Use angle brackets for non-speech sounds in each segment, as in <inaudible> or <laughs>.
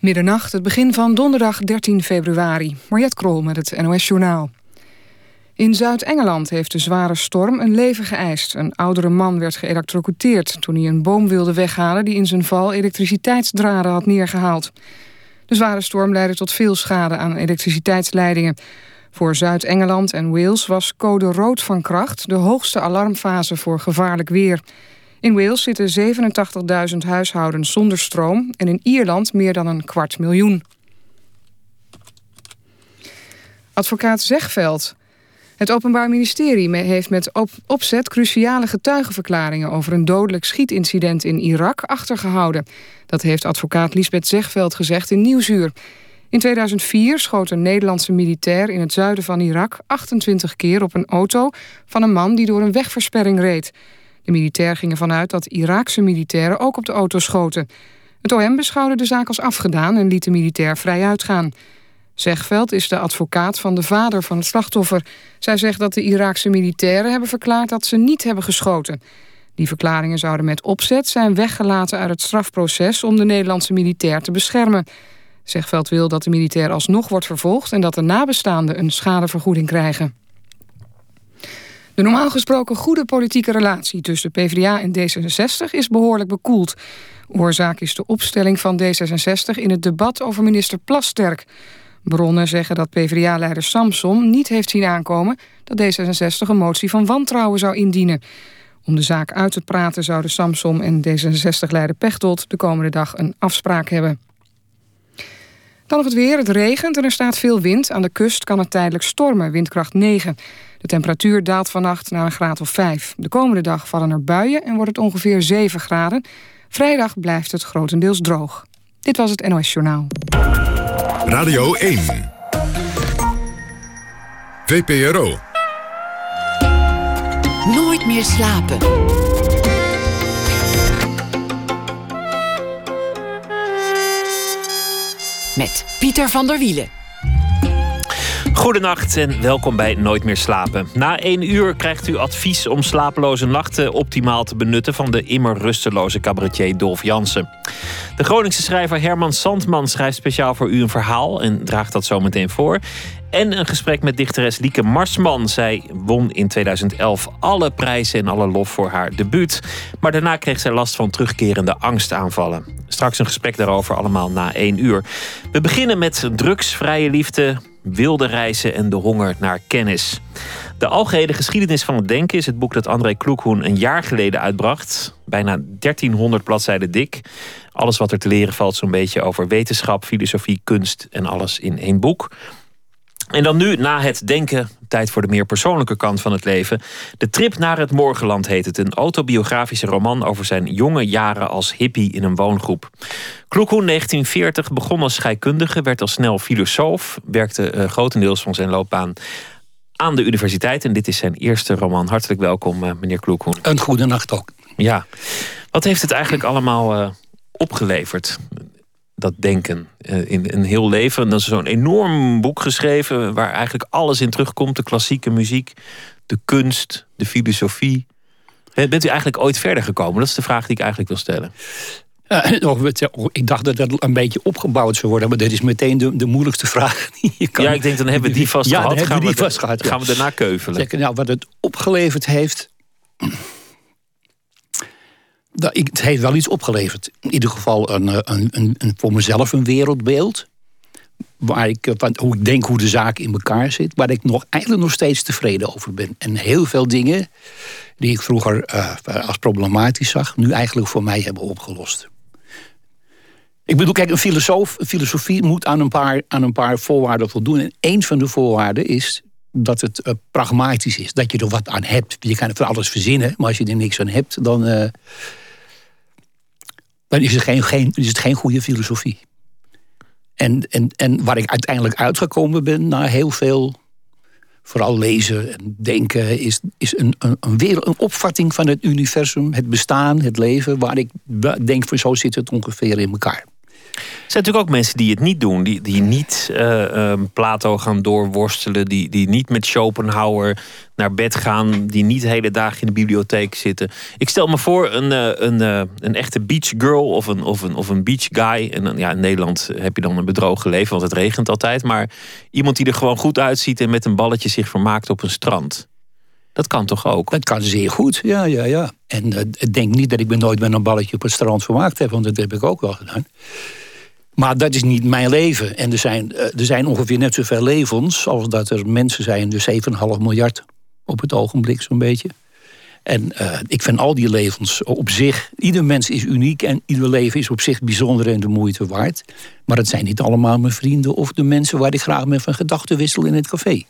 Middernacht, het begin van donderdag 13 februari. Mariette Krol met het NOS Journaal. In Zuid-Engeland heeft de zware storm een leven geëist. Een oudere man werd geëlectrocuteerd toen hij een boom wilde weghalen... die in zijn val elektriciteitsdraden had neergehaald. De zware storm leidde tot veel schade aan elektriciteitsleidingen. Voor Zuid-Engeland en Wales was code rood van kracht... de hoogste alarmfase voor gevaarlijk weer... In Wales zitten 87.000 huishoudens zonder stroom en in Ierland meer dan een kwart miljoen. Advocaat Zegveld. Het Openbaar Ministerie heeft met opzet cruciale getuigenverklaringen over een dodelijk schietincident in Irak achtergehouden. Dat heeft advocaat Lisbeth Zegveld gezegd in Nieuwsuur. In 2004 schoot een Nederlandse militair in het zuiden van Irak 28 keer op een auto van een man die door een wegversperring reed. De militair ging ervan uit dat Iraakse militairen ook op de auto schoten. Het OM beschouwde de zaak als afgedaan en liet de militair vrij uitgaan. Zegveld is de advocaat van de vader van het slachtoffer. Zij zegt dat de Iraakse militairen hebben verklaard dat ze niet hebben geschoten. Die verklaringen zouden met opzet zijn weggelaten uit het strafproces om de Nederlandse militair te beschermen. Zegveld wil dat de militair alsnog wordt vervolgd en dat de nabestaanden een schadevergoeding krijgen. De normaal gesproken goede politieke relatie tussen PvdA en D66 is behoorlijk bekoeld. Oorzaak is de opstelling van D66 in het debat over minister Plasterk. Bronnen zeggen dat PvdA-leider Samson niet heeft zien aankomen... dat D66 een motie van wantrouwen zou indienen. Om de zaak uit te praten zouden Samson en D66-leider Pechtold... de komende dag een afspraak hebben. Dan nog het weer. Het regent en er staat veel wind. Aan de kust kan het tijdelijk stormen, windkracht 9. De temperatuur daalt vannacht naar een graad of 5. De komende dag vallen er buien en wordt het ongeveer 7 graden. Vrijdag blijft het grotendeels droog. Dit was het NOS Journaal. Radio 1. VPRO. Nooit meer slapen. Met Pieter van der Wielen. Goedenacht en welkom bij Nooit meer slapen. Na één uur krijgt u advies om slapeloze nachten optimaal te benutten van de immer rusteloze cabaretier Dolf Jansen. De Groningse schrijver Herman Sandman schrijft speciaal voor u een verhaal en draagt dat zo meteen voor. En een gesprek met dichteres Lieke Marsman. Zij won in 2011 alle prijzen en alle lof voor haar debuut. Maar daarna kreeg zij last van terugkerende angstaanvallen. Straks een gesprek daarover allemaal na één uur. We beginnen met drugsvrije liefde, wilde reizen en de honger naar kennis. De algehele geschiedenis van het denken is het boek dat André Kloekhoen een jaar geleden uitbracht. Bijna 1300 bladzijden dik. Alles wat er te leren valt zo'n beetje over wetenschap, filosofie, kunst en alles in één boek. En dan nu, na het denken, tijd voor de meer persoonlijke kant van het leven. De Trip naar het Morgenland heet het. Een autobiografische roman over zijn jonge jaren als hippie in een woongroep. Kloekhoen, 1940, begon als scheikundige, werd al snel filosoof. Werkte uh, grotendeels van zijn loopbaan aan de universiteit. En dit is zijn eerste roman. Hartelijk welkom, uh, meneer Kloekhoen. Een goede nacht ook. Ja. Wat heeft het eigenlijk allemaal uh, opgeleverd? Dat denken uh, in een heel leven. En dan is zo'n enorm boek geschreven waar eigenlijk alles in terugkomt: de klassieke muziek, de kunst, de filosofie. Bent u eigenlijk ooit verder gekomen? Dat is de vraag die ik eigenlijk wil stellen. Uh, ik dacht dat dat een beetje opgebouwd zou worden, maar dit is meteen de, de moeilijkste vraag <laughs> die je kan. Ja, ik denk dan hebben we die vast ja, gehad. Dan gaan we die vast gehad. Gaan we daarna keuvelen. Zeker, nou, wat het opgeleverd heeft. Het heeft wel iets opgeleverd. In ieder geval een, een, een, een voor mezelf een wereldbeeld. Waar ik, van, hoe ik denk hoe de zaak in elkaar zit. Waar ik nog, eigenlijk nog steeds tevreden over ben. En heel veel dingen die ik vroeger uh, als problematisch zag. nu eigenlijk voor mij hebben opgelost. Ik bedoel, kijk, een filosoof, filosofie moet aan een, paar, aan een paar voorwaarden voldoen. En één van de voorwaarden is dat het pragmatisch is. Dat je er wat aan hebt. Je kan van alles verzinnen, maar als je er niks aan hebt, dan, dan is, het geen, geen, is het geen goede filosofie. En, en, en waar ik uiteindelijk uitgekomen ben, na heel veel, vooral lezen en denken, is, is een, een, een, wereld, een opvatting van het universum, het bestaan, het leven, waar ik denk van zo zit het ongeveer in elkaar. Zijn natuurlijk ook mensen die het niet doen. Die, die niet uh, Plato gaan doorworstelen. Die, die niet met Schopenhauer naar bed gaan. Die niet hele dag in de bibliotheek zitten. Ik stel me voor een, uh, een, uh, een echte beach girl of een, of een, of een beach guy. En ja, in Nederland heb je dan een bedrogen leven, want het regent altijd. Maar iemand die er gewoon goed uitziet en met een balletje zich vermaakt op een strand. Dat kan toch ook? Dat kan zeer goed, ja, ja, ja. En uh, denk niet dat ik me nooit met een balletje op het strand vermaakt heb, want dat heb ik ook wel gedaan. Maar dat is niet mijn leven. En er zijn, uh, er zijn ongeveer net zoveel levens als dat er mensen zijn. Dus 7,5 miljard op het ogenblik, zo'n beetje. En uh, ik vind al die levens op zich, ieder mens is uniek en ieder leven is op zich bijzonder en de moeite waard. Maar het zijn niet allemaal mijn vrienden of de mensen waar ik graag mee van gedachten wissel in het café.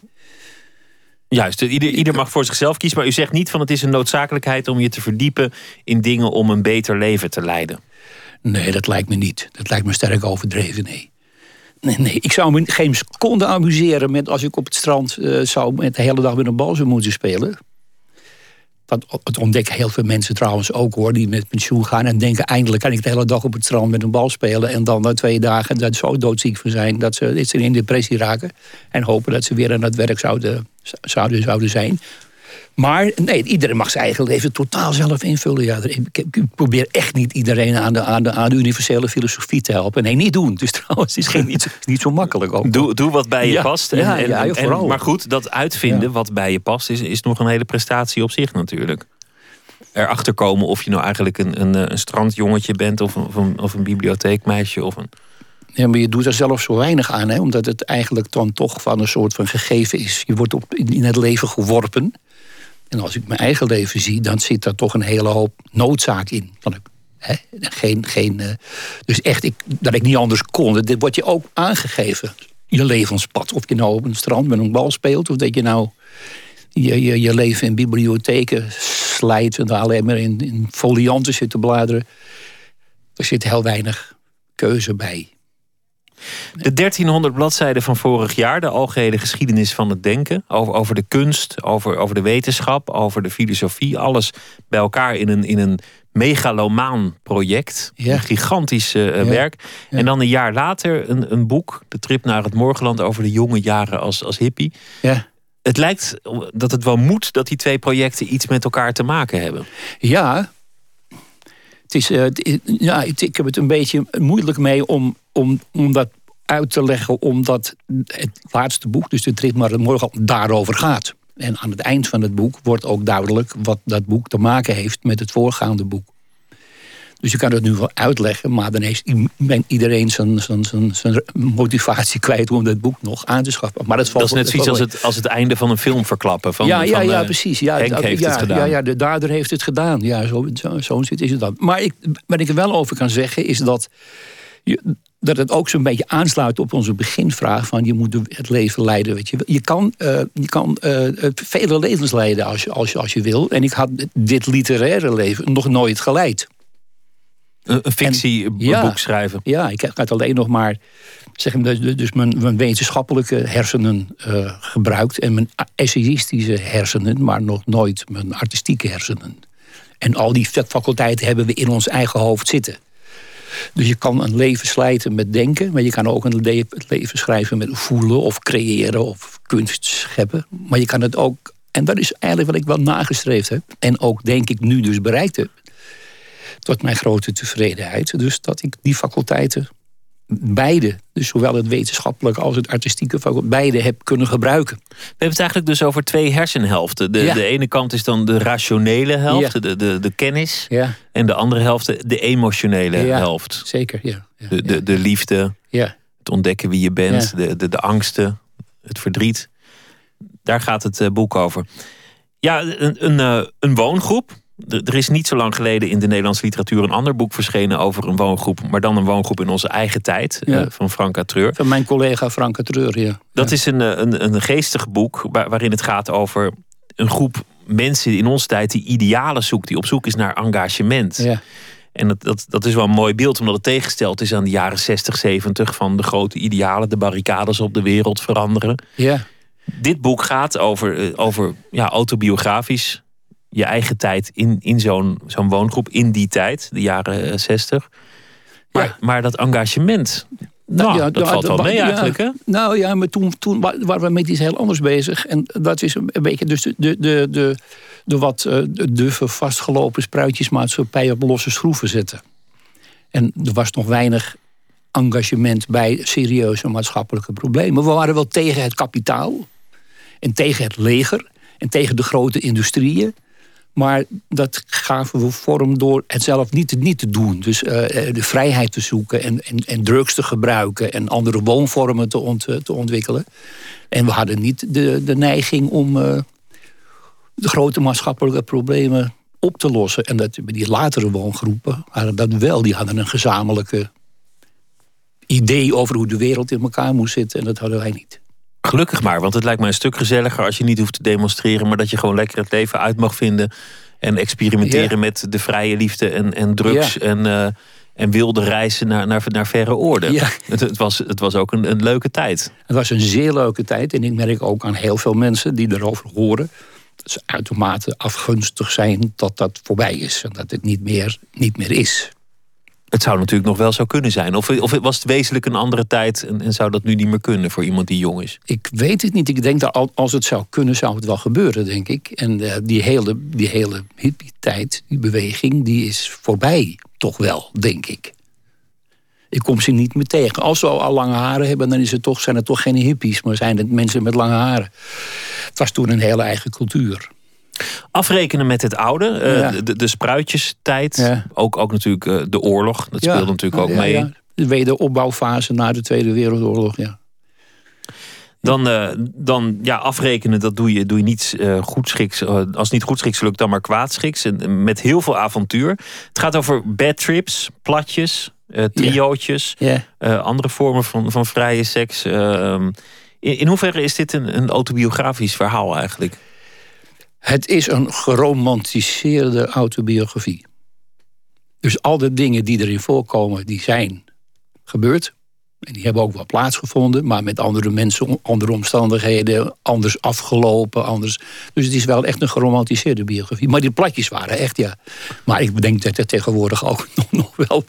Juist, ieder, ieder mag voor zichzelf kiezen, maar u zegt niet van het is een noodzakelijkheid om je te verdiepen in dingen om een beter leven te leiden. Nee, dat lijkt me niet. Dat lijkt me sterk overdreven, nee. Nee, nee. ik zou me geen seconde amuseren met als ik op het strand uh, zou met de hele dag met een bal zou moeten spelen. Dat, ontdekken heel veel mensen trouwens ook hoor, die met pensioen gaan en denken eindelijk kan ik de hele dag op het strand met een bal spelen. En dan na twee dagen dat zo doodziek van zijn dat ze, dat ze in depressie raken. En hopen dat ze weer aan het werk zouden, zouden, zouden zijn. Maar nee, iedereen mag zijn eigen leven totaal zelf invullen. Ja, ik, probeer echt niet iedereen aan de, aan, de, aan de universele filosofie te helpen. Nee, niet doen. <laughs> Dus trouwens, het is geen, niet, niet zo makkelijk ook. Doe, doe wat bij je ja, past. En, ja, ja, en, en, maar goed, dat uitvinden wat bij je past... Is, is nog een hele prestatie op zich natuurlijk. Erachter komen of je nou eigenlijk een, een, een strandjongetje bent... Of een, of een, of een bibliotheekmeisje of een... Ja, maar je doet er zelf zo weinig aan, hè? omdat het eigenlijk dan toch van een soort van gegeven is. Je wordt op, in het leven geworpen. En als ik mijn eigen leven zie, dan zit daar toch een hele hoop noodzaak in. Dan ik, hè, geen, geen, uh, dus echt, ik, dat ik niet anders kon. Dit wordt je ook aangegeven. Je levenspad. Of je nou op een strand met een bal speelt, of dat je nou je, je, je leven in bibliotheken slijt en daar alleen maar in, in folianten zit te bladeren. Er zit heel weinig keuze bij. De 1300 bladzijden van vorig jaar, de algehele geschiedenis van het denken. Over, over de kunst, over, over de wetenschap, over de filosofie. Alles bij elkaar in een, in een megalomaan project. Ja. Een gigantisch uh, werk. Ja. En dan een jaar later een, een boek, De Trip naar het Morgenland, over de jonge jaren als, als hippie. Ja. Het lijkt dat het wel moet dat die twee projecten iets met elkaar te maken hebben. Ja, het is, uh, ja, ik heb het een beetje moeilijk mee om, om, om dat uit te leggen, omdat het laatste boek, dus de trip maar morgen, daarover gaat. En aan het eind van het boek wordt ook duidelijk wat dat boek te maken heeft met het voorgaande boek. Dus je kan het nu wel uitleggen, maar dan heeft iedereen zijn, zijn, zijn, zijn motivatie <laughs> kwijt om dat boek nog aan te schaffen. Maar dat, dat is net zoiets als het, als het einde van een film verklappen. Van, ja, ja, van, ja, precies. Ja, Henk heeft ja, het gedaan. Ja, ja, de dader heeft het gedaan. Ja, zo, zo, zo is het dan. Maar ik, wat ik er wel over kan zeggen is dat je, dat het ook zo'n beetje aansluit op onze beginvraag van je moet het leven leiden. Weet je. Je kan, uh, je kan uh, vele levens leiden als je, als, je, als je wil. En ik had dit literaire leven nog nooit geleid. Een, fictieboek ja, schrijven? Ja, ik heb alleen nog maar zeg, dus mijn, mijn wetenschappelijke hersenen uh, gebruikt. En mijn essayistische hersenen, maar nog nooit mijn artistieke hersenen. En al die faculteiten hebben we in ons eigen hoofd zitten. Dus je kan een leven slijten met denken, maar je kan ook een leven schrijven met voelen of creëren of kunst scheppen. Maar je kan het ook, en dat is eigenlijk wat ik wel nagestreefd heb, en ook denk ik nu dus bereikt heb, tot mijn grote tevredenheid. Dus dat ik die faculteiten beide, dus zowel het wetenschappelijke als het artistieke, beide heb kunnen gebruiken. We hebben het eigenlijk dus over twee hersenhelften. De, ja. de ene kant is dan de rationele helft, ja. de, de, de kennis. Ja. En de andere helft, de emotionele helft. Zeker, ja. De, de, de liefde, het ontdekken wie je bent, de, de, de angsten, het verdriet. Daar gaat het uh, boek over. Ja, een, een, uh, een woongroep er is niet zo lang geleden in de Nederlandse literatuur een ander boek verschenen over een woongroep, maar dan een woongroep in onze eigen tijd, ja. uh, van Franka Treur. Van mijn collega Franka Treur, ja. Dat ja. is een, een, een geestig boek waar, waarin het gaat over een groep mensen in onze tijd die idealen zoekt, die op zoek is naar engagement. Ja. En dat, dat, dat is wel een mooi beeld, omdat het tegengesteld is aan de jaren 60, 70 van de grote idealen, de barricades op de wereld veranderen. Ja. Dit boek gaat over, over ja, autobiografisch je eigen tijd in, in zo'n zo'n woongroep in die tijd, de jaren 60. Maar, Ja. maar dat engagement, nou, ja, dat valt wel mee ja. eigenlijk, hè? Nou ja, maar toen, toen wa- waren we met iets heel anders bezig. En dat is een beetje dus de, de, de, de, de wat eh, de duffe, vastgelopen spruitjesmaatschappij op losse schroeven zetten. En er was nog weinig engagement bij serieuze maatschappelijke problemen. We waren wel tegen het kapitaal. En tegen het leger. En tegen de grote industrieën. Maar dat gaven we vorm door het zelf niet, niet te doen. Dus eh, eh, de vrijheid te zoeken en, en, en drugs te gebruiken en andere woonvormen te, ont, te ontwikkelen. En we hadden niet de, de neiging om eh, de grote maatschappelijke problemen op te lossen. En dat, die latere woongroepen hadden dat wel. Die hadden een gezamenlijke idee over hoe de wereld in elkaar moest zitten. En dat hadden wij niet. Gelukkig maar, want het lijkt mij een stuk gezelliger als je niet hoeft te demonstreren, maar dat je gewoon lekker het leven uit mag vinden en experimenteren Ja. met de vrije liefde en, en drugs Ja. en, eh, en wilde reizen naar, naar, naar verre oorden. Ja. Het, het was, het was ook een, een leuke tijd. Het was een zeer leuke tijd. En ik merk ook aan heel veel mensen die erover horen. dat ze uitermate afgunstig zijn dat dat voorbij is. En dat het niet meer, niet meer is. Het zou natuurlijk nog wel zo kunnen zijn. Of, of was het wezenlijk een andere tijd en, en zou dat nu niet meer kunnen voor iemand die jong is? Ik weet het niet. Ik denk dat al- als het zou kunnen, zou het wel gebeuren, denk ik. En eh, die hele, die hele hippie-tijd, die beweging, die is voorbij. Toch wel, denk ik. Ik kom ze niet meer tegen. Als ze al lange haren hebben, dan is het toch, zijn het toch geen hippies, maar zijn het mensen met lange haren. Het was toen een hele eigen cultuur. Afrekenen met het oude, eh, Ja. de, de spruitjestijd. Ja. Ook, ook natuurlijk eh, de oorlog, dat speelde natuurlijk ook mee. ja. De wederopbouwfase na de Tweede Wereldoorlog, ja. Dan, eh, dan ja, afrekenen, dat doe je, doe je niet goedschiks. eh, als niet goedschiks lukt, dan maar kwaadschiks. En, en met heel veel avontuur. Het gaat over bad trips, platjes, triootjes. Andere vormen van, van vrije seks. eh, in, in hoeverre is dit een, een autobiografisch verhaal eigenlijk? Het is een geromantiseerde autobiografie. Dus al de dingen die erin voorkomen, die zijn gebeurd. En die hebben ook wel plaatsgevonden, maar met andere mensen, andere omstandigheden, anders afgelopen. Anders. Dus het is wel echt een geromantiseerde biografie. Maar die platjes waren echt, ja. Maar ik denk dat het tegenwoordig ook nog, <laughs> nog, wel,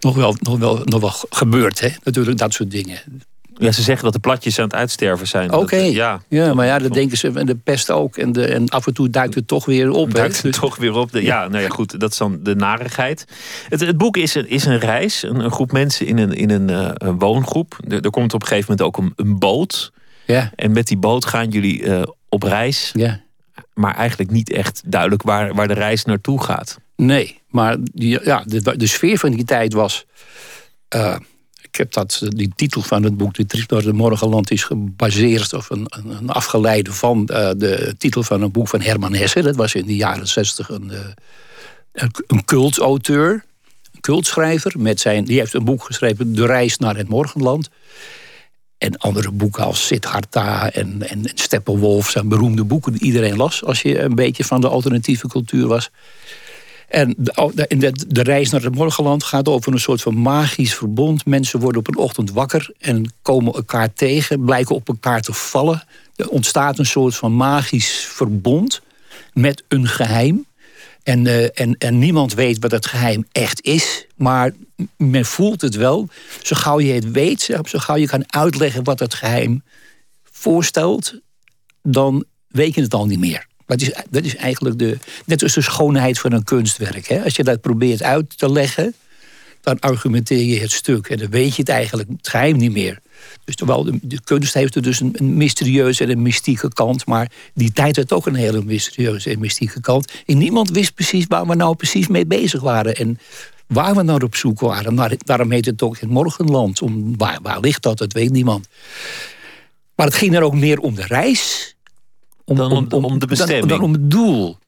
nog, wel, nog, wel, nog wel gebeurt, hè? Natuurlijk, dat soort dingen. Ja, ze zeggen dat de platjes aan het uitsterven zijn. Oké. ja, Ja, maar ja, dat denken ze, en de pest ook. En, de, en af en toe duikt het toch weer op. duikt het Dus- toch weer op. De, ja, nou ja, goed, dat is dan de narigheid. Het, het boek is een, is een reis, een, een groep mensen in een, in een, eh, een woongroep. Er, er komt op een gegeven moment ook een, een boot. Ja, En met die boot gaan jullie eh, op reis. ja. Maar eigenlijk niet echt duidelijk waar, waar de reis naartoe gaat. Nee, maar die, ja, de, de sfeer van die tijd was. eh, ik heb dat, die titel van het boek, De Trip naar het Morgenland, is gebaseerd of een, een, afgeleide van eh, de titel van een boek van Herman Hesse. Dat was in de jaren zestig een, eh, een, een cultauteur, cultschrijver. Met zijn, die heeft een boek geschreven, De Reis naar het Morgenland. En andere boeken als Siddhartha en, en Steppenwolf zijn beroemde boeken die iedereen las als je een beetje van de alternatieve cultuur was. En de, de, de reis naar het morgenland gaat over een soort van magisch verbond. Mensen worden op een ochtend wakker en komen elkaar tegen, blijken op elkaar te vallen. Er ontstaat een soort van magisch verbond met een geheim. En, eh, en, en niemand weet wat het geheim echt is. Maar men voelt het wel. Zo gauw je het weet, zo gauw je kan uitleggen wat het geheim voorstelt, dan weet je het al niet meer. Is, dat is eigenlijk de, net als de schoonheid van een kunstwerk. Hè? Als je dat probeert uit te leggen, dan argumenteer je het stuk. En dan weet je het eigenlijk, het geheim niet meer. Dus terwijl de, de kunst heeft er dus een, een mysterieuze en een mystieke kant. Maar die tijd had ook een hele mysterieuze en mystieke kant. En niemand wist precies waar we nou precies mee bezig waren. En waar we naar op zoek waren. Maar daarom heet het ook het morgenland. Om, waar, waar ligt dat? Dat weet niemand. Maar het ging er ook meer om de reis. Dan om- om de bestemming. Dan, dan om het doel.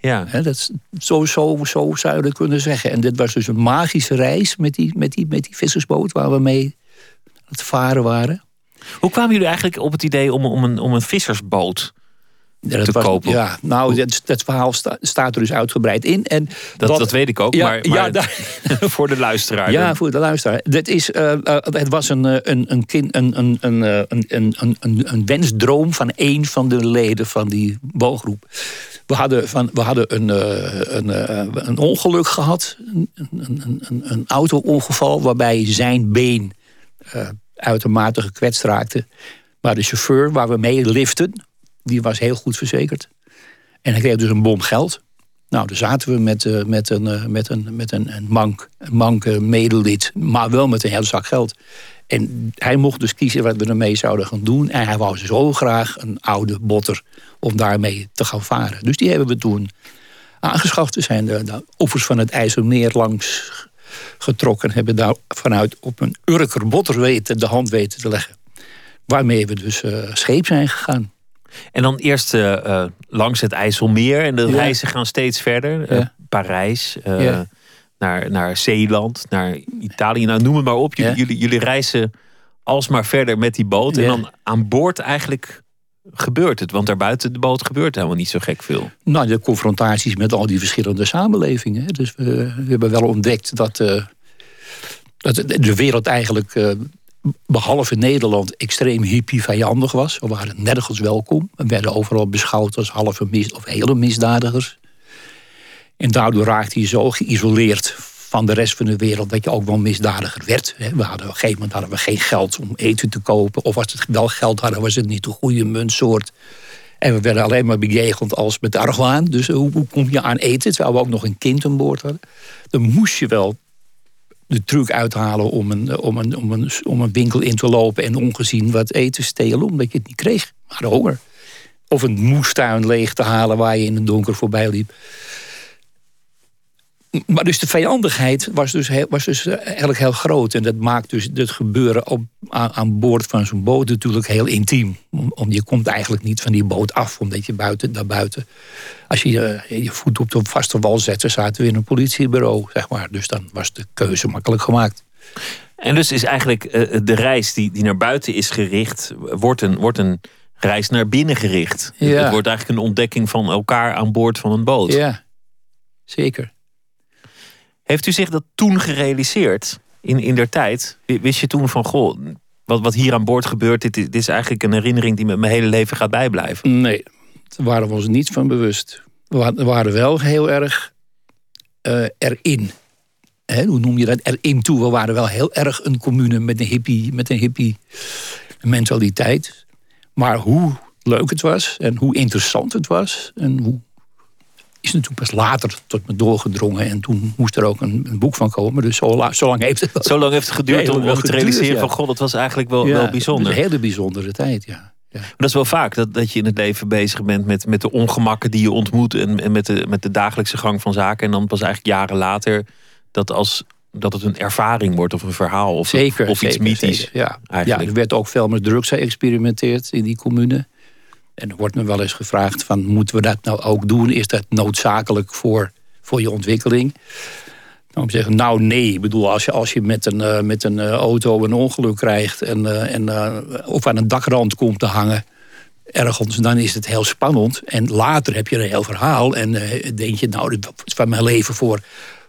Ja. Dat is, zo, zo, zo zou je dat kunnen zeggen. En dit was dus een magische reis met die, met die, met die vissersboot waar we mee aan het varen waren. Hoe kwamen jullie eigenlijk op het idee om, om, een, om een vissersboot Ja, te was, kopen. Ja, nou, dat, dat verhaal sta- staat er dus uitgebreid in. En Dat, dat, weet ik ook, Ja, maar, maar ja, daar- <laughs> voor de luisteraar. Ja, voor de luisteraar. Dat is, eh, eh, het was een, eh, een, een, kind, een, een, een, een, een, een, wensdroom van een van de leden van die bouwgroep. We hadden, van, we hadden een, een, een ongeluk gehad, een, een, een, een, auto-ongeval, waarbij zijn been eh, uitermate gekwetst raakte. Maar de chauffeur waar we mee liften, die was heel goed verzekerd. En hij kreeg dus een bom geld. Nou, daar zaten we met, eh, met, een, eh, met, een, met een, mank, een mank eh, medelid, maar wel met een hele zak geld. En hij mocht dus kiezen wat we ermee zouden gaan doen. En hij wou zo graag een oude botter om daarmee te gaan varen. Dus die hebben we toen aangeschaft. We zijn de, oevers van het IJsselmeer langs getrokken. Hebben daar vanuit op een Urker botter weten, de hand weten te leggen. Waarmee we dus eh, scheep zijn gegaan. En dan eerst eh, eh, langs het IJsselmeer. En de Ja. reizen gaan steeds verder. Ja. Parijs, eh, Ja. naar, naar Zeeland, naar Italië. Nou, noem het maar op. Jullie, jullie, jullie reizen alsmaar verder met die boot. En dan aan boord eigenlijk gebeurt het. Want daarbuiten de boot gebeurt helemaal niet zo gek veel. Nou, de confrontaties met al die verschillende samenlevingen. Dus we, we hebben wel ontdekt dat, dat de wereld eigenlijk, behalve Nederland, extreem hippie-vijandig was. We waren nergens welkom. We werden overal beschouwd als halve of hele misdadigers. En daardoor raakte je zo geïsoleerd van de rest van de wereld dat je ook wel misdadiger werd. We hadden, op een gegeven moment hadden we geen geld om eten te kopen. Of als het wel geld hadden, was het niet de goede muntsoort. En we werden alleen maar bejegend als met argwaan. Dus hoe, hoe kom je aan eten? Terwijl we ook nog een kind aan boord hadden. Dan moest je wel de truc uithalen om een, om een, om een, om een winkel in te lopen... en ongezien wat eten stelen, omdat je het niet kreeg. Maar honger. Of een moestuin leeg te halen waar je in het donker voorbij liep. Maar dus de vijandigheid was dus, heel, was dus eh, eigenlijk heel groot. En dat maakt dus het gebeuren op, aan, aan boord van zo'n boot natuurlijk heel intiem. Om, om, je komt eigenlijk niet van die boot af, omdat je buiten, daar buiten... Als je eh, je voet op de vaste wal zette, zaten we in een politiebureau, zeg maar. Dus dan was de keuze makkelijk gemaakt. En dus is eigenlijk eh, de reis die, die naar buiten is gericht... wordt een, wordt een reis naar binnen gericht. Ja. Het wordt eigenlijk een ontdekking van elkaar aan boord van een boot. Ja, zeker. Heeft u zich dat toen gerealiseerd? In, in der tijd? Wist je toen van, goh, wat, wat hier aan boord gebeurt... Dit, dit is eigenlijk een herinnering die me mijn hele leven gaat bijblijven. Nee, daar waren we ons niet van bewust. We wa- we waren wel heel erg eh, erin. Hoe noem je dat? Erin toe. We waren wel heel erg een commune met een hippie, met een hippie mentaliteit. Maar hoe leuk het was en hoe interessant het was... en hoe is natuurlijk pas later tot me doorgedrongen. En toen moest er ook een, een boek van komen. Dus zo, la- zo lang heeft het. Zo lang heeft het geduurd om, om te geduurd, realiseren ja. van... goh, dat was eigenlijk wel, Ja, wel bijzonder. Een hele bijzondere tijd, ja. ja. Maar dat is wel vaak, dat, dat je in het leven bezig bent met, met de ongemakken die je ontmoet en, en met, de, met de dagelijkse gang van zaken. En dan pas eigenlijk jaren later dat, als, dat het een ervaring wordt of een verhaal of, Zeker, of iets mythisch. zeker, ja. ja, eigenlijk. er werd ook veel met drugs geëxperimenteerd in die commune. En er wordt me wel eens gevraagd van, moeten we dat nou ook doen? Is dat noodzakelijk voor, voor je ontwikkeling? Nou, zeggen, nou nee. Ik bedoel, als je, als je met een, eh, met een eh, auto een ongeluk krijgt... En, eh, en, eh, of aan een dakrand komt te hangen ergens, dan is het heel spannend. En later heb je een heel verhaal en denk je, nou, dit is van mijn leven voor,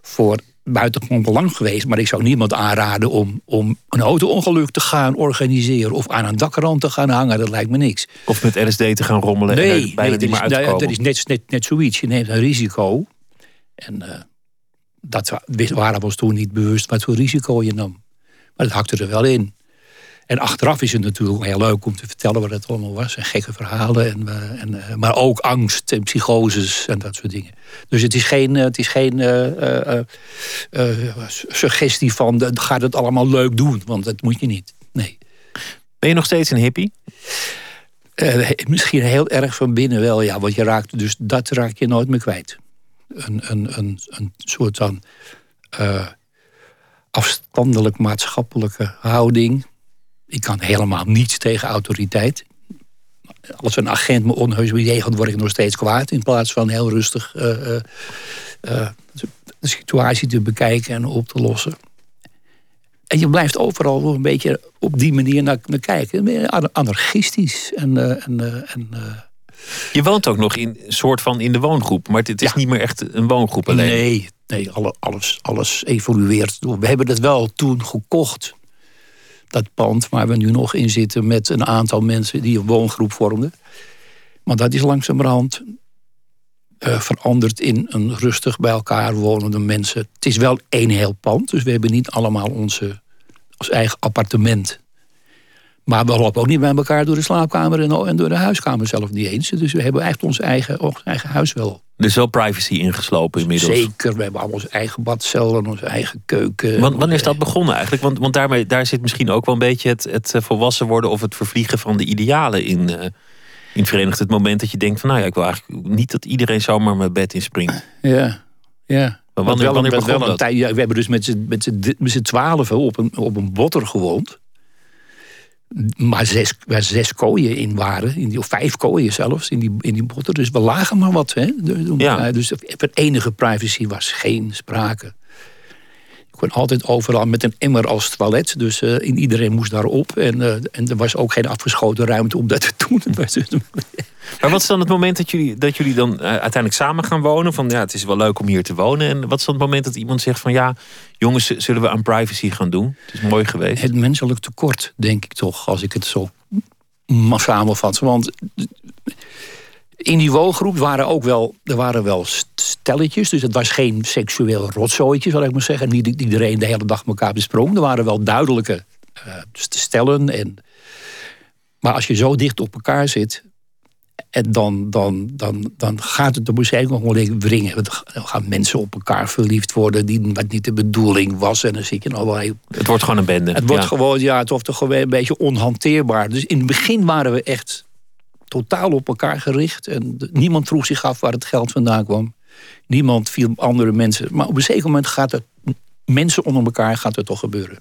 voor buitengewoon belang geweest. Maar ik zou niemand aanraden om, om een auto-ongeluk te gaan organiseren of aan een dakrand te gaan hangen. Dat lijkt me niks. Of met LSD te gaan rommelen en Nee, bijna nee dat, uit is, nou, komen. dat is net, net, net zoiets. Je neemt een risico. En eh, dat waren we ons toen niet bewust wat voor risico je nam. Maar dat hakte er wel in. En achteraf is het natuurlijk heel leuk om te vertellen wat het allemaal was. En gekke verhalen. En, eh, en, eh, maar ook angst en psychoses en dat soort dingen. Dus het is geen, eh, het is geen suggestie van... ga het allemaal leuk doen, want dat moet je niet. Nee. Ben je nog steeds een hippie? Misschien heel erg van binnen wel, ja. Want je raakt, dus dat raak je nooit meer kwijt. Een, een, een, een soort van afstandelijk maatschappelijke houding. Ik kan helemaal niets tegen autoriteit. Als een agent me onheus bejegent, word ik nog steeds kwaad. In plaats van heel rustig eh, eh, eh, de situatie te bekijken en op te lossen. En je blijft overal een beetje op die manier naar, naar kijken. Anarchistisch. En, en, en, Je woont ook nog in soort van in de woongroep, maar het, is niet meer echt een woongroep alleen. Nee, nee alle, alles, alles evolueert. We hebben dat wel toen gekocht. Dat pand waar we nu nog in zitten met een aantal mensen die een woongroep vormden. Maar dat is langzamerhand uh, veranderd in een rustig bij elkaar wonende mensen. Het is wel één heel pand, dus we hebben niet allemaal onze, ons eigen appartement. Maar we lopen ook niet bij elkaar door de slaapkamer en door de huiskamer zelf niet eens. Dus we hebben echt ons eigen, ons eigen huis wel. Dus wel privacy ingeslopen inmiddels? Zeker, we hebben allemaal onze eigen badcel en onze eigen keuken. wanneer is dat begonnen eigenlijk? Want, want daarmee, daar zit misschien ook wel een beetje het, het eh, volwassen worden... of het vervliegen van de idealen in, uh, in verenigd. Het moment dat je denkt van... nou ja, ik wil eigenlijk niet dat iedereen zomaar mijn bed inspringt. Ja, ja. Maar wanneer, wanneer begon dat? Tijd, ja, we hebben dus met z'n twaalf op een, op een botter gewoond maar zes, waar zes kooien in waren, in die, of vijf kooien zelfs, in die, in die botten. Dus we lagen maar wat. Hè? Ja. Dus van enige privacy was geen sprake. Altijd overal met een emmer als toilet. Dus uh, iedereen moest daarop. En, uh, en er was ook geen afgeschoten ruimte om dat te doen. <laughs> Maar wat is dan het moment dat jullie, dat jullie dan uh, uiteindelijk samen gaan wonen? Van ja, het is wel leuk om hier te wonen. En wat is dan het moment dat iemand zegt van ja, jongens, zullen we aan privacy gaan doen? Het is mooi geweest. Het menselijk tekort, denk ik toch, als ik het zo mag samenvatten. Want in die woongroep waren ook wel, er waren wel stelletjes. Dus het was geen seksueel rotzooitje, zal ik maar zeggen. Niet iedereen de hele dag elkaar besprong. Er waren wel duidelijke uh, stellen. En, maar als je zo dicht op elkaar zit, en dan, dan, dan, dan gaat het de museum nog wel even wringen. Dan gaan mensen op elkaar verliefd worden die wat niet de bedoeling was. En dan zit je nou wel. Het wordt gewoon een bende. Het wordt gewoon, ja, het wordt toch gewoon een beetje onhanteerbaar. Dus in het begin waren we echt totaal op elkaar gericht. En niemand vroeg zich af waar het geld vandaan kwam. Niemand viel op andere mensen. Maar op een zeker moment gaat het, mensen onder elkaar gaat het toch gebeuren.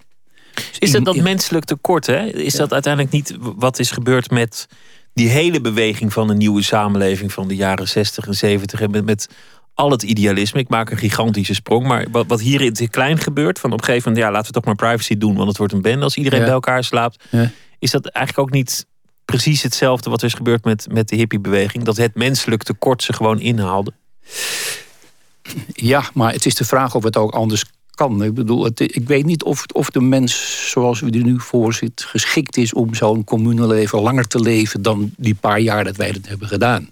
Is dat dat menselijk tekort? Hè? Is dat uiteindelijk niet wat is gebeurd met die hele beweging van een nieuwe samenleving van de jaren 60 en 70 en met, met al het idealisme. Ik maak een gigantische sprong. Maar wat, wat hier in het klein gebeurt, van op een gegeven moment, ja, laten we toch maar privacy doen, want het wordt een band als iedereen bij elkaar slaapt. Ja. Is dat eigenlijk ook niet precies hetzelfde wat er is gebeurd met, met de hippiebeweging? Dat het menselijk tekort ze gewoon inhaalde? Ja, maar het is de vraag of het ook anders kan. Ik bedoel, het, ik weet niet of, of de mens zoals we er nu voor zit... geschikt is om zo'n leven langer te leven... dan die paar jaar dat wij dat hebben gedaan.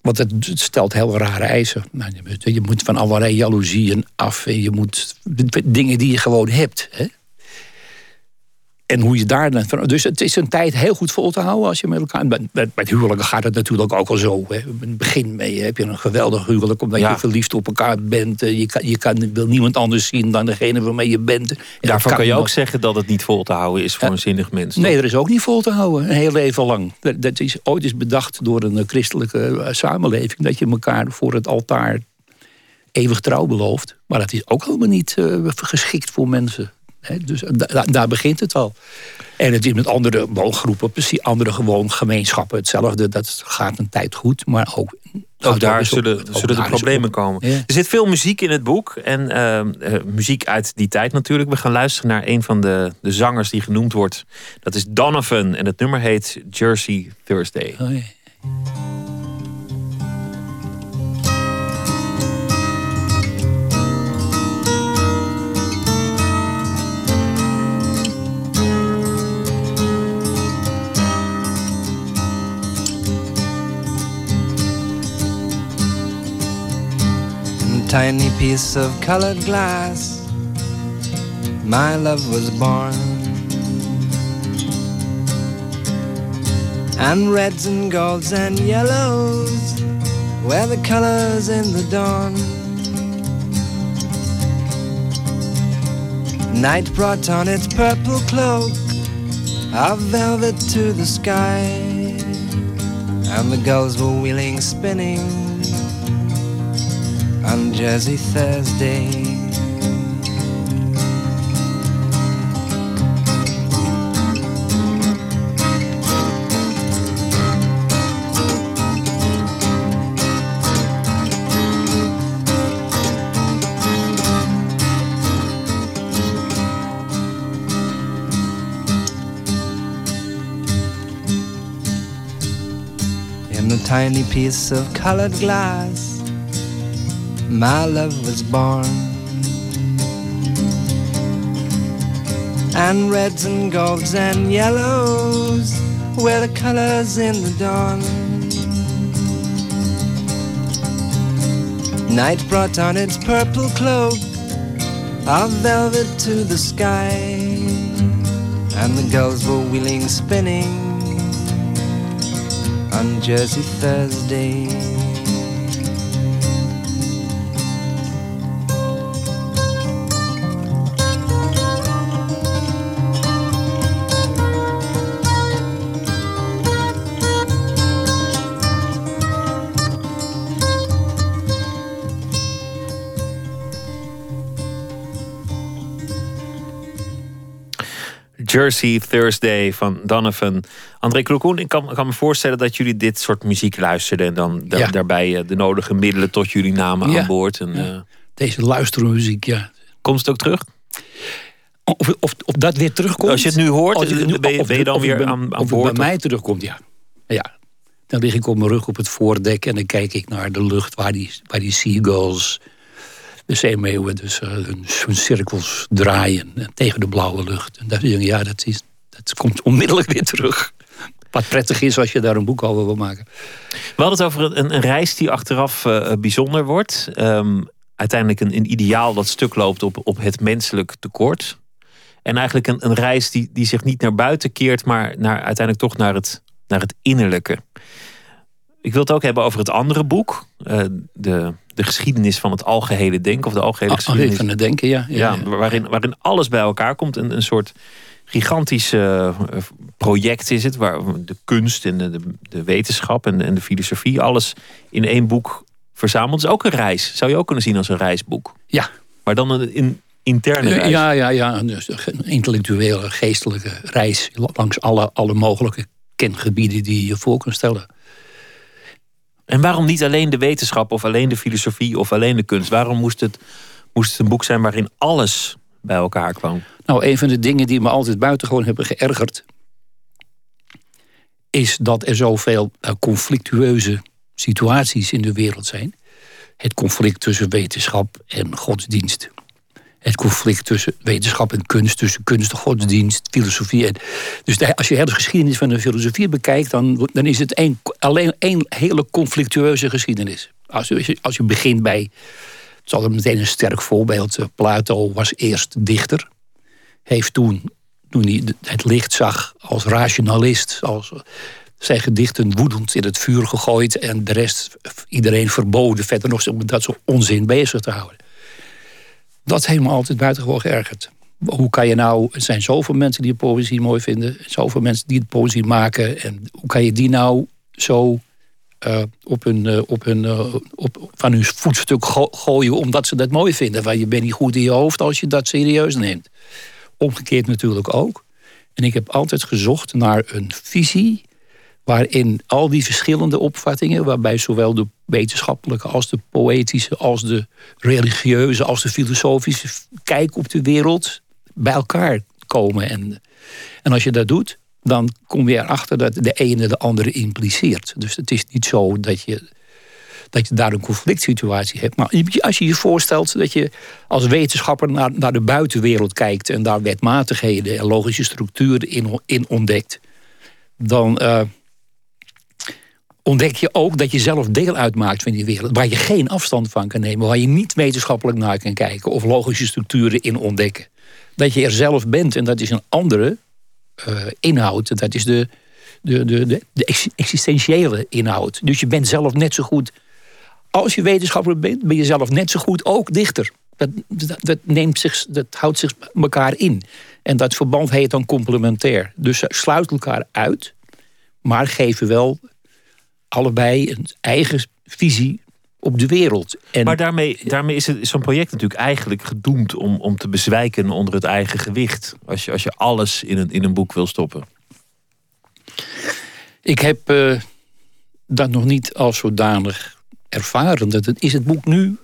Want het, stelt heel rare eisen. Nou, je moet van allerlei jaloezieën af. En je moet dingen die je gewoon hebt. Hè? En hoe je daar dan. Dus het is een tijd heel goed vol te houden als je met elkaar. Met, met, huwelijken gaat het natuurlijk ook al zo. Hè. In het begin mee heb je een geweldig huwelijk omdat je verliefd op elkaar bent. Je, kan, je kan, wil niemand anders zien dan degene waarmee je bent. En Daarvan kan je ook zeggen dat het niet vol te houden is voor een zinnig mens. Nee, er is ook niet vol te houden. Een heel leven lang. Dat is ooit is bedacht door een christelijke eh, samenleving. Dat je elkaar voor het altaar eeuwig trouw belooft. Maar dat is ook helemaal niet uh, geschikt voor mensen dus daar begint het al. En het is met andere woongroepen, precies andere gewoon gemeenschappen hetzelfde. Dat gaat een tijd goed, maar ook. Ook daar zullen, zullen de problemen komen. Er zit veel muziek in het boek. En ehm, eh, muziek uit die tijd natuurlijk. We gaan luisteren naar een van de, de zangers die genoemd wordt. Dat is Donovan. En het nummer heet Jersey Thursday. Oh, tiny piece of colored glass, my love was born. And reds and golds and yellows were the colors in the dawn. Night brought on its purple cloak of velvet to the sky, and the gulls were wheeling, spinning on Jazzy Thursday. In the tiny piece of colored glass my love was born. And reds and golds and yellows were the colors in the dawn. Night brought on its purple cloak of velvet to the sky, and the gulls were wheeling, spinning on Jersey Thursday. Jersey Thursday van Donovan. André Klokoen, ik kan, kan, me voorstellen dat jullie dit soort muziek luisterden... en dan daarbij eh, de nodige middelen tot jullie namen aan boord. En, ja. uh, Deze luistermuziek, ja. Komt het ook terug? Of, of, of dat weer terugkomt? Als je het nu hoort, ben, je, ben je dan weer ben, aan, aan of boord? bij mij terugkomt, ja. ja. Dan lig ik op mijn rug op het voordek en dan kijk ik naar de lucht... waar die, waar die seagulls de zeemeeuwen dus uh, hun, hun, cirkels draaien tegen de blauwe lucht. En dat, ja, dat, is, dat komt onmiddellijk weer terug. Wat prettig is als je daar een boek over wil maken. We hadden het over een, een reis die achteraf uh, bijzonder wordt. Um, uiteindelijk een, een, ideaal dat stuk loopt op, op het menselijk tekort. En eigenlijk een, een reis die, die zich niet naar buiten keert, maar naar, uiteindelijk toch naar het, naar het innerlijke. Ik wil het ook hebben over het andere boek. De, de geschiedenis van het algehele denken. Of de algehele geschiedenis. van het denken, ja. ja. Waarin, waarin alles bij elkaar komt. Een, een soort gigantisch uh, project is het. Waar de kunst en de, de, de wetenschap en, en, de filosofie. Alles in één boek verzameld. Het is ook een reis. Zou je ook kunnen zien als een reisboek. Ja. Maar dan een, interne reis. Ja, ja, ja. Een intellectuele, geestelijke reis. Langs alle, alle mogelijke kengebieden die je voor kunt stellen. En waarom niet alleen de wetenschap of alleen de filosofie of alleen de kunst? Waarom moest het, moest het een boek zijn waarin alles bij elkaar kwam? Nou, een van de dingen die me altijd buitengewoon hebben geërgerd... is dat er zoveel conflictueuze situaties in de wereld zijn. Het conflict tussen wetenschap en godsdienst. Het conflict tussen wetenschap en kunst, tussen kunst en godsdienst, filosofie. En, dus als je de geschiedenis van de filosofie bekijkt, dan, dan is het een, alleen één hele conflictueuze geschiedenis. Als je, als je begint bij, het is altijd meteen een sterk voorbeeld. Plato was eerst dichter, heeft toen, toen hij het licht zag als rationalist, als zijn gedichten woedend in het vuur gegooid en de rest iedereen verboden verder nog om dat soort onzin bezig te houden. Dat heeft me altijd buitengewoon geërgerd. Hoe kan je nou, er zijn zoveel mensen die poëzie mooi vinden, zoveel mensen die poëzie maken, en hoe kan je die nou zo uh, op hun, uh, op hun, uh, op, van hun voetstuk go gooien omdat ze dat mooi vinden? Want je bent niet goed in je hoofd als je dat serieus neemt. Omgekeerd natuurlijk ook. En ik heb altijd gezocht naar een visie waarin al die verschillende opvattingen, waarbij zowel de wetenschappelijke als de poëtische, als de religieuze, als de filosofische kijk op de wereld bij elkaar komen. En, en als je dat doet, dan kom je erachter dat de ene de andere impliceert. Dus het is niet zo dat je, dat je daar een conflict situatie hebt. Maar als je je voorstelt dat je als wetenschapper naar, naar de buitenwereld kijkt en daar wetmatigheden en logische structuren in, in ontdekt, dan. Uh, ontdek je ook dat je zelf deel uitmaakt van die wereld. Waar je geen afstand van kan nemen. Waar je niet wetenschappelijk naar kan kijken. Of logische structuren in ontdekken. Dat je er zelf bent en dat is een andere uh, inhoud. Dat is de, de, de, de, existentiële inhoud. Dus je bent zelf net zo goed. Als je wetenschapper bent, ben je zelf net zo goed ook dichter. Dat, dat, neemt zich, dat houdt zich elkaar in. En dat verband heet dan complementair. Dus ze sluiten elkaar uit, maar geven wel allebei een eigen visie op de wereld. En maar daarmee, daarmee is zo'n project natuurlijk eigenlijk gedoemd om, om te bezwijken onder het eigen gewicht. Als je, als je alles in een, in een boek wil stoppen. Ik heb uh, dat nog niet als zodanig ervaren. Dat het, is het boek nu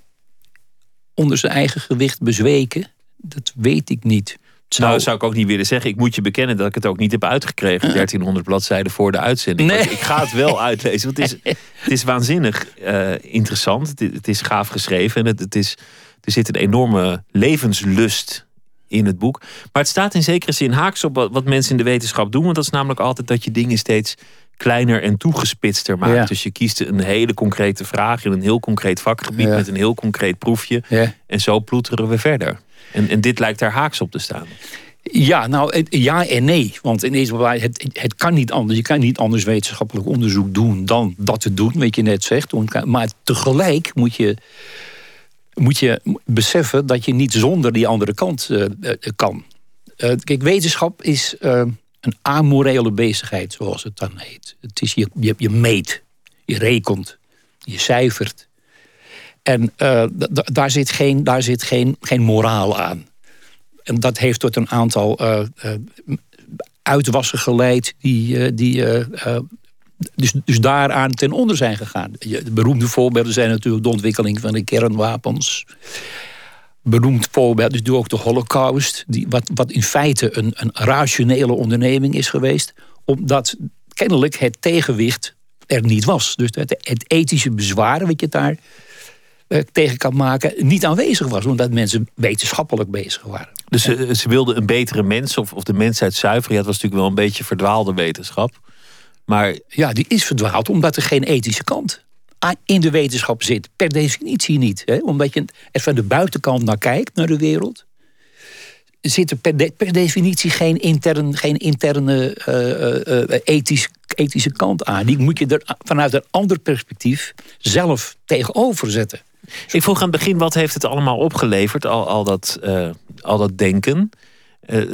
onder zijn eigen gewicht bezweken? Dat weet ik niet. Nou, dat zou ik ook niet willen zeggen. Ik moet je bekennen dat ik het ook niet heb uitgekregen. 1300 bladzijden voor de uitzending. Nee. Ik ga het wel <laughs> uitlezen. Want het is, het is waanzinnig uh, interessant. Het, het, is gaaf geschreven. En het, het is, er zit een enorme levenslust in het boek. Maar het staat in zekere zin haaks op wat, wat mensen in de wetenschap doen. Want dat is namelijk altijd dat je dingen steeds kleiner en toegespitster maakt. Ja. Dus je kiest een hele concrete vraag in een heel concreet vakgebied Ja. met een heel concreet proefje. Ja. En zo ploeteren we verder. En, dit lijkt daar haaks op te staan. Ja, nou, ja en nee. Want in deze geval, het, het kan niet anders. Je kan niet anders wetenschappelijk onderzoek doen dan dat te doen, wat je net zegt. Maar tegelijk moet je, moet je beseffen dat je niet zonder die andere kant eh, eh, kan. Eh, kijk, wetenschap is een amorele bezigheid, zoals het dan heet. Het is je, je, je meet, je rekent, je cijfert. En eh, da- da- daar zit, geen, daar zit geen, geen moraal aan. En dat heeft tot een aantal eh, eh, uitwassen geleid die, die dus, dus daaraan ten onder zijn gegaan. De beroemde voorbeelden zijn natuurlijk de ontwikkeling van de kernwapens. Beroemd voorbeeld natuurlijk ook de holocaust. Die, wat, wat in feite een, een rationele onderneming is geweest. Omdat kennelijk het tegenwicht er niet was. Dus het, ethische bezwaar wat je daar eh, tegen kan maken... niet aanwezig was. Omdat mensen wetenschappelijk bezig waren. Dus ze, ze wilden een betere mens of, of de mensheid zuiveren. Ja, het was natuurlijk wel een beetje verdwaalde wetenschap. Maar Ja, die is verdwaald omdat er geen ethische kant in de wetenschap zit. Per definitie niet. Hè? Omdat je er van de buitenkant naar kijkt, naar de wereld. Zit er per, de- per definitie geen, intern, geen interne eh, eh, eh, ethisch, ethische kant aan. Die moet je er vanuit een ander perspectief zelf tegenover zetten. Ik vroeg aan het begin, wat heeft het allemaal opgeleverd? Al, al, dat, eh, al dat denken.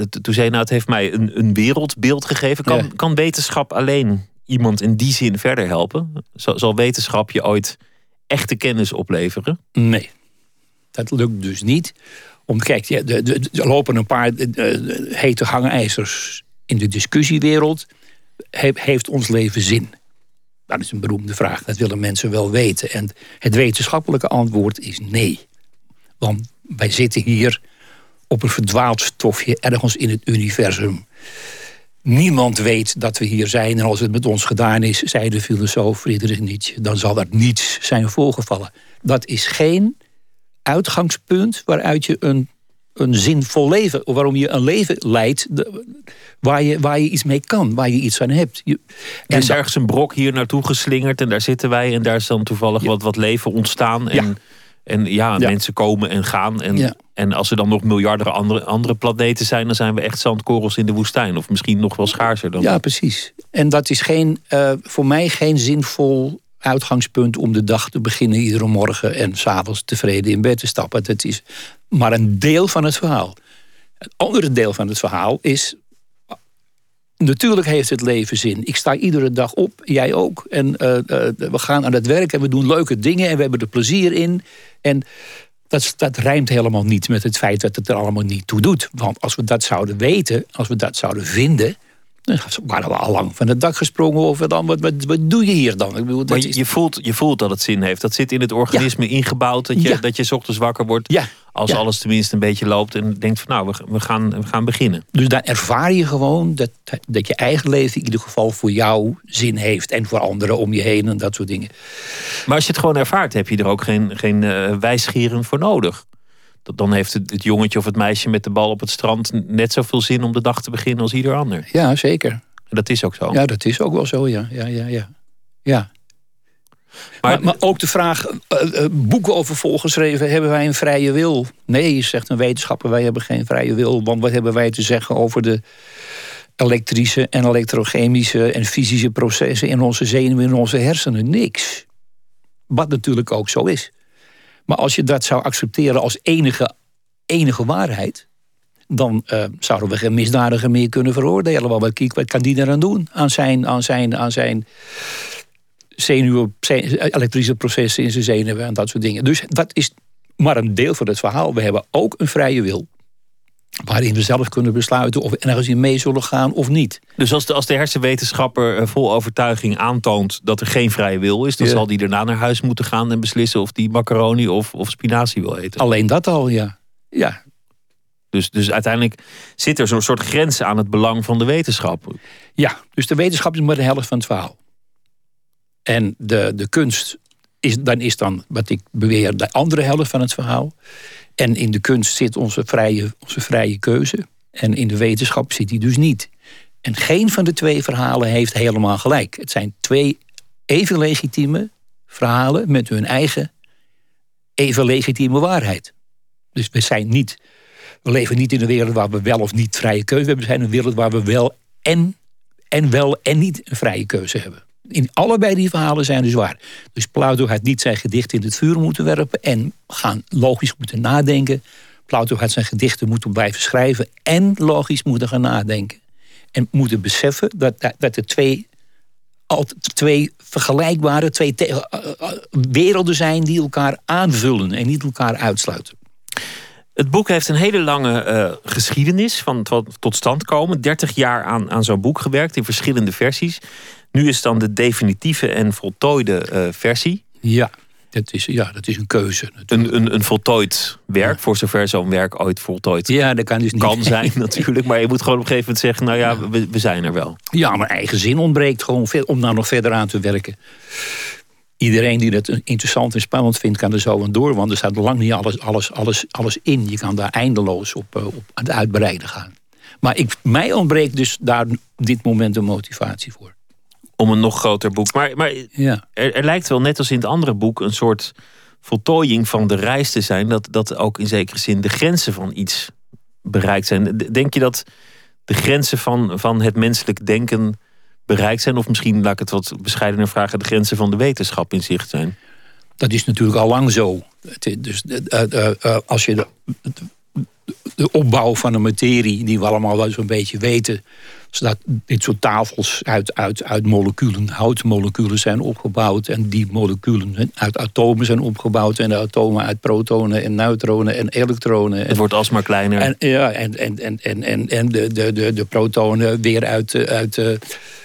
T- toen zei je, nou, het heeft mij een, een wereldbeeld gegeven. Kan, Ja. kan wetenschap alleen iemand in die zin verder helpen? Zal, zal wetenschap je ooit echte kennis opleveren? Nee, dat lukt dus niet. Om, kijk, ja, de- de- er lopen een paar eh, hete hangijzers in de discussiewereld. He- heeft ons leven zin? Dat is een beroemde vraag. Dat willen mensen wel weten. En het wetenschappelijke antwoord is nee. Want wij zitten hier op een verdwaald stofje ergens in het universum. Niemand weet dat we hier zijn. En als het met ons gedaan is, zei de filosoof Friedrich Nietzsche, dan zal er niets zijn voorgevallen. Dat is geen uitgangspunt waaruit je een, een zinvol leven, waarom je een leven leidt waar je, waar je iets mee kan, waar je iets aan hebt. Je, Er is ergens een brok hier naartoe geslingerd en daar zitten wij. En daar is dan toevallig wat, wat leven ontstaan. En, Ja. en ja, Ja. mensen komen en gaan. En, en als er dan nog miljarden andere, andere planeten zijn... dan zijn we echt zandkorrels in de woestijn. Of misschien nog wel schaarser dan. Ja, precies. En dat is geen, eh, voor mij geen zinvol uitgangspunt om de dag te beginnen iedere morgen en s'avonds tevreden in bed te stappen. Dat is maar een deel van het verhaal. Het andere deel van het verhaal is. Natuurlijk heeft het leven zin. Ik sta iedere dag op, jij ook. En eh, eh, we gaan aan het werk en we doen leuke dingen en we hebben er plezier in. En dat, dat rijmt helemaal niet met het feit dat het er allemaal niet toe doet. Want als we dat zouden weten, als we dat zouden vinden. Dan waren we al lang van het dak gesprongen. Of dan, wat, wat, wat doe je hier dan? Ik bedoel, dat Maar je, is- voelt, je voelt dat het zin heeft. Dat zit in het organisme ingebouwd. Dat je, Ja. dat je 's ochtends wakker wordt. Ja. Als alles tenminste een beetje loopt. En denkt van nou, we, we, gaan, we gaan beginnen. Dus daar ervaar je gewoon dat, dat je eigen leven in ieder geval voor jou zin heeft. En voor anderen om je heen en dat soort dingen. Maar als je het gewoon ervaart, heb je er ook geen, geen wijsgieren voor nodig. Dan heeft het, het jongetje of het meisje met de bal op het strand net zoveel zin om de dag te beginnen als ieder ander. Ja, zeker. En dat is ook zo. Ja, dat is ook wel zo, ja. ja, ja, ja. ja. maar, Maar, maar ook de vraag, eh, eh, boeken over volgeschreven, hebben wij een vrije wil? Nee, zegt een wetenschapper, wij hebben geen vrije wil. Want wat hebben wij te zeggen over de elektrische en elektrochemische en fysische processen in onze zenuwen, in onze hersenen? Niks. Wat natuurlijk ook zo is. Maar als je dat zou accepteren als enige, enige waarheid, dan eh, zouden we geen misdadiger meer kunnen veroordelen. Want wat, wat kan die eraan doen? Aan zijn, aan zijn, aan zijn zenuwen, ze- elektrische processen in zijn zenuwen en dat soort dingen. Dus dat is maar een deel van het verhaal. We hebben ook een vrije wil. Waarin we zelf kunnen besluiten of we ergens in mee zullen gaan of niet. Dus als de, als de hersenwetenschapper eh, vol overtuiging aantoont dat er geen vrije wil is, dan Ja. zal die daarna naar huis moeten gaan en beslissen of die macaroni of, of spinazie wil eten. Alleen dat al, ja. Ja, Dus, dus uiteindelijk zit er zo'n soort grens aan het belang van de wetenschap. Ja, dus de wetenschap is maar de helft van het verhaal. En de, de kunst is dan, is dan, wat ik beweer, de andere helft van het verhaal. En in de kunst zit onze vrije, onze vrije keuze. En in de wetenschap zit die dus niet. En geen van de twee verhalen heeft helemaal gelijk. Het zijn twee even legitieme verhalen met hun eigen even legitieme waarheid. Dus we zijn niet, we leven niet in een wereld waar we wel of niet vrije keuze hebben. We zijn een wereld waar we wel en, en wel en niet een vrije keuze hebben. In allebei die verhalen zijn dus waar. Dus Plato had niet zijn gedicht in het vuur moeten werpen en gaan logisch moeten nadenken. Plato had zijn gedichten moeten blijven schrijven en logisch moeten gaan nadenken. En moeten beseffen dat, dat, er twee, twee vergelijkbare, twee eh, eh, werelden zijn die elkaar aanvullen en niet elkaar uitsluiten. Het boek heeft een hele lange uh, geschiedenis van tot, tot stand komen. 30 jaar aan, aan zo'n boek gewerkt in verschillende versies. Nu is het dan de definitieve en voltooide uh, versie. Ja. Dat is, ja, dat is een keuze. Een, een, een voltooid werk, voor zover zo'n werk ooit voltooid ja, dat kan, dus niet. kan zijn <laughs> <laughs> natuurlijk. Maar je moet gewoon op een gegeven moment zeggen, nou ja, we, we zijn er wel. Ja, maar eigen zin ontbreekt gewoon om daar nog verder aan te werken. Iedereen die het interessant en spannend vindt, kan er zo aan door. Want er staat lang niet alles, alles, alles, alles in. Je kan daar eindeloos op, eh, op aan het uitbreiden gaan. Maar ik, mij ontbreekt dus daar dit moment de motivatie voor om een nog groter boek. Maar, maar ja. er, er, lijkt wel, net als in het andere boek, een soort voltooiing van de reis te zijn. Dat, dat ook in zekere zin de grenzen van iets bereikt zijn. Denk je dat de grenzen van, van het menselijk denken bereikt zijn? Of misschien, laat ik het wat bescheidener vragen, de grenzen van de wetenschap in zicht zijn? Dat is natuurlijk al lang zo. Dus uh, uh, als je de, de opbouw van een materie, die we allemaal wel zo'n beetje weten, zodat dit soort tafels uit, uit, uit moleculen, houtmoleculen zijn opgebouwd. En die moleculen uit atomen zijn opgebouwd. En de atomen uit protonen en neutronen en elektronen. Het wordt alsmaar kleiner. En, ja, en, en, en, en, en, en de, de, de, de protonen weer uit, uit uh,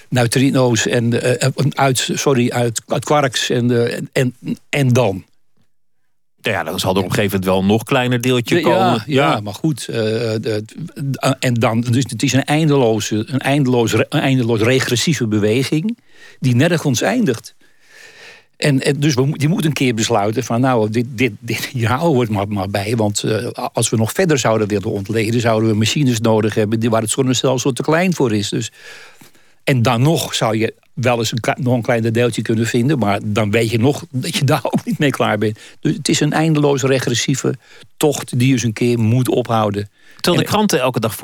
neutrino's en uh, uit, sorry, uit, uit quarks. En, en, en, en dan ja, dan zal er op een gegeven moment wel een nog kleiner deeltje komen. Ja, ja, maar goed. Uh, de, en dan, dus het is een eindeloze, een eindeloos, een eindeloos regressieve beweging die nergens eindigt. En, en dus we, je moet een keer besluiten van nou, dit, dit, dit, <laughs> hier houden we het maar, maar bij. Want uh, als we nog verder zouden willen ontleden, zouden we machines nodig hebben waar het zonnestelsel te klein voor is. Dus, en dan nog zou je wel eens een, nog een kleiner deeltje kunnen vinden. Maar dan weet je nog dat je <laughs> daar ook niet mee klaar bent. Dus het is een eindeloos regressieve tocht die je eens een keer moet ophouden. Terwijl de kranten elke dag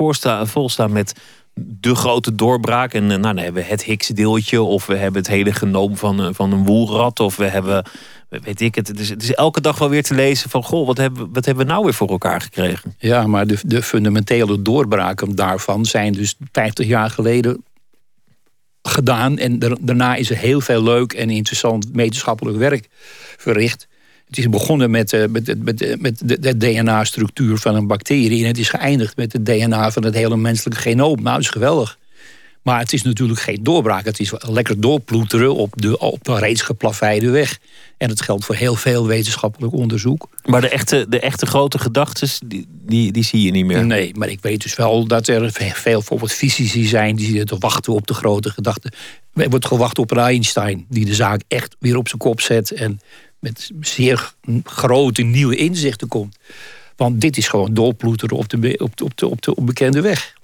volstaan met de grote doorbraak. En eh, nou, dan hebben we het Higgs-deeltje. Of we hebben het hele genoom van, eh, van een woelrat. Of we hebben, weet ik het. Het is, het is elke dag wel weer te lezen van... Goh, wat hebben, wat hebben we nou weer voor elkaar gekregen? Ja, maar de, de fundamentele doorbraken daarvan zijn dus 50 jaar geleden gedaan. En daarna is er heel veel leuk en interessant wetenschappelijk werk verricht. Het is begonnen met, uh, met, met, met de, de DNA-structuur van een bacterie. En het is geëindigd met het DNA van het hele menselijke genoom. Nou, dat is geweldig. Maar het is natuurlijk geen doorbraak. Het is lekker doorploeteren op de, op de reeds geplaveide weg. En dat geldt voor heel veel wetenschappelijk onderzoek. Maar de echte, de echte grote gedachten, die, die, die zie je niet meer? Nee, maar ik weet dus wel dat er veel bijvoorbeeld fysici zijn... die zitten te wachten op de grote gedachten. Er wordt gewacht op een Einstein... die de zaak echt weer op zijn kop zet... en met zeer grote nieuwe inzichten komt. Want dit is gewoon doorploeteren op de, op de, op de, op de onbekende weg.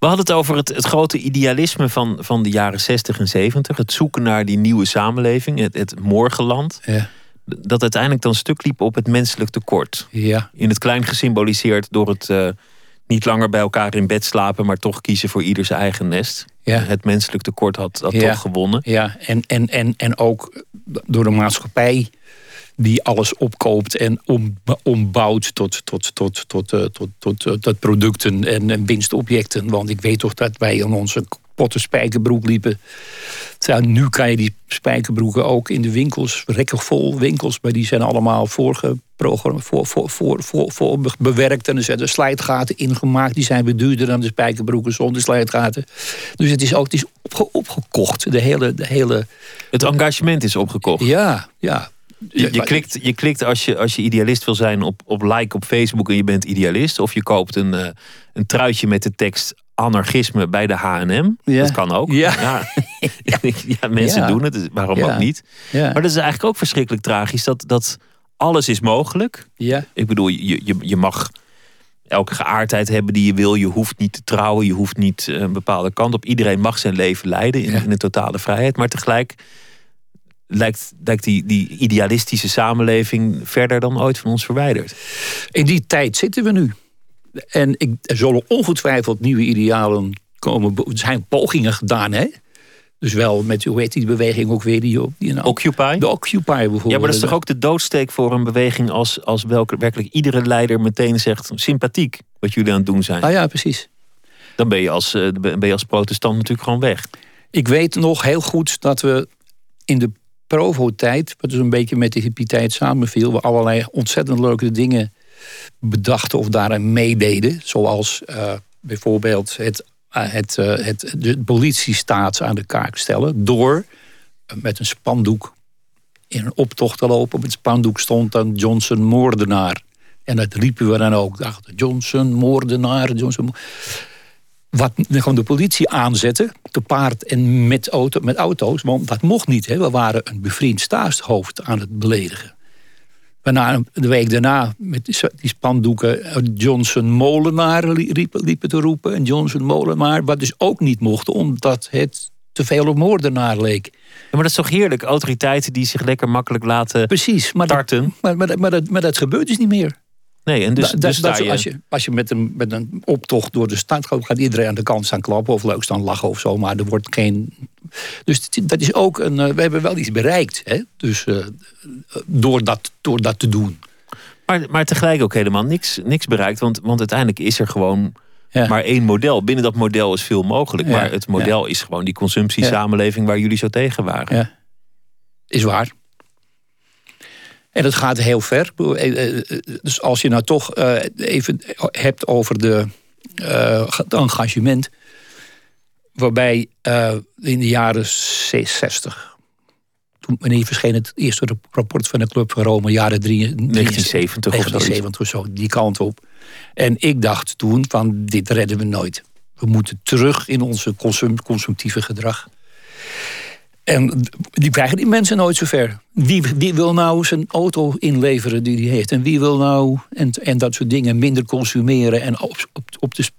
We hadden het over het, het grote idealisme van, van de jaren 60 en 70. Het zoeken naar die nieuwe samenleving, het, het morgenland. Ja. Dat uiteindelijk dan stuk liep op het menselijk tekort. Ja. In het klein gesymboliseerd door het uh, niet langer bij elkaar in bed slapen, maar toch kiezen voor ieder zijn eigen nest. Ja. Het menselijk tekort had, had ja. toch gewonnen. Ja, en, en, en, en ook door de maatschappij die alles opkoopt en om, ombouwt tot, tot, tot, tot, uh, tot, tot, tot, tot, producten en, en, winstobjecten. Want ik weet toch dat wij in onze potten spijkerbroek liepen. Nu kan je die spijkerbroeken ook in de winkels, rekken vol winkels, maar die zijn allemaal voorgeprogrammeerd, voor, voor, voor, voor, voor bewerkt en er zijn slijtgaten ingemaakt. Die zijn weer duurder dan de spijkerbroeken zonder slijtgaten. Dus het is ook het is opgekocht. De hele, de hele... Het engagement is opgekocht. Ja, ja. Je, je, klikt, je klikt als je, als je idealist wil zijn op, op like op Facebook en je bent idealist. Of je koopt een, uh, een truitje met de tekst anarchisme bij de H&M. Ja. Dat kan ook. Ja. Ja, <laughs> <laughs> ja. mensen doen het, dus waarom ook niet? Ja. Maar dat is eigenlijk ook verschrikkelijk tragisch. Dat, dat alles is mogelijk. ja. Ik bedoel, je, je, je mag elke geaardheid hebben die je wil. Je hoeft niet te trouwen. Je hoeft niet eh, een bepaalde kant op. Iedereen mag zijn leven leiden in, in een totale vrijheid. Maar tegelijk lijkt, lijkt die, die idealistische samenleving verder dan ooit van ons verwijderd. In die tijd zitten we nu. En ik, er zullen ongetwijfeld nieuwe idealen komen. Er zijn pogingen gedaan, hè? Dus wel met, hoe heet die beweging ook weer? Die, die nou, Occupy? de Occupy bijvoorbeeld. Ja, maar dat is toch ook de doodsteek voor een beweging als, als welke, werkelijk iedere leider meteen zegt sympathiek wat jullie aan het doen zijn. Ah ja, precies. Dan ben je als, eh, ben je als protestant natuurlijk gewoon weg. Ik weet nog heel goed dat we in de Provo-tijd, wat dus een beetje met de hippie-tijd samenviel, we allerlei ontzettend leuke dingen bedachten of daaraan meededen. Zoals eh, bijvoorbeeld het, eh, het, eh, het, de politiestaat aan de kaak stellen. Door met een spandoek in een optocht te lopen. Op het spandoek stond dan Johnson moordenaar. En dat riepen we dan ook. Dachten, Johnson moordenaar, Johnson mo- wat gewoon de politie aanzetten, te paard en met, auto, met auto's. Want dat mocht niet. Hè. We waren een bevriend staatshoofd aan het beledigen. Waarna de week daarna met die spandoeken eh, Johnson Molenaar liepen te roepen. En Johnson Molenaar, wat dus ook niet mocht, omdat het te veel op moordenaar leek. Ja, maar dat is toch heerlijk? Autoriteiten die zich lekker makkelijk laten Precies, maar dat, tarten. maar, maar, maar, dat, maar dat gebeurt dus niet meer. Nee, en dus, Da- dus dat je... als je, als je met, een, met een optocht door de stad gaat, gaat iedereen aan de kant staan klappen of leuk staan lachen of zo, maar er wordt geen. Dus dat is ook een. eh, We hebben wel iets bereikt, hè? Dus eh, door, dat, door dat te doen. Maar, maar tegelijk ook helemaal niks, niks bereikt. Want, want uiteindelijk is er gewoon Ja. maar één model. Binnen dat model is veel mogelijk. Ja, Maar het model is gewoon die consumptiesamenleving waar jullie zo tegen waren. Ja. Is waar. En dat gaat heel ver. Bedoel, eh, eh, Dus als je nou toch eh, even hebt over de, eh, het engagement. Waarbij eh, in de jaren 60. Toen wanneer verscheen het eerste rapport van de Club van Rome, jaren 1970 of zoiets. 1970 of zo, die kant op. En ik dacht toen van dit redden we nooit. We moeten terug in onze consum- consumptieve gedrag. En die krijgen die mensen nooit zover. Wie, wie wil nou zijn auto inleveren die hij heeft? En wie wil nou, en, en dat soort dingen, minder consumeren en op, op, de.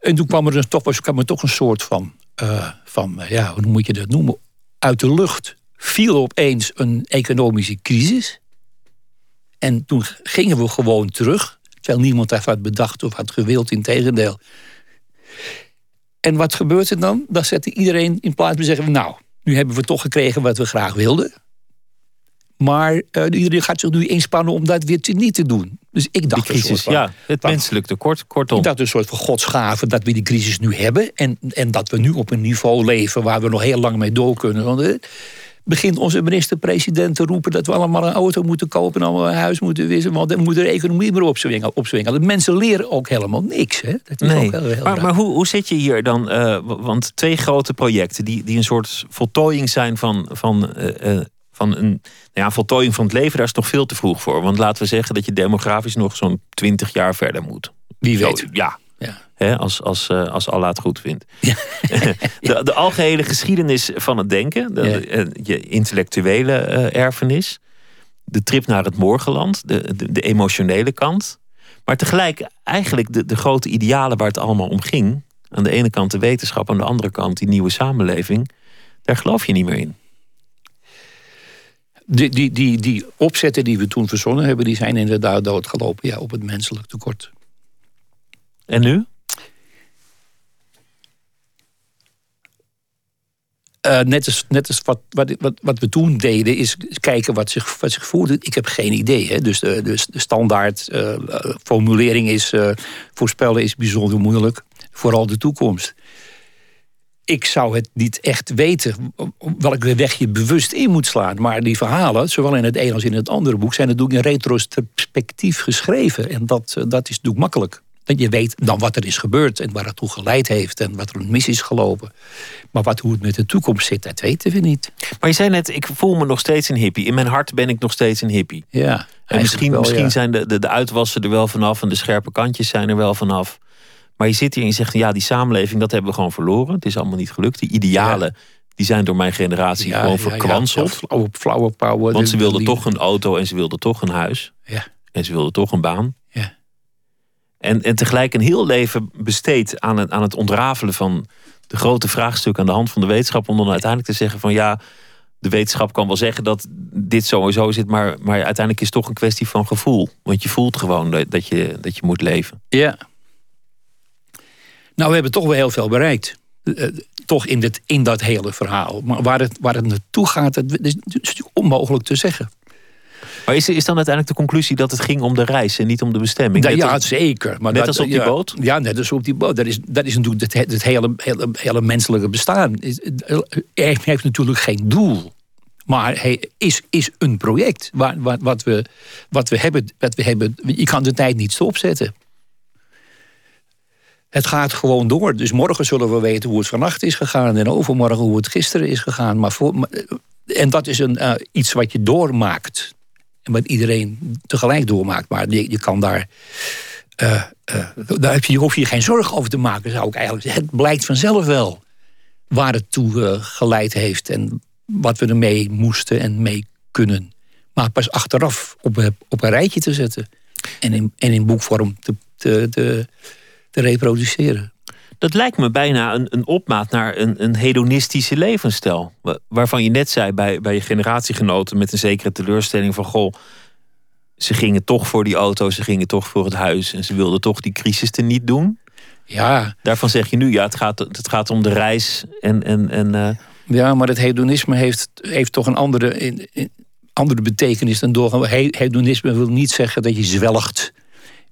En toen kwam er toch, kwam er toch een soort van, eh, van, eh, ja, hoe moet je dat noemen? Uit de lucht viel opeens een economische crisis. En toen gingen we gewoon terug. Terwijl niemand had bedacht of had gewild, in tegendeel. En wat gebeurt er dan? Dan zette iedereen in plaats van zeggen... nou, nu hebben we toch gekregen wat we graag wilden. Maar eh, iedereen gaat zich nu inspannen om dat weer te niet te doen. Dus ik dacht een soort crisis, van, ja. Het wat- menselijk tekort, kortom. ik dacht een soort van godsgave dat we die crisis nu hebben. En, en dat we nu op een niveau leven waar we nog heel lang mee door kunnen. Begint onze minister-president te roepen dat we allemaal een auto moeten kopen en allemaal een huis moeten wissen. Want dan moet de economie maar opzwingen. opzwingen. De mensen leren ook helemaal niks. Hè? Dat is Nee, ook heel, heel maar, maar hoe, hoe zit je hier dan? eh, want twee grote projecten die, die een soort voltooiing zijn van, van, eh, eh, van een nou ja, voltooiing van het leven, daar is nog veel te vroeg voor. Want laten we zeggen dat je demografisch nog zo'n twintig jaar verder moet. Wie weet. Ja. Hè, als, als, eh, als Allah het goed vindt. <laughs> de, de algehele geschiedenis van het denken, de, Ja. eh, je intellectuele eh, erfenis, de trip naar het morgenland, de, de, de emotionele kant. Maar tegelijk eigenlijk de, de grote idealen waar het allemaal om ging. Aan de ene kant de wetenschap, aan de andere kant die nieuwe samenleving. Daar geloof je niet meer in. Die, die, die, die opzetten die we toen verzonnen hebben, die zijn inderdaad doodgelopen ja, op het menselijk tekort. En nu? Eh, net als, net als wat, wat, wat, we toen deden, is kijken wat zich, wat zich. Ik heb geen idee. Hè? Dus de, de, de standaard eh, formulering is eh, voorspellen is bijzonder moeilijk. Vooral de toekomst. Ik zou het niet echt weten welke weg je bewust in moet slaan. Maar die verhalen, zowel in het een als in het andere boek, zijn natuurlijk in retrospectief geschreven. En dat, dat is natuurlijk makkelijk. Dat je weet dan wat er is gebeurd en waar het toe geleid heeft en wat er mis is gelopen. Maar wat, hoe het met de toekomst zit, dat weten we niet. Maar je zei net, ik voel me nog steeds een hippie. In mijn hart ben ik nog steeds een hippie. Ja, en misschien, misschien zijn de, de, de uitwassen er wel vanaf en de scherpe kantjes zijn er wel vanaf. Maar je zit hier en je zegt, ja, die samenleving, dat hebben we gewoon verloren. Het is allemaal niet gelukt. Die idealen, die zijn door mijn generatie gewoon verkwanseld. Ja, flauwe, power. Want ze wilden toch een auto en ze wilden toch een huis. Ja. En ze wilden toch een baan. En, en tegelijk een heel leven besteed aan het, aan het ontrafelen van de grote vraagstukken aan de hand van de wetenschap. Om dan uiteindelijk te zeggen van ja, de wetenschap kan wel zeggen dat dit sowieso zit. Maar, maar uiteindelijk is het toch een kwestie van gevoel. Want je voelt gewoon dat je, dat je moet leven. Ja. Nou, we hebben toch wel heel veel bereikt. Uh, toch in, dit, in dat hele verhaal. Maar waar het, waar het naartoe gaat, dat is natuurlijk onmogelijk te zeggen. Maar is, is dan uiteindelijk de conclusie dat het ging om de reis en niet om de bestemming? Ja, ja zeker. Maar net dat, als op die boot? Ja, net als op die boot. Dat is, dat is natuurlijk het, het hele, hele, hele menselijke bestaan. Hij heeft natuurlijk geen doel. Maar hij is, is een project. Waar, wat, wat, we, wat, we hebben, wat we hebben. Je kan de tijd niet stopzetten. Het gaat gewoon door. Dus morgen zullen we weten hoe het vannacht is gegaan. En overmorgen hoe het gisteren is gegaan. Maar voor, en dat is een, uh, iets wat je doormaakt. En wat iedereen tegelijk doormaakt. Maar je, je kan daar. Uh, uh, daar heb je, hoef je geen zorgen over te maken, zou ik eigenlijk. Het blijkt vanzelf wel waar het toe geleid heeft. En wat we ermee moesten en mee kunnen. Maar pas achteraf op, op een rijtje te zetten. En in, en in boekvorm te, te, te te reproduceren. Dat lijkt me bijna een, een opmaat naar een, een hedonistische levensstijl. Waarvan je net zei bij, bij je generatiegenoten met een zekere teleurstelling van goh, ze gingen toch voor die auto, ze gingen toch voor het huis en ze wilden toch die crisis te niet doen. Ja. Daarvan zeg je nu, ja, het gaat, het gaat om de reis en. en, en uh... Ja, maar het hedonisme heeft, heeft toch een andere, andere betekenis dan doorgaan. Hedonisme wil niet zeggen dat je zwelgt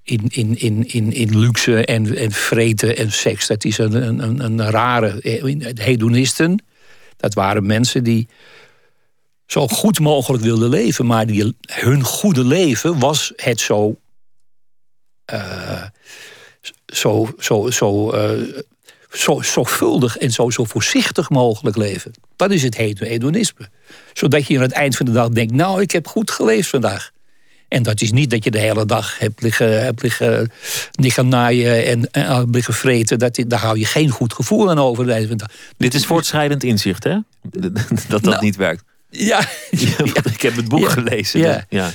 in, in, in, in, in luxe en, en vreten en seks. Dat is een, een, een rare. Hedonisten, dat waren mensen die zo goed mogelijk wilden leven, maar die, hun goede leven was het zo. Uh, zo, zo, zo, zo zorgvuldig en zo, zo voorzichtig mogelijk leven. Dat is het hedonisme. Zodat je aan het eind van de dag denkt: Nou, ik heb goed geleefd vandaag. En dat is niet dat je de hele dag hebt liggen, hebt liggen, liggen naaien en, en liggen vreten. Dat, daar hou je geen goed gevoel aan over. Dit is voortschrijdend inzicht, hè? <laughs> Dat dat nou, niet werkt. Ja, <laughs> ja, ik heb het boek ja, gelezen. Ja, ja.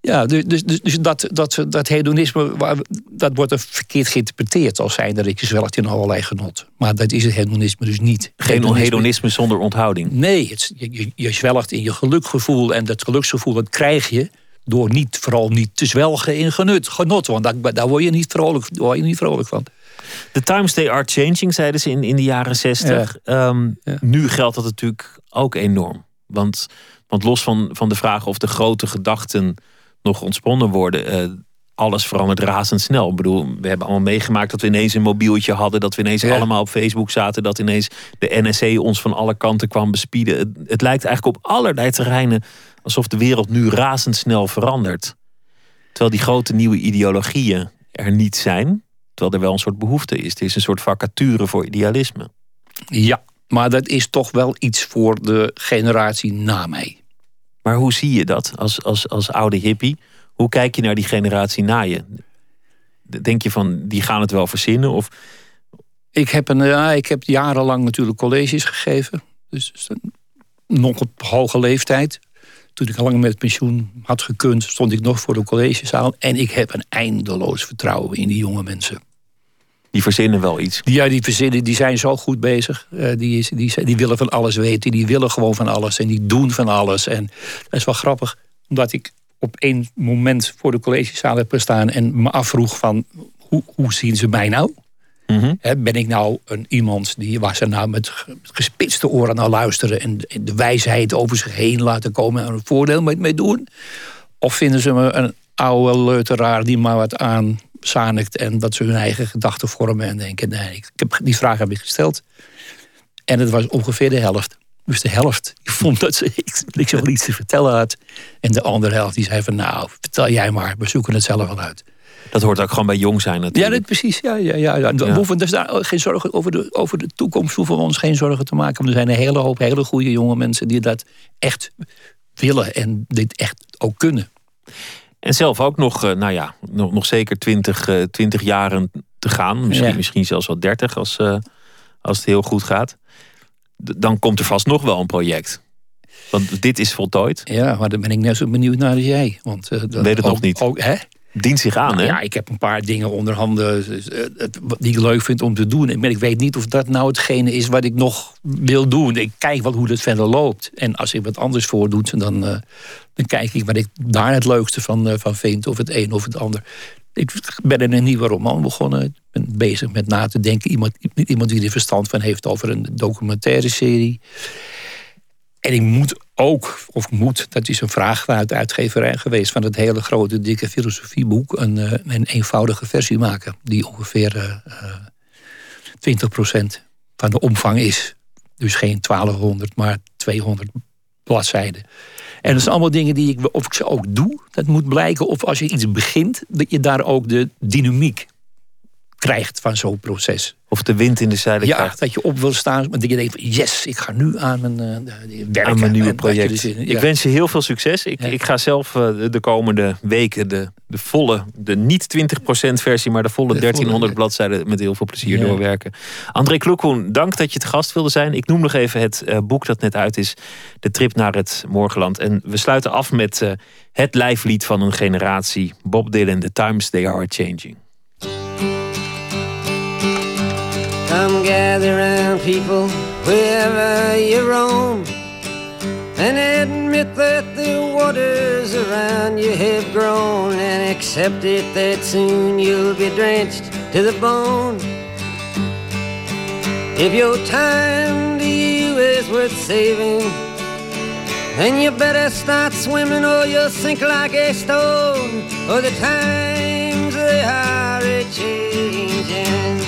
ja dus, dus, dus dat, dat, dat hedonisme, dat wordt er verkeerd geïnterpreteerd als zijnde dat je zwelgt in allerlei genot. Maar dat is het hedonisme dus niet. Geen hedonisme, hedonisme zonder onthouding. Nee, het, je, je zwelgt in je gelukgevoel en dat geluksgevoel dat krijg je door niet, vooral niet te zwelgen in genut, genot. Want daar, daar word, je niet vrolijk, word je niet vrolijk van. The times they are changing, zeiden ze in, in de jaren zestig. Ehm, nu geldt dat natuurlijk ook enorm. Want, want los van, van de vraag of de grote gedachten nog ontsponnen worden... Uh, alles verandert razendsnel. Ik bedoel, we hebben allemaal meegemaakt dat we ineens een mobieltje hadden, dat we ineens allemaal op Facebook zaten, dat ineens de NSC ons van alle kanten kwam bespieden. Het, het, lijkt eigenlijk op allerlei terreinen alsof de wereld nu razendsnel verandert. Terwijl die grote nieuwe ideologieën er niet zijn, terwijl er wel een soort behoefte is. Er is een soort vacature voor idealisme. Ja, maar dat is toch wel iets voor de generatie na mij. Maar hoe zie je dat als, als, als oude hippie? Hoe kijk je naar die generatie na je? Denk je van, die gaan het wel verzinnen? Of... Ik, heb een, ja, ik heb jarenlang natuurlijk colleges gegeven. Dus, dus nog op hoge leeftijd. Toen ik al lang met pensioen had gekund, stond ik nog voor de collegezaal. En ik heb een eindeloos vertrouwen in die jonge mensen. Die verzinnen wel iets. Ja, die verzinnen, die zijn zo goed bezig. Uh, die, is, die, die willen van alles weten. Die willen gewoon van alles. En die doen van alles. En dat is wel grappig. Omdat ik op één moment voor de collegezaal heb gestaan. En me afvroeg van, hoe, hoe zien ze mij nou? Mhm. ben ik nou een, iemand die, waar ze nou met gespitste oren naar luisteren en de wijsheid over zich heen laten komen en een voordeel mee, doen? Of vinden ze me een oude leuteraar die maar wat aanzanikt en dat ze hun eigen gedachten vormen en denken: nee, ik heb, die vraag heb ik gesteld. En het was ongeveer de helft. Dus de helft die vond dat ze ik, zo iets te vertellen had. En de andere helft die zei van nou, vertel jij maar, we zoeken het zelf wel uit. Dat hoort ook gewoon bij jong zijn natuurlijk. Ja, dat, precies. Ja, ja, ja, ja. We hoeven dus daar geen zorgen over de, over de toekomst hoeven we ons geen zorgen te maken. Want er zijn een hele hoop hele goede jonge mensen die dat echt willen en dit echt ook kunnen. En zelf ook nog, eh, nou ja, nog, nog zeker 20, uh, 20 jaren te gaan. Misschien, misschien zelfs wel 30 als, uh, als het heel goed gaat. Dan komt er vast nog wel een project. Want dit is voltooid. Ja, maar dan ben ik net zo benieuwd naar als jij. Want, uh, Weet het ook, nog niet. Ook, hè? Dient zich aan, nou, hè? Ja, ik heb een paar dingen onder handen die ik leuk vind om te doen. Maar ik weet niet of dat nou hetgene is wat ik nog wil doen. Ik kijk wel hoe dat verder loopt. En als ik wat anders voordoet, dan, uh, dan kijk ik wat ik daar het leukste van, uh, van vind. Of het een of het ander. Ik ben in een nieuwe roman begonnen. Ik ben bezig met na te denken. Iemand, iemand die er verstand van heeft over een documentaire serie. En ik moet ook, of moet, dat is een vraag vanuit de uitgeverij geweest... van het hele grote, dikke filosofieboek... een, een eenvoudige versie maken. Die ongeveer uh, 20% van de omvang is. Dus geen 1200, maar 200 bladzijden. En dat zijn allemaal dingen die ik, of ik ze ook doe. Dat moet blijken of als je iets begint... dat je daar ook de dynamiek krijgt van zo'n proces. Of de wind in de zeilen ja, krijgt. dat je op wil staan. Maar dat je denkt, yes, ik ga nu aan mijn, uh, werken. Aan mijn nieuwe project. dus in- Ik wens je heel veel succes. Ik, ik ga zelf eh, de komende weken de, de volle, de niet 20% versie, maar de volle De volle, 1300 ja. bladzijden met heel veel plezier doorwerken. André Kloekhoen, dank dat je te gast wilde zijn. Ik noem nog even het eh, boek dat net uit is, De Trip naar het Morgenland. En we sluiten af met eh, het lijflied van een generatie, Bob Dylan, The Times They Are Changing. Come gather round, people, wherever you roam, and admit that the waters around you have grown, and accept it that soon you'll be drenched to the bone. If your time to you is worth saving, then you better start swimming or you'll sink like a stone, or the times they are a changing.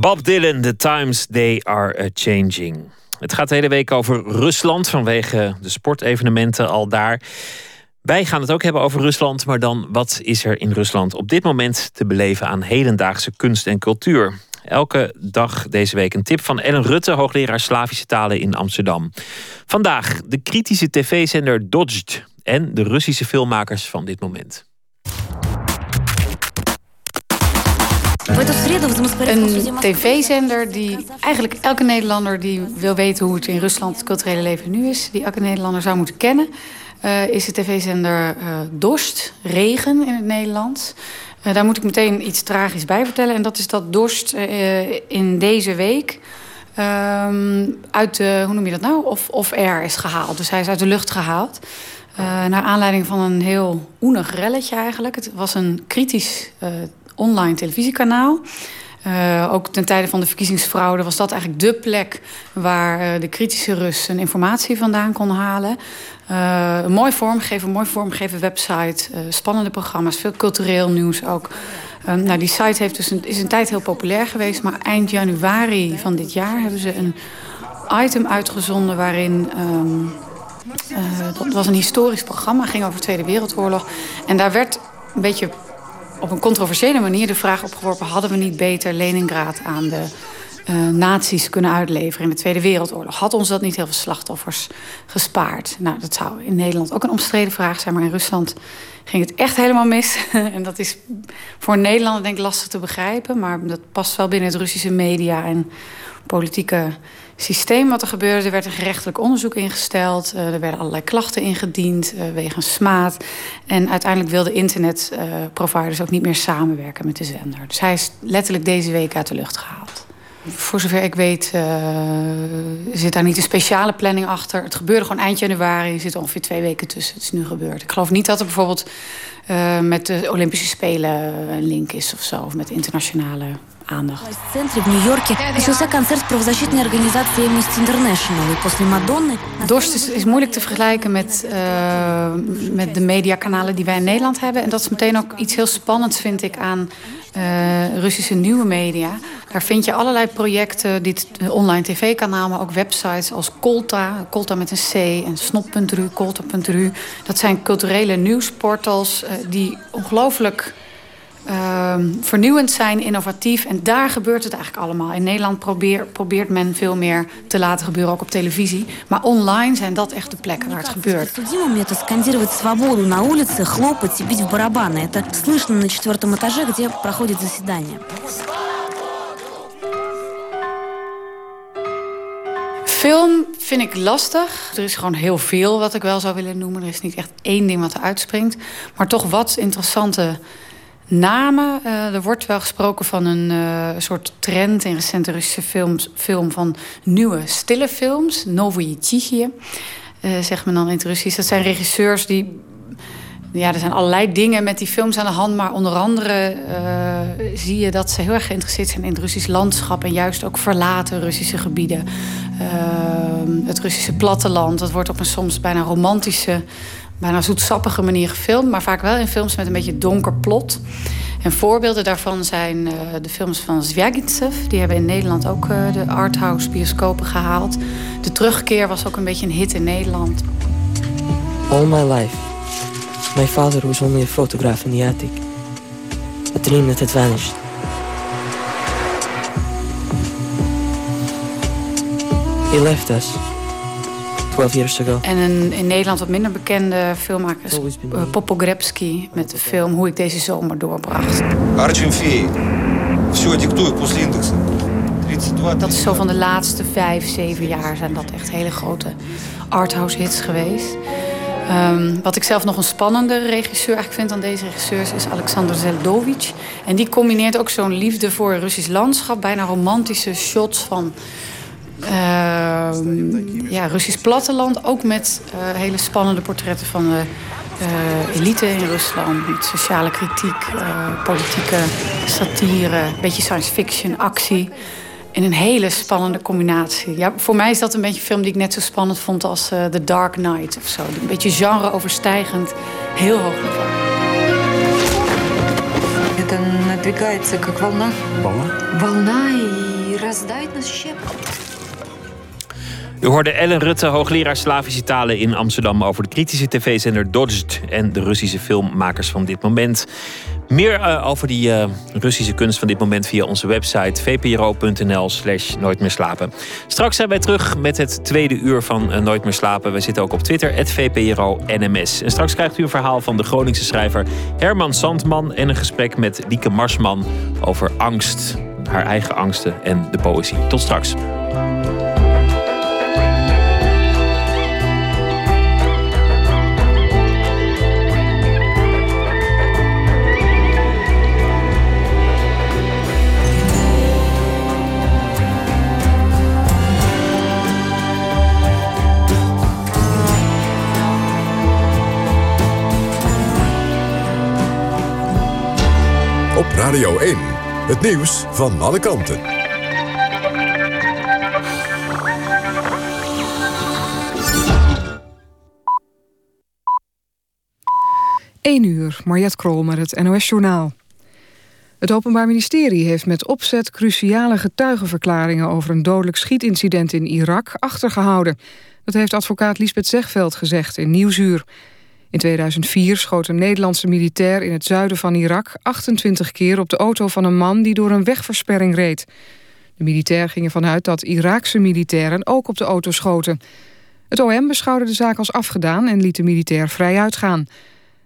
Bob Dylan, The Times They Are Changing. Het gaat de hele week over Rusland vanwege de sportevenementen al daar. Wij gaan het ook hebben over Rusland, maar dan wat is er in Rusland op dit moment te beleven aan hedendaagse kunst en cultuur? Elke dag deze week een tip van Ellen Rutte, hoogleraar Slavische talen in Amsterdam. Vandaag de kritische tv-zender Dodged en de Russische filmmakers van dit moment. Een tv-zender die eigenlijk elke Nederlander die wil weten hoe het in Rusland het culturele leven nu is, die elke Nederlander zou moeten kennen, uh, is de tv-zender uh, Dorst, Regen in het Nederlands. Uh, daar moet ik meteen iets tragisch bij vertellen. En dat is dat Dorst in deze week ehm, uit de, hoe noem je dat nou, of, of air is gehaald. Dus hij is uit de lucht gehaald. naar aanleiding van een heel oenig relletje eigenlijk. Het was een kritisch online televisiekanaal. Uh, ook ten tijde van de verkiezingsfraude was dat eigenlijk de plek waar uh, de kritische Russen informatie vandaan kon halen. Een mooi vormgeven, mooi vormgeven website, spannende programma's, veel cultureel nieuws ook. nou, die site heeft dus een, is een tijd heel populair geweest, maar eind januari van dit jaar hebben ze een item uitgezonden waarin. Um, dat was een historisch programma, ging over de Tweede Wereldoorlog. En daar werd een beetje op een controversiële manier de vraag opgeworpen... hadden we niet beter Leningrad aan de uh, nazi's kunnen uitleveren in de Tweede Wereldoorlog? Had ons dat niet heel veel slachtoffers gespaard? Nou, dat zou in Nederland ook een omstreden vraag zijn... maar in Rusland ging het echt helemaal mis. <laughs> en dat is voor Nederland denk ik lastig te begrijpen... maar dat past wel binnen het Russische media en politieke systeem wat er gebeurde. Er werd een gerechtelijk onderzoek ingesteld. Uh, er werden allerlei klachten ingediend uh, wegens smaad. En uiteindelijk wilden internetproviders ook niet meer samenwerken met de zender. Dus hij is letterlijk deze week uit de lucht gehaald. Voor zover ik weet zit daar niet een speciale planning achter. Het gebeurde gewoon eind januari. Er zit ongeveer twee weken tussen. Het is nu gebeurd. Ik geloof niet dat er bijvoorbeeld met de Olympische Spelen een link is of zo. Of met internationale aandacht. В центре в Нью-Йорке начался концерт правозащитной организации Amnesty International. И после Madonna... Dorst is, is, moeilijk te vergelijken met, uh, met de mediakanalen die wij in Nederland hebben. En dat is meteen ook iets heel spannends, vind ik, aan uh, Russische nieuwe media. Daar vind je allerlei projecten, dit online tv-kanaal, maar ook websites als Kolta, Kolta met een C en Snop.ru, Kolta.ru. Dat zijn culturele nieuwsportals uh, die ongelooflijk uh, vernieuwend zijn, innovatief. En daar gebeurt het eigenlijk allemaal. In Nederland probeer, probeert men veel meer te laten gebeuren, ook op televisie. Maar online zijn dat echt de plekken waar het gebeurt. Film vind ik lastig. Er is gewoon heel veel wat ik wel zou willen noemen. Er is niet echt één ding wat er uitspringt. Maar toch wat interessante namen. Uh, er wordt wel gesproken van een uh, soort trend in recente Russische films, film van nieuwe stille films. Novoye Tichie, uh, zegt men dan in het Russisch. Dat zijn regisseurs die... Ja, er zijn allerlei dingen met die films aan de hand. Maar onder andere zie je dat ze heel erg geïnteresseerd zijn in het Russisch landschap. En juist ook verlaten Russische gebieden. het Russische platteland. Dat wordt op een soms bijna romantische bijna zoetsappige manier gefilmd, maar vaak wel in films met een beetje donker plot. En voorbeelden daarvan zijn uh, de films van Zvyagintsev. Die hebben in Nederland ook uh, de arthouse bioscopen gehaald. De terugkeer was ook een beetje een hit in Nederland. All my life, my father was only a photograph in the attic. A dream that had vanished. He left us 12 years ago. En een in Nederland wat minder bekende filmmaker is uh, Popogrebski met de film Hoe ik deze zomer doorbracht. Dat is zo van de laatste vijf, zeven jaar zijn dat echt hele grote arthouse hits geweest. Um, wat ik zelf nog een spannende regisseur eigenlijk vind aan deze regisseurs is Alexander Zeldovic. En die combineert ook zo'n liefde voor Russisch landschap, bijna romantische shots van ja, Russisch platteland. Ook met uh, hele spannende portretten van de uh, elite in Rusland. Met sociale kritiek, uh, politieke satire, een beetje science fiction, actie. In een hele spannende combinatie. Ja, voor mij is dat een beetje een film die ik net zo spannend vond als The Dark Knight of zo. Een beetje genre-overstijgend, heel hoog niveau. Это надвигается как волна. Волна? Волна и раздает нас щепки. U hoorde Ellen Rutte, hoogleraar Slavische talen in Amsterdam... over de kritische tv-zender Dodged en de Russische filmmakers van dit moment. Meer uh, over die uh, Russische kunst van dit moment via onze website vpro.nl slash nooit meer slapen. Straks zijn wij terug met het tweede uur van uh, Nooit meer slapen. We zitten ook op Twitter, het VPRO NMS. En straks krijgt u een verhaal van de Groningse schrijver Herman Sandman... en een gesprek met Lieke Marsman over angst, haar eigen angsten en de poëzie. Tot straks. Radio 1, het nieuws van alle kanten. 1 uur, Mariette Krol met het NOS-journaal. Het Openbaar Ministerie heeft met opzet cruciale getuigenverklaringen... over een dodelijk schietincident in Irak achtergehouden. Dat heeft advocaat Lisbeth Zegveld gezegd in Nieuwsuur. In 2004 schoot een Nederlandse militair in het zuiden van Irak... 28 keer op de auto van een man die door een wegversperring reed. De militair ging ervan uit dat Iraakse militairen ook op de auto schoten. Het OM beschouwde de zaak als afgedaan en liet de militair vrij uitgaan.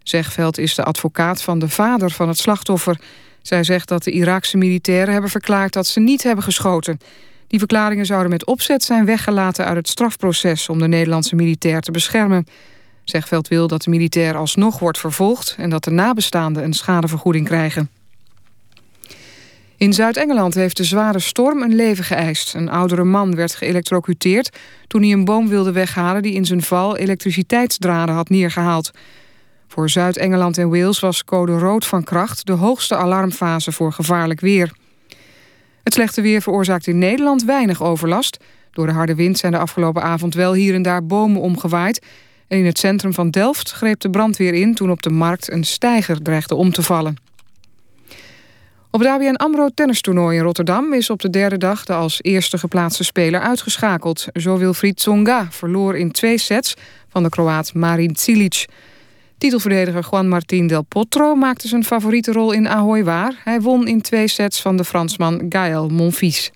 Zegveld is de advocaat van de vader van het slachtoffer. Zij zegt dat de Iraakse militairen hebben verklaard dat ze niet hebben geschoten. Die verklaringen zouden met opzet zijn weggelaten uit het strafproces... om de Nederlandse militair te beschermen. Zegveld wil dat de militair alsnog wordt vervolgd... en dat de nabestaanden een schadevergoeding krijgen. In Zuid-Engeland heeft de zware storm een leven geëist. Een oudere man werd geëlectrocuteerd toen hij een boom wilde weghalen... die in zijn val elektriciteitsdraden had neergehaald. Voor Zuid-Engeland en Wales was code rood van kracht... de hoogste alarmfase voor gevaarlijk weer. Het slechte weer veroorzaakt in Nederland weinig overlast. Door de harde wind zijn de afgelopen avond wel hier en daar bomen omgewaaid... En in het centrum van Delft greep de brandweer in... toen op de markt een steiger dreigde om te vallen. Op het ABN AMRO tennistoernooi in Rotterdam... is op de derde dag de als eerste geplaatste speler uitgeschakeld. Zo Wilfried Tsonga verloor in twee sets van de Kroaat Marin Cilic. Titelverdediger Juan Martín del Potro maakte zijn favoriete rol in Ahoy waar. Hij won in twee sets van de Fransman Gaël Monfils.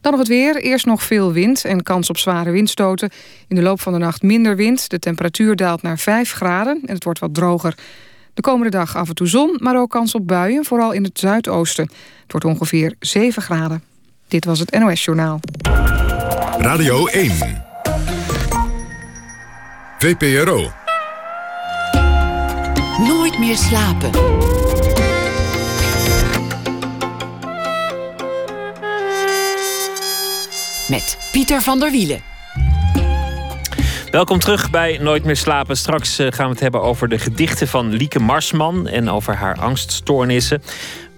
Dan nog het weer. Eerst nog veel wind en kans op zware windstoten. In de loop van de nacht minder wind. De temperatuur daalt naar 5 graden en het wordt wat droger. De komende dag af en toe zon, maar ook kans op buien, vooral in het zuidoosten. Het wordt ongeveer 7 graden. Dit was het NOS Journaal. Radio 1. VPRO. Nooit meer slapen. Met Pieter van der Wielen. Welkom terug bij Nooit meer slapen. Straks eh, gaan we het hebben over de gedichten van Lieke Marsman en over haar angststoornissen.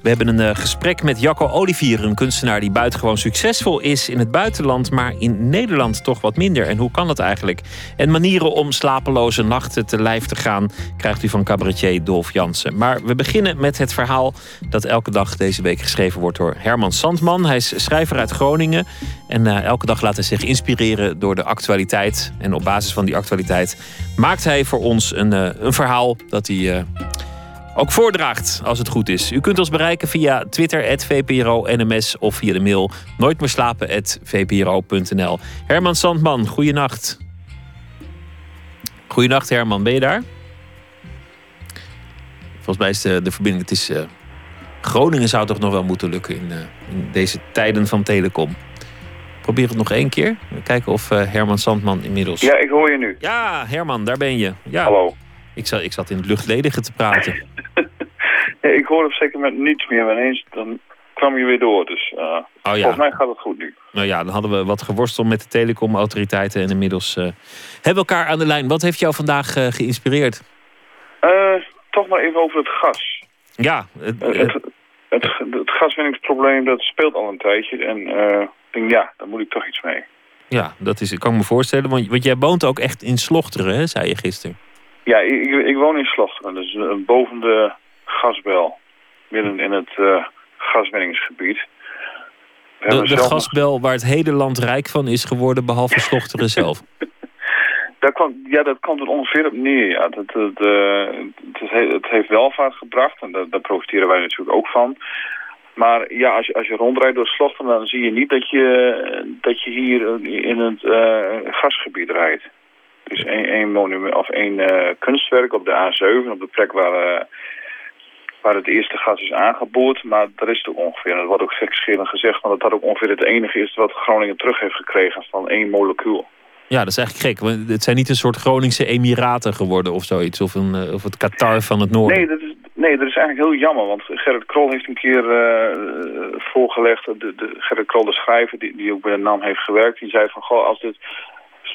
We hebben een uh, gesprek met Jacco Olivier, een kunstenaar die buitengewoon succesvol is in het buitenland, maar in Nederland toch wat minder. En hoe kan dat eigenlijk? En manieren om slapeloze nachten te lijf te gaan, krijgt u van cabaretier Dolf Jansen. Maar we beginnen met het verhaal dat elke dag deze week geschreven wordt door Herman Sandman. Hij is schrijver uit Groningen en uh, elke dag laat hij zich inspireren door de actualiteit. En op basis van die actualiteit maakt hij voor ons een, uh, een verhaal dat hij ook voordraagt als het goed is. U kunt ons bereiken via Twitter, @vpro_nms of via de mail nooit meer slapen vpro.nl. Herman Sandman, goeienacht. Goeienacht Herman, ben je daar? Volgens mij is de, de verbinding, het is... Uh, Groningen zou toch nog wel moeten lukken in, uh, in, deze tijden van telecom. Probeer het nog één keer. Kijken of uh, Herman Sandman inmiddels... Ja, ik hoor je nu. Ja, Herman, daar ben je. Ja. Hallo. Ik zat, ik zat in het luchtledige te praten. ja, <laughs> ik hoorde op zeker moment niets meer. Maar ineens dan kwam je weer door. Dus uh, oh, ja. volgens mij gaat het goed nu. Nou ja, dan hadden we wat geworsteld met de telecomautoriteiten. En inmiddels uh, hebben we elkaar aan de lijn. Wat heeft jou vandaag uh, geïnspireerd? toch maar even over het gas. Ja. Het, het, het, het gaswinningsprobleem dat speelt al een tijdje. En ik denk, ja, daar moet ik toch iets mee. Ja, dat is, ik kan me voorstellen. Want, want jij woont ook echt in Slochteren, hè, zei je gisteren. Ja, ik, ik woon in Slochteren, dus uh, boven de gasbel, midden in het uh, gaswinningsgebied. De, de gasbel waar het hele land rijk van is geworden, behalve Slochteren <laughs> zelf. Daar kwam, ja, dat komt er ongeveer op neer. Ja. Dat, dat, uh, het, het, heeft welvaart gebracht en daar, daar, profiteren wij natuurlijk ook van. Maar ja, als je, als je rondrijdt door Slochteren, dan zie je niet dat je, dat je hier in het uh, gasgebied rijdt. Dus één, één monument of één uh, kunstwerk op de A7, op de plek waar waar het eerste gas is aangeboord. Maar dat is het ook ongeveer. En dat wordt ook verschillend gezegd. Maar dat dat ook ongeveer het enige is wat Groningen terug heeft gekregen van één molecuul. Ja, dat is eigenlijk gek. Want het zijn niet een soort Groningse Emiraten geworden of zoiets. Of, een, eh, of het Qatar van het noorden. Nee, dat is, nee, dat is eigenlijk heel jammer. Want Gerrit Krol heeft een keer uh, voorgelegd. De, de, Gerrit Krol, de schrijver, die, die ook bij de NAM heeft gewerkt. Die zei van, goh, als dit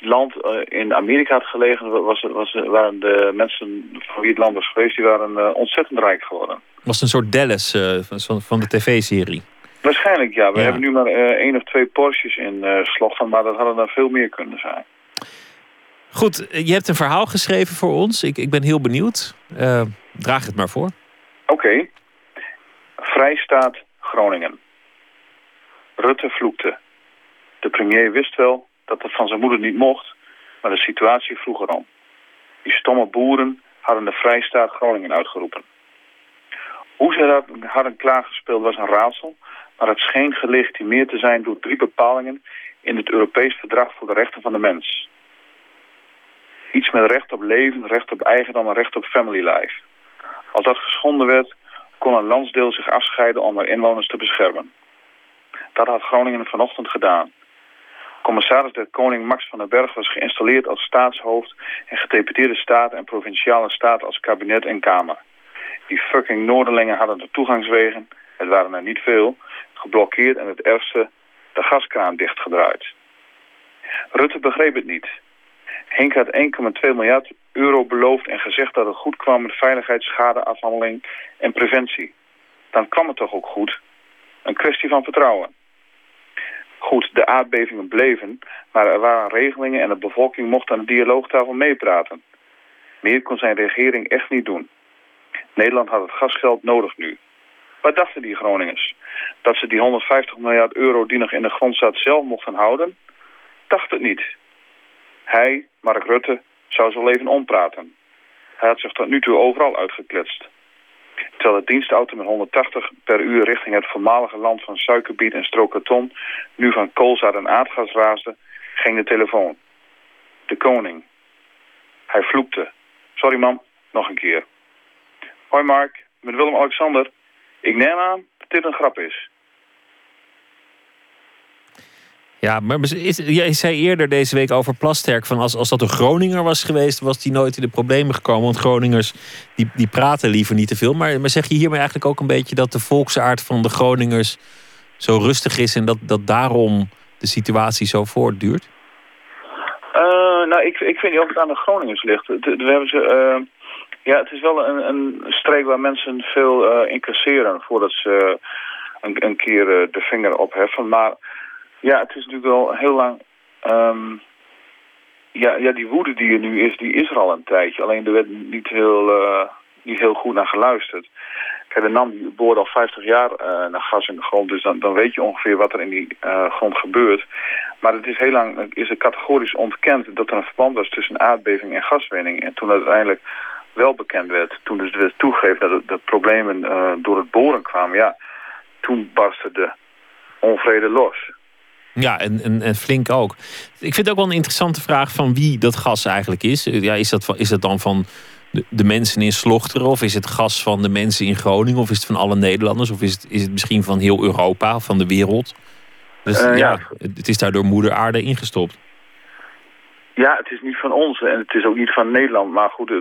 land in Amerika had gelegen, was, was, waren de mensen van wie het land was geweest, die waren ontzettend rijk geworden. Was het een soort Dallas van, van de tv-serie? Waarschijnlijk, ja. We hebben nu maar één of twee Porsches in uh, Slochteren, maar dat hadden er veel meer kunnen zijn. Goed, je hebt een verhaal geschreven voor ons. Ik, ik ben heel benieuwd. Uh, draag het maar voor. Oké. Okay. Vrijstaat Groningen. Rutte vloekte. De premier wist wel dat het van zijn moeder niet mocht, maar de situatie vroeg erom. Die stomme boeren hadden de Vrijstaat Groningen uitgeroepen. Hoe ze dat hadden klaargespeeld was een raadsel, maar het scheen gelegitimeerd te zijn door drie bepalingen in het Europees Verdrag voor de Rechten van de Mens. Iets met recht op leven, recht op eigendom en recht op family life. Als dat geschonden werd, kon een landsdeel zich afscheiden om haar inwoners te beschermen. Dat had Groningen vanochtend gedaan. Commissaris der Koning Max van den Berg was geïnstalleerd als staatshoofd en gedeputeerde staten en provinciale staten als kabinet en kamer. Die fucking Noorderlingen hadden de toegangswegen, het waren er niet veel, geblokkeerd en het ergste, de gaskraan dichtgedraaid. Rutte begreep het niet. Henk had 1,2 miljard euro beloofd en gezegd dat het goed kwam met veiligheid, schadeafhandeling en preventie. Dan kwam het toch ook goed. Een kwestie van vertrouwen. Goed, de aardbevingen bleven, maar er waren regelingen en de bevolking mocht aan de dialoogtafel meepraten. Meer kon zijn regering echt niet doen. Nederland had het gasgeld nodig nu. Wat dachten die Groningers? Dat ze die 150 miljard euro die nog in de grond zat zelf mochten houden? Dacht het niet. Hij, Mark Rutte, zou zo leven ompraten. Hij had zich tot nu toe overal uitgekletst. Terwijl de dienstauto met 180 per uur richting het voormalige land van suikerbiet en strookkarton nu van koolzaad en aardgas raasde, ging de telefoon. De koning. Hij vloekte. Sorry man, nog een keer. Hoi Mark, met Willem-Alexander. Ik neem aan dat dit een grap is. Ja, maar is, jij zei eerder deze week over Plasterk... van als, als dat een Groninger was geweest, was die nooit in de problemen gekomen. Want Groningers die, die praten liever niet te veel. Maar, maar zeg je hiermee eigenlijk ook een beetje dat de volksaard van de Groningers zo rustig is... en dat, dat daarom de situatie zo voortduurt? Uh, nou, ik, ik weet niet of het aan de Groningers ligt. We hebben ze... Uh ja, het is wel een, een streek waar mensen veel uh, incasseren voordat ze een, een keer de vinger opheffen. Maar ja, het is natuurlijk wel heel lang... Um, ja, ja, die woede die er nu is, die is er al een tijdje. Alleen er werd niet heel, uh, niet heel goed naar geluisterd. Kijk, de NAM boort al 50 jaar naar gas in de grond. Dus dan, dan weet je ongeveer wat er in die grond gebeurt. Maar het is heel lang is er categorisch ontkend dat er een verband was tussen aardbeving en gaswinning. En toen uiteindelijk wel bekend werd, toen dus werd toegegeven dat de problemen door het boren kwamen, ja, toen barstte de onvrede los. Ja, en, en, en, flink ook. Ik vind het ook wel een interessante vraag van wie dat gas eigenlijk is. Ja, is, dat, is dat dan van de, de, mensen in Slochteren? Of is het gas van de mensen in Groningen? Of is het van alle Nederlanders? Of is het, is het misschien van heel Europa, van de wereld? Dus uh, ja, ja, het is daar door moeder aarde ingestopt. Ja, het is niet van ons en het is ook niet van Nederland. Maar goed, uh,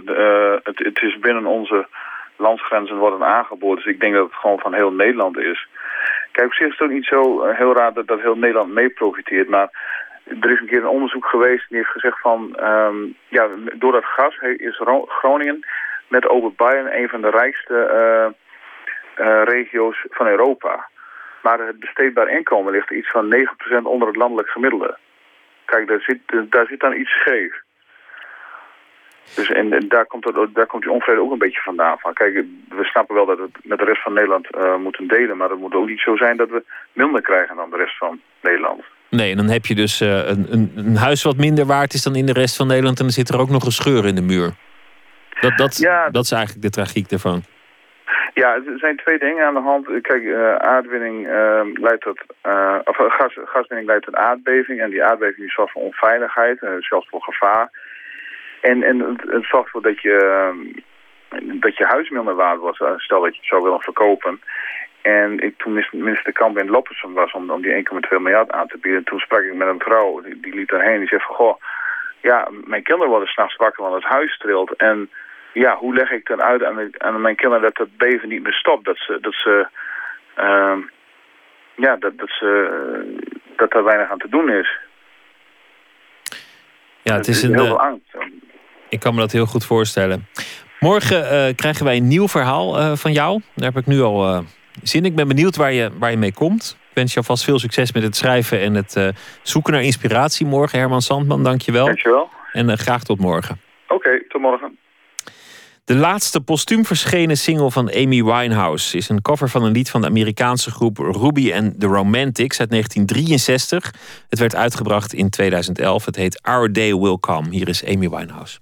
het, het, is binnen onze landsgrenzen worden aangeboden. Dus ik denk dat het gewoon van heel Nederland is. Kijk, op zich is het ook niet zo uh, heel raar dat, dat heel Nederland mee profiteert. Maar er is een keer een onderzoek geweest die heeft gezegd van... Um, ja, door dat gas is Groningen met Ober Bayern een van de rijkste uh, regio's van Europa. Maar het besteedbaar inkomen ligt iets van 9% onder het landelijk gemiddelde. Kijk, daar zit, daar zit dan iets scheef. Dus en, en daar, komt het, daar komt die onvrede ook een beetje vandaan. Van, kijk, we snappen wel dat we het met de rest van Nederland uh, moeten delen. Maar het moet ook niet zo zijn dat we minder krijgen dan de rest van Nederland. Nee, en dan heb je dus uh, een, een, een, huis wat minder waard is dan in de rest van Nederland. En dan zit er ook nog een scheur in de muur. Dat, dat, ja, dat is eigenlijk de tragiek ervan. Ja, er zijn twee dingen aan de hand. Kijk, uh, aardwinning uh, leidt tot, of gas, gaswinning leidt tot aardbeving. En die aardbeving zorgt voor onveiligheid, zelfs voor gevaar. En, en het, het zorgt ervoor dat je, ehm, dat je huis minder waard wordt. Stel dat je het zou willen verkopen. En ik, toen minister Kamp in Loppersen was om, om die 1,2 miljard aan te bieden... toen sprak ik met een vrouw, die, die liep daarheen. Die zei van, goh, ja, mijn kinderen worden s'nachts wakker, want het huis trilt. En ja, hoe leg ik dan uit aan, aan mijn kinderen dat het beven niet meer stopt? Dat ze, dat ze, uh, ja, dat, dat ze, dat er weinig aan te doen is. Ja, het is, een... Heel veel angst. Ik kan me dat heel goed voorstellen. Morgen uh, krijgen wij een nieuw verhaal uh, van jou. Daar heb ik nu al uh, zin in. Ik ben benieuwd waar je, waar je mee komt. Ik wens je alvast veel succes met het schrijven en het zoeken naar inspiratie morgen. Herman Sandman, dank je wel. Dank je wel. En graag tot morgen. Oké, tot morgen. De laatste postuum verschenen single van Amy Winehouse is een cover van een lied van de Amerikaanse groep Ruby and the Romantics uit 1963. Het werd uitgebracht in 2011. Het heet Our Day Will Come. Hier is Amy Winehouse.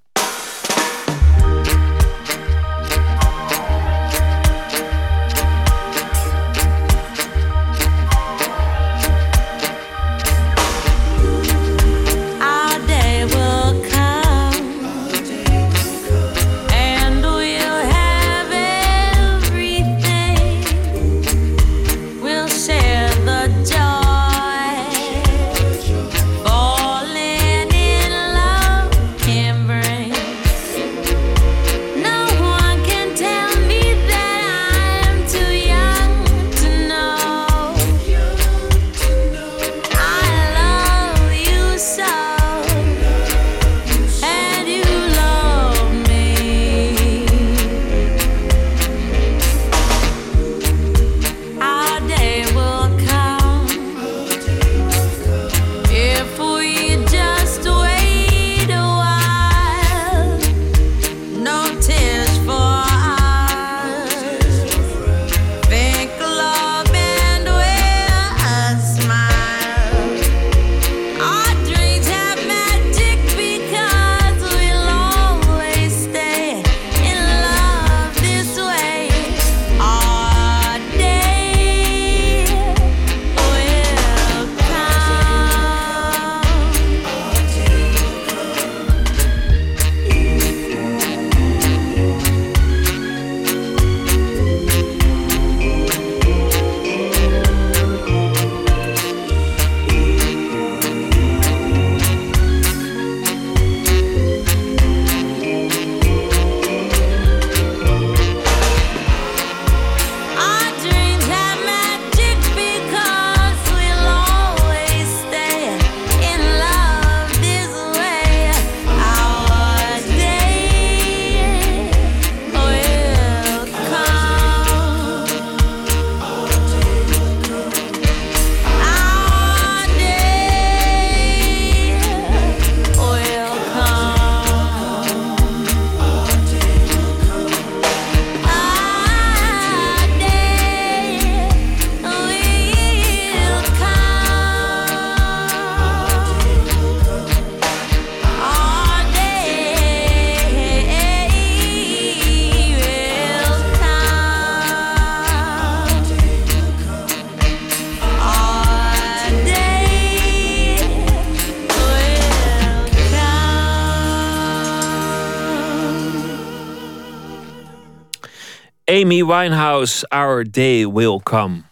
Winehouse, Our Day Will Come.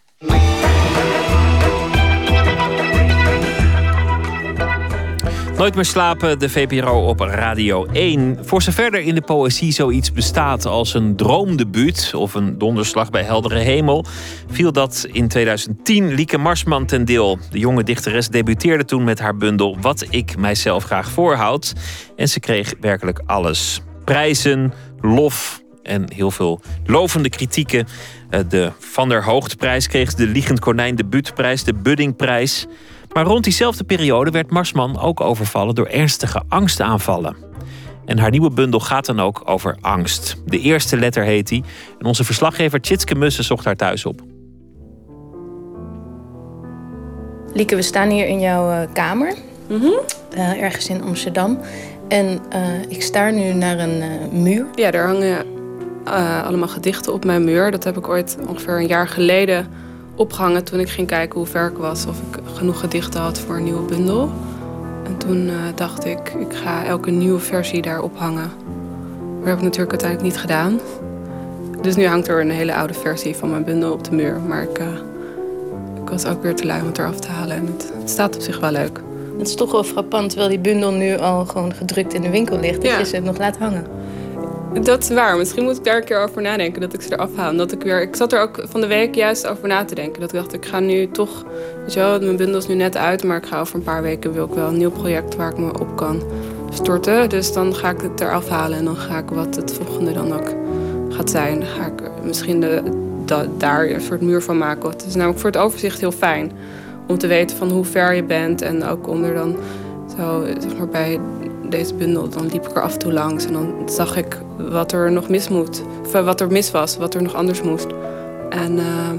Nooit meer slapen, de VPRO op Radio 1. Voor zover er in de poëzie zoiets bestaat als een droomdebuut of een donderslag bij heldere hemel, viel dat in 2010 Lieke Marsman ten deel. De jonge dichteres debuteerde toen met haar bundel Wat ik mijzelf graag voorhoud. En ze kreeg werkelijk alles: prijzen, lof, en heel veel lovende kritieken. Eh, de Van der Hoogtprijs kreeg de Liegend Konijn de Buutprijs, de Buddingprijs. Maar rond diezelfde periode werd Marsman ook overvallen door ernstige angstaanvallen. En haar nieuwe bundel gaat dan ook over angst. De eerste letter heet die. En onze verslaggever Tjitske Mussen zocht haar thuis op. Lieke, we staan hier in jouw uh, kamer. Mhm. Uh, ergens in Amsterdam. En uh, ik sta nu naar een muur. Ja, daar hangen allemaal gedichten op mijn muur. Dat heb ik ooit ongeveer een jaar geleden opgehangen toen ik ging kijken hoe ver ik was. Of ik genoeg gedichten had voor een nieuwe bundel. En toen dacht ik, ik ga elke nieuwe versie daar ophangen. Dat heb ik natuurlijk uiteindelijk niet gedaan. Dus nu hangt er een hele oude versie van mijn bundel op de muur. Maar ik was ook weer te lui om het eraf te halen. En het, het, staat op zich wel leuk. Het is toch wel frappant, terwijl die bundel nu al gewoon gedrukt in de winkel ligt. Dat je ze nog laat hangen. Dat is waar. Misschien moet ik daar een keer over nadenken. Dat ik ze eraf haal. Dat ik, weer, ik zat er ook van de week juist over na te denken. Dat ik dacht, ik ga nu toch... Wel, mijn bundel is nu net uit. Maar ik ga over een paar weken wil ik wel een nieuw project waar ik me op kan storten. Dus dan ga ik het eraf halen. En dan ga ik wat het volgende dan ook gaat zijn. Dan ga ik misschien de, daar een soort muur van maken. Het is namelijk voor het overzicht heel fijn om te weten van hoe ver je bent. En ook onder dan zo, zeg maar bij deze bundel, dan liep ik er af en toe langs. En dan zag ik wat er nog mis moet. Of wat er mis was, wat er nog anders moest. En, uh,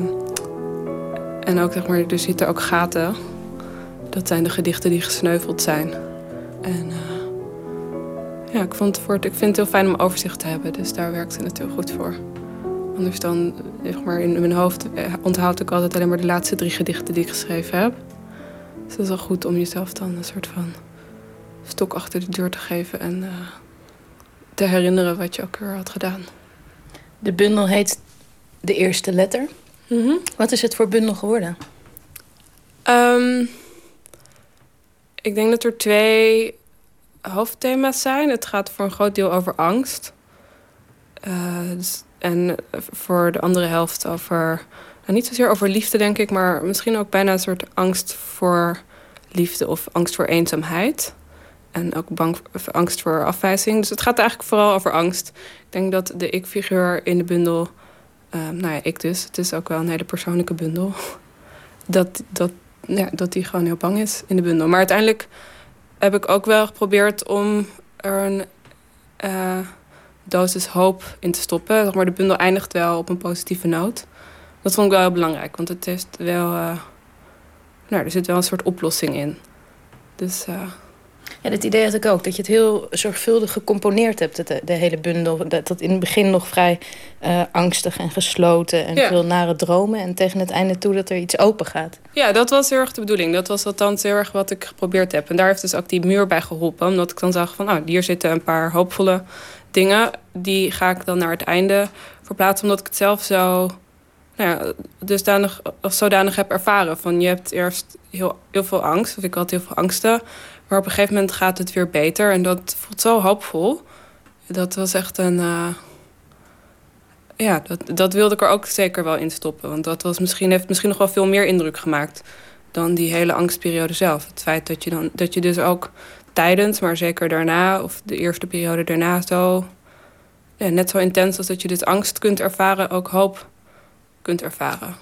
en ook zeg maar, er zitten ook gaten. Dat zijn de gedichten die gesneuveld zijn. En uh, ja, ik, vond het ik vind het heel fijn om overzicht te hebben. Dus daar werkt het heel goed voor. Anders dan, zeg maar, in mijn hoofd onthoud ik altijd alleen maar de laatste drie gedichten die ik geschreven heb. Dus dat is wel goed om jezelf dan een soort van stok achter de deur te geven en uh, te herinneren wat je ook weer had gedaan. De bundel heet De Eerste Letter. Mm -hmm. Wat is het voor bundel geworden? Um, ik denk dat er twee hoofdthema's zijn. Het gaat voor een groot deel over angst. Uh, dus en voor de andere helft over, nou niet zozeer over liefde, denk ik, maar misschien ook bijna een soort angst voor liefde of angst voor eenzaamheid. En ook bang, angst voor afwijzing. Dus het gaat eigenlijk vooral over angst. Ik denk dat de ik-figuur in de bundel, um, nou ja, ik dus, het is ook wel een hele persoonlijke bundel, <laughs> dat, dat, ja, dat die gewoon heel bang is in de bundel. Maar uiteindelijk heb ik ook wel geprobeerd om er een. Uh, dosis hoop in te stoppen. Zeg maar, de bundel eindigt wel op een positieve noot. Dat vond ik wel heel belangrijk, want het heeft wel. Uh, nou, er zit wel een soort oplossing in. Dus. Uh, ja, dat idee had ik ook. Dat je het heel zorgvuldig gecomponeerd hebt, de, de hele bundel. Dat, dat in het begin nog vrij uh, angstig en gesloten en ja. veel nare dromen. En tegen het einde toe dat er iets open gaat. Ja, dat was heel erg de bedoeling. Dat was althans heel erg wat ik geprobeerd heb. En daar heeft dus ook die muur bij geholpen. Omdat ik dan zag van, oh, hier zitten een paar hoopvolle dingen. Die ga ik dan naar het einde verplaatsen. Omdat ik het zelf zo nou ja, dusdanig, of zodanig heb ervaren. Van je hebt eerst heel, heel veel angst. Of ik had heel veel angsten. Maar op een gegeven moment gaat het weer beter. En dat voelt zo hoopvol. Dat was echt een... Uh, ja, dat, dat wilde ik er ook zeker wel in stoppen. Want dat was misschien, heeft misschien nog wel veel meer indruk gemaakt... dan die hele angstperiode zelf. Het feit dat je, dan, dat je dus ook tijdens, maar zeker daarna... of de eerste periode daarna zo... Net zo intens als dat je dus angst kunt ervaren... ook hoop kunt ervaren.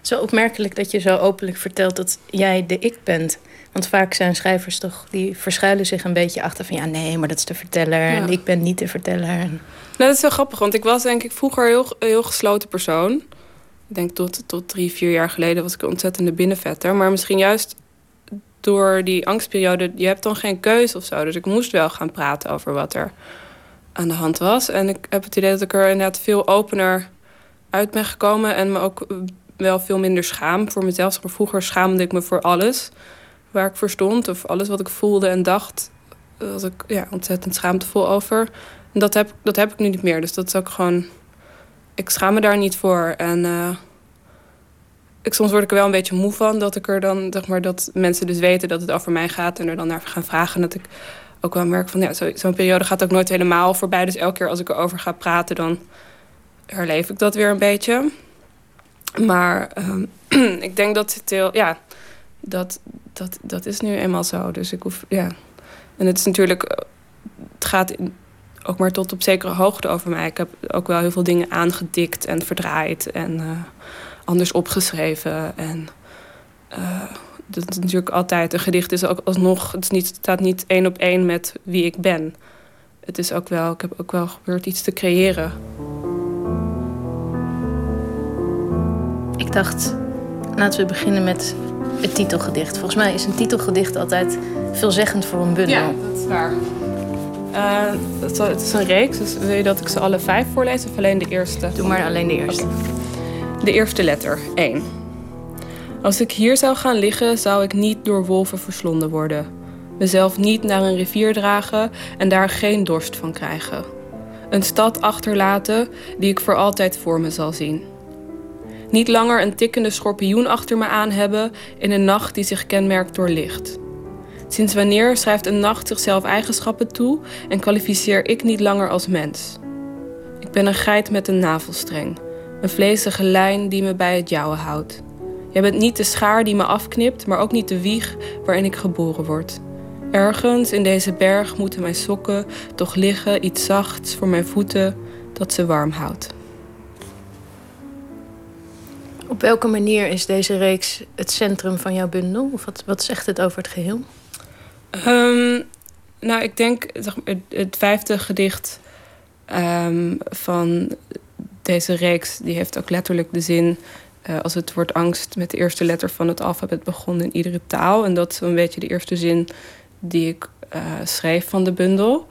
Zo opmerkelijk dat je zo openlijk vertelt dat jij de ik bent... Want vaak zijn schrijvers toch, die verschuilen zich een beetje achter van ja, nee, maar dat is de verteller ja. en ik ben niet de verteller. Nou, dat is wel grappig, want ik was denk ik vroeger heel, heel gesloten persoon. Ik denk tot, tot drie, vier jaar geleden was ik een ontzettende binnenvetter. Maar misschien juist door die angstperiode, je hebt dan geen keus of zo. Dus ik moest wel gaan praten over wat er aan de hand was. En ik heb het idee dat ik er inderdaad veel opener uit ben gekomen en me ook wel veel minder schaam voor mezelf. Vroeger schaamde ik me voor alles waar ik voor stond of alles wat ik voelde en dacht, was ik ja, ontzettend schaamtevol over. En dat heb, dat heb ik nu niet meer. Dus dat is ook gewoon. Ik schaam me daar niet voor. En uh, ik, soms word ik er wel een beetje moe van dat ik er dan, zeg maar, dat mensen dus weten dat het over mij gaat en er dan naar gaan vragen. Dat ik ook wel merk van ja, zo'n zo periode gaat ook nooit helemaal voorbij. Dus elke keer als ik erover ga praten, dan herleef ik dat weer een beetje. Maar um, <clears throat> ik denk dat het heel, ja, dat, dat, dat is nu eenmaal zo. Dus ik hoef, ja. En het is natuurlijk, het gaat ook maar tot op zekere hoogte over mij. Ik heb ook wel heel veel dingen aangedikt en verdraaid en uh, anders opgeschreven. En uh, dat is natuurlijk altijd. Een gedicht is ook alsnog. Het, is niet, het staat niet één op één met wie ik ben. Het is ook wel. Ik heb ook wel gebeurd iets te creëren. Ik dacht, laten we beginnen met het titelgedicht. Volgens mij is een titelgedicht altijd veelzeggend voor een bundel. Ja, dat is waar. Uh, het is een reeks, dus wil je dat ik ze alle vijf voorlees of alleen de eerste? Doe maar alleen de eerste. De eerste letter, 1. Als ik hier zou gaan liggen, zou ik niet door wolven verslonden worden. Mezelf niet naar een rivier dragen en daar geen dorst van krijgen. Een stad achterlaten die ik voor altijd voor me zal zien. Niet langer een tikkende schorpioen achter me aan hebben in een nacht die zich kenmerkt door licht. Sinds wanneer schrijft een nacht zichzelf eigenschappen toe en kwalificeer ik niet langer als mens? Ik ben een geit met een navelstreng, een vlezige lijn die me bij het jouwen houdt. Jij bent niet de schaar die me afknipt, maar ook niet de wieg waarin ik geboren word. Ergens in deze berg moeten mijn sokken toch liggen, iets zachts voor mijn voeten dat ze warm houdt. Op welke manier is deze reeks het centrum van jouw bundel? Of wat, wat zegt het over het geheel? Um, nou, ik denk het, vijfde gedicht um, van deze reeks... die heeft ook letterlijk de zin... Uh, als het woord angst met de eerste letter van het alfabet begon in iedere taal. En dat is een beetje de eerste zin die ik uh, schreef van de bundel.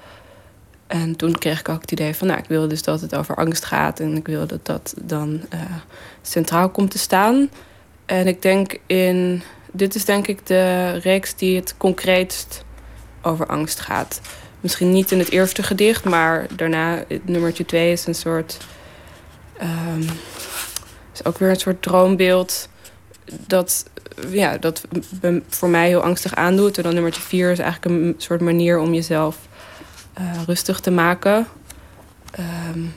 En toen kreeg ik ook het idee van, nou, ik wil dus dat het over angst gaat en ik wil dat dat dan uh, centraal komt te staan. En ik denk in, dit is denk ik de reeks die het concreetst over angst gaat. Misschien niet in het eerste gedicht, maar daarna, nummertje twee is een soort, um, is ook weer een soort droombeeld dat, ja, dat voor mij heel angstig aandoet. En dan nummertje vier is eigenlijk een soort manier om jezelf uh, rustig te maken. Um,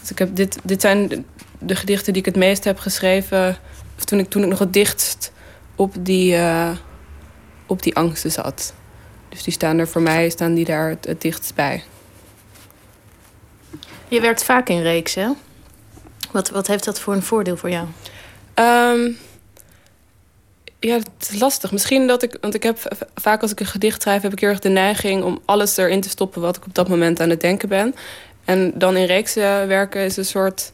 dus ik heb dit, dit zijn de, gedichten die ik het meest heb geschreven. Toen ik, toen ik nog het dichtst op die, uh, op die angsten zat. Dus die staan er voor mij staan die daar het, het dichtst bij. Je werkt vaak in reeks, hè? Wat, wat heeft dat voor een voordeel voor jou? Um, ja, het is lastig. Misschien dat ik, want ik heb vaak als ik een gedicht schrijf, heb ik heel erg de neiging om alles erin te stoppen wat ik op dat moment aan het denken ben. En dan in reeksen werken is een soort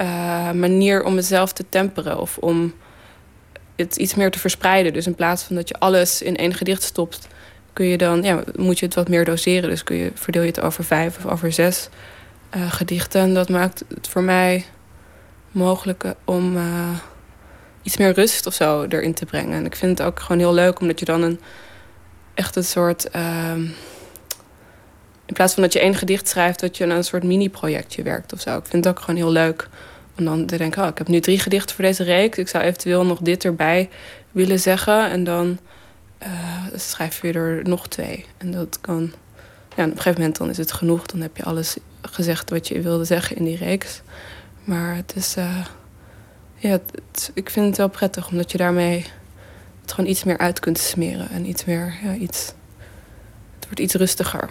uh, manier om mezelf te temperen of om het iets meer te verspreiden. Dus in plaats van dat je alles in één gedicht stopt, kun je dan, ja, moet je het wat meer doseren. Dus kun je, verdeel je het over vijf of over zes uh, gedichten. En dat maakt het voor mij mogelijk om. Uh, iets meer rust of zo erin te brengen. En ik vind het ook gewoon heel leuk, omdat je dan een echt een soort. Uh, in plaats van dat je één gedicht schrijft, dat je aan een soort mini-projectje werkt of zo. Ik vind het ook gewoon heel leuk om dan te denken: oh, ik heb nu drie gedichten voor deze reeks. Ik zou eventueel nog dit erbij willen zeggen. En dan uh, schrijf je er nog twee. En dat kan. Ja, op een gegeven moment dan is het genoeg. Dan heb je alles gezegd wat je wilde zeggen in die reeks. Maar het is. Uh, ja, ik vind het wel prettig omdat je daarmee het gewoon iets meer uit kunt smeren. En iets meer, ja, iets. Het wordt iets rustiger.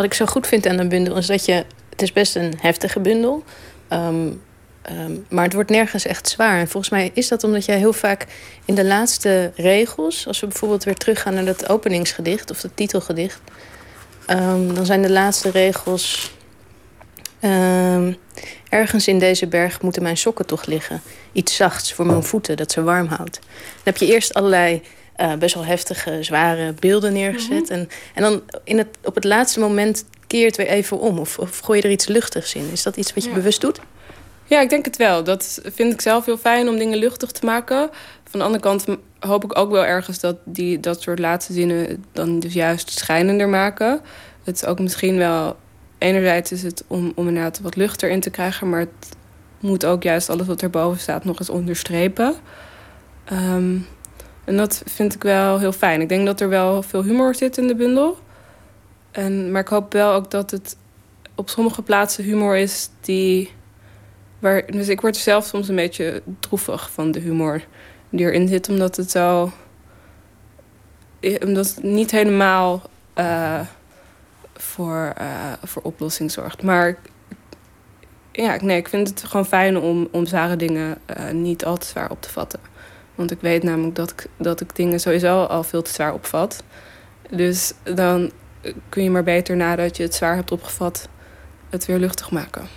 Wat ik zo goed vind aan een bundel is dat je. Het is best een heftige bundel. Um, um, maar het wordt nergens echt zwaar. En volgens mij is dat omdat jij heel vaak in de laatste regels, als we bijvoorbeeld weer teruggaan naar dat openingsgedicht of het titelgedicht, um, dan zijn de laatste regels ergens in deze berg moeten mijn sokken toch liggen. Iets zachts voor mijn voeten, dat ze warm houdt. Dan heb je eerst allerlei uh, best wel heftige, zware beelden neergezet. Mm -hmm. en, en dan in het, op het laatste moment keer je het weer even om. Of, of gooi je er iets luchtigs in. Is dat iets wat je ja. bewust doet? Ja, ik denk het wel. Dat vind ik zelf heel fijn om dingen luchtig te maken. Van de andere kant hoop ik ook wel ergens dat die, dat soort laatste zinnen dan dus juist schijnender maken. Het is ook misschien wel enerzijds is het om, om inderdaad wat lucht erin te krijgen, maar het moet ook juist alles wat erboven staat nog eens onderstrepen. Um, en dat vind ik wel heel fijn. Ik denk dat er wel veel humor zit in de bundel. En, maar ik hoop wel ook dat het op sommige plaatsen humor is die. Waar, dus ik word zelf soms een beetje droevig van de humor die erin zit, omdat het zo. omdat het niet helemaal. Uh, voor, uh, voor oplossing zorgt. Maar ja, nee, ik vind het gewoon fijn om, om zware dingen niet al te zwaar op te vatten. Want ik weet namelijk dat ik, dat ik dingen sowieso al veel te zwaar opvat. Dus dan kun je maar beter nadat je het zwaar hebt opgevat, het weer luchtig maken.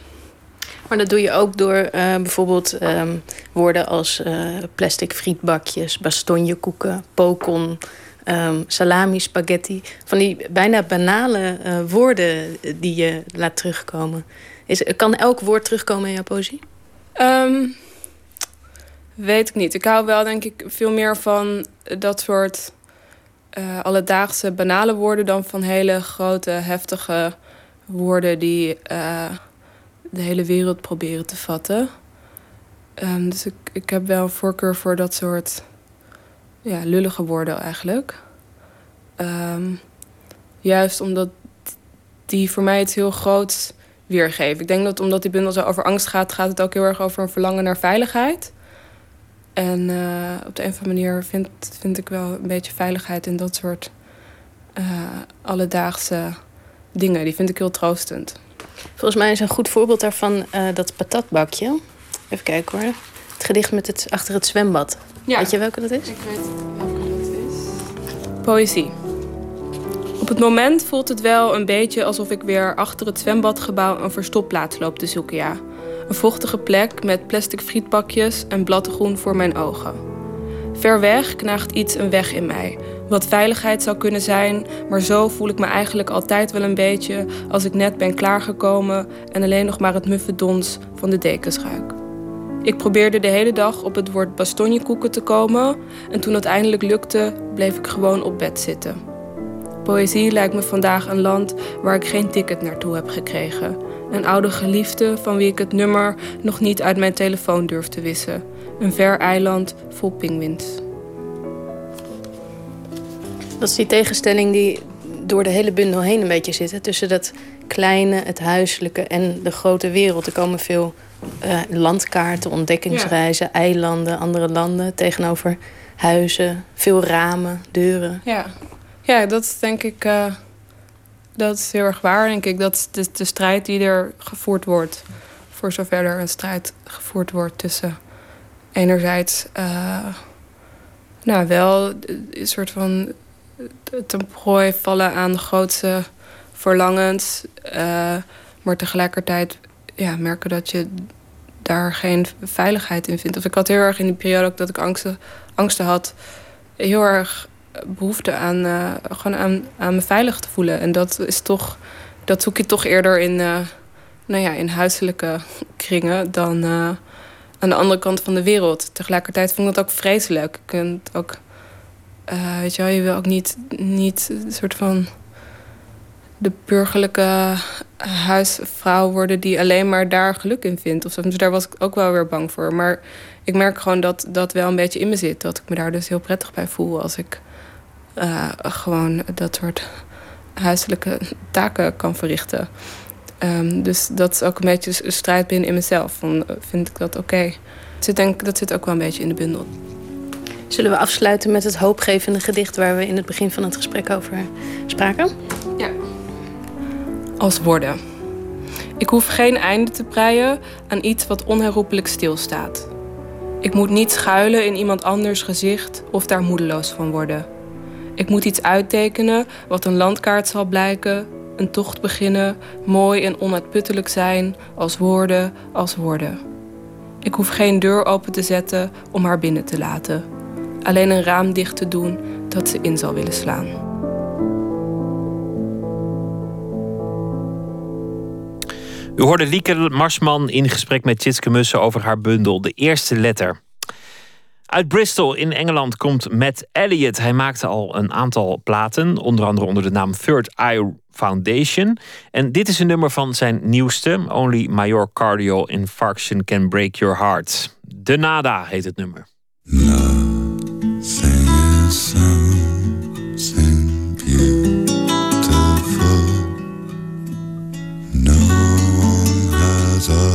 Maar dat doe je ook door uh, bijvoorbeeld um, woorden als uh, plastic frietbakjes, bastonjekoeken, pokon, um, salami, spaghetti. Van die bijna banale uh, woorden die je laat terugkomen. Is, kan elk woord terugkomen in jouw poëzie? Um, weet ik niet. Ik hou wel denk ik veel meer van dat soort alledaagse banale woorden... dan van hele grote, heftige woorden die de hele wereld proberen te vatten. Um, dus ik, ik heb wel een voorkeur voor dat soort ja, lullige woorden eigenlijk. Um, juist omdat die voor mij iets heel groots weergeven. Ik denk dat omdat die bundel zo over angst gaat, gaat het ook heel erg over een verlangen naar veiligheid. En uh, op de een of andere manier vind, vind ik wel een beetje veiligheid in dat soort uh, alledaagse dingen. Die vind ik heel troostend. Volgens mij is een goed voorbeeld daarvan uh, dat patatbakje. Even kijken hoor. Het gedicht met het achter het zwembad. Ja. Weet je welke dat is? Ik weet welke dat is. Poëzie. Op het moment voelt het wel een beetje alsof ik weer achter het zwembadgebouw een verstopplaats loop te zoeken, ja. Een vochtige plek met plastic frietpakjes en bladgroen voor mijn ogen. Ver weg knaagt iets een weg in mij, wat veiligheid zou kunnen zijn, maar zo voel ik me eigenlijk altijd wel een beetje als ik net ben klaargekomen en alleen nog maar het muffe dons van de dekens ruik. Ik probeerde de hele dag op het woord bastonjekoeken te komen en toen het eindelijk lukte, bleef ik gewoon op bed zitten. Poëzie lijkt me vandaag een land waar ik geen ticket naartoe heb gekregen. Een oude geliefde van wie ik het nummer nog niet uit mijn telefoon durf te wissen. Een ver eiland vol pinguïns. Dat is die tegenstelling die door de hele bundel heen een beetje zit. Tussen dat kleine, het huiselijke en de grote wereld. Er komen veel uh, landkaarten, ontdekkingsreizen, eilanden, andere landen tegenover huizen, veel ramen, deuren. Ja, ja dat is denk ik. Uh, dat is heel erg waar, denk ik. Dat is de, de strijd die er gevoerd wordt. Voor zover er een strijd gevoerd wordt tussen enerzijds. Uh, nou, wel een soort van ten prooi vallen aan de grootste verlangens. Uh, maar tegelijkertijd ja, merken dat je daar geen veiligheid in vindt. Of ik had heel erg in die periode ook dat ik angsten, angsten had, heel erg behoefte aan, uh, gewoon aan, me veilig te voelen. En dat is toch, dat zoek je toch eerder in, uh, nou ja, in huiselijke kringen dan aan de andere kant van de wereld. Tegelijkertijd vond ik dat ook vreselijk. Ik kunt ook weet je wel, je wil ook niet, niet een soort van de burgerlijke huisvrouw worden die alleen maar daar geluk in vindt. Of. Dus daar was ik ook wel weer bang voor. Maar ik merk gewoon dat dat wel een beetje in me zit. Dat ik me daar dus heel prettig bij voel als ik uh, gewoon dat soort huiselijke taken kan verrichten. Um, dus dat is ook een beetje een strijd binnen in mezelf. Van, vind ik dat oké? Okay? Dat, dat zit ook wel een beetje in de bundel. Zullen we afsluiten met het hoopgevende gedicht waar we in het begin van het gesprek over spraken? Ja. Als woorden. Ik hoef geen einde te breien aan iets wat onherroepelijk stilstaat. Ik moet niet schuilen in iemand anders gezicht of daar moedeloos van worden. Ik moet iets uittekenen wat een landkaart zal blijken, een tocht beginnen, mooi en onuitputtelijk zijn, als woorden, als woorden. Ik hoef geen deur open te zetten om haar binnen te laten alleen een raam dicht te doen dat ze in zal willen slaan. U hoorde Lieke Marsman in gesprek met Tjitske Mussen over haar bundel De Eerste Letter. Uit Bristol in Engeland komt Matt Elliott. Hij maakte al een aantal platen, onder andere onder de naam Third Eye Foundation. En dit is een nummer van zijn nieuwste, Only Myocardial Infarction Can Break Your Heart. De Nada heet het nummer. Beautiful. No one has eyes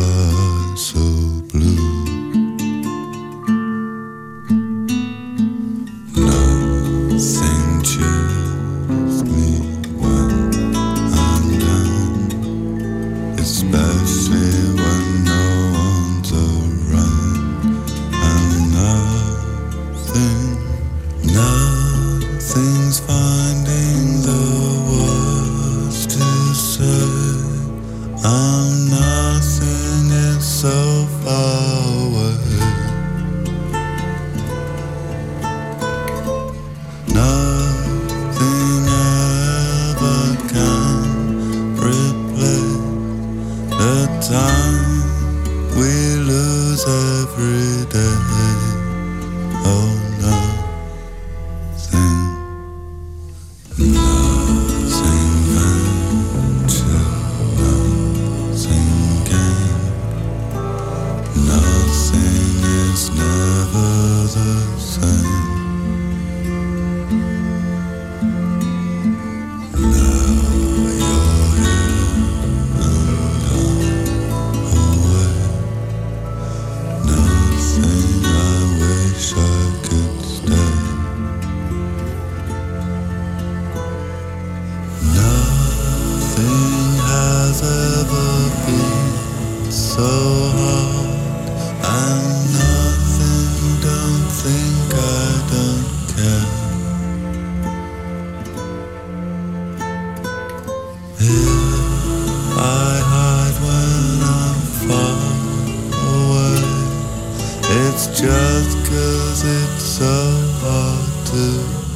just 'cause it's so hard to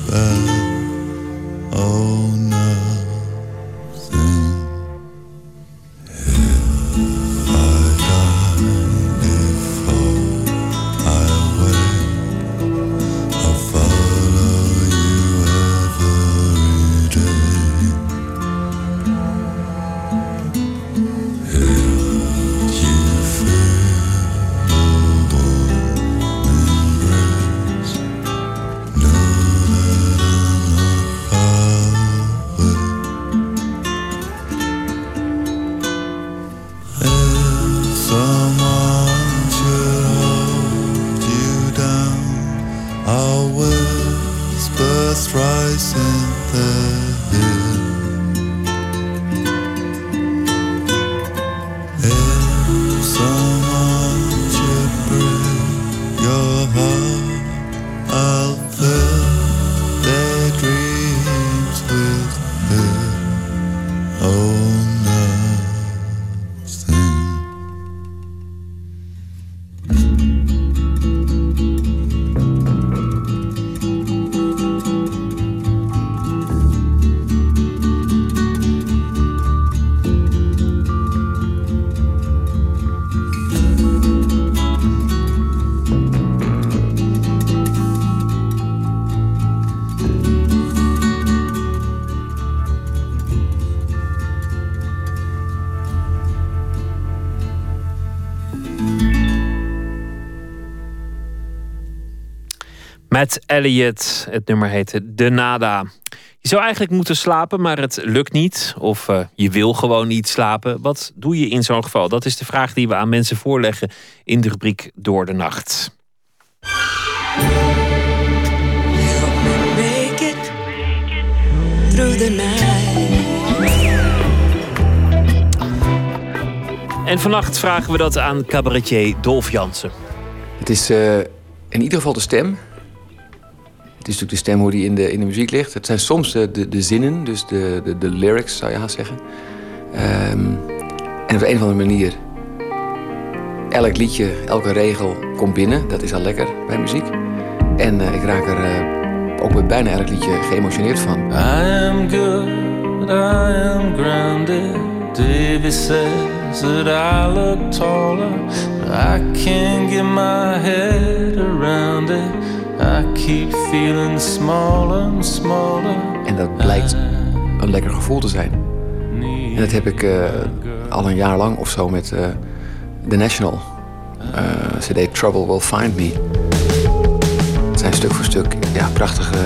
bear. Oh, Het nummer heette De Nada. Je zou eigenlijk moeten slapen, maar het lukt niet. Of eh, je wil gewoon niet slapen. Wat doe je in zo'n geval? Dat is de vraag die we aan mensen voorleggen in de rubriek Door de Nacht. En vannacht vragen we dat aan cabaretier Dolf Jansen. Het is eh, in ieder geval de stem. Het is natuurlijk de stem hoe die in de, in de muziek ligt. Het zijn soms de, de, de zinnen, dus de, de, de lyrics zou je haast zeggen. Ehm, en op een of andere manier... elk liedje, elke regel komt binnen. Dat is al lekker bij muziek. En eh, ik raak er eh, ook bij bijna elk liedje geëmotioneerd van. I am good, I am grounded. Says that I look taller. I can't get my head around it. I keep feeling smaller and smaller. En dat blijkt een lekker gevoel te zijn. En dat heb ik eh, al een jaar lang of zo met eh The National. eh, CD Trouble Will Find Me. Het zijn stuk voor stuk ja, prachtige,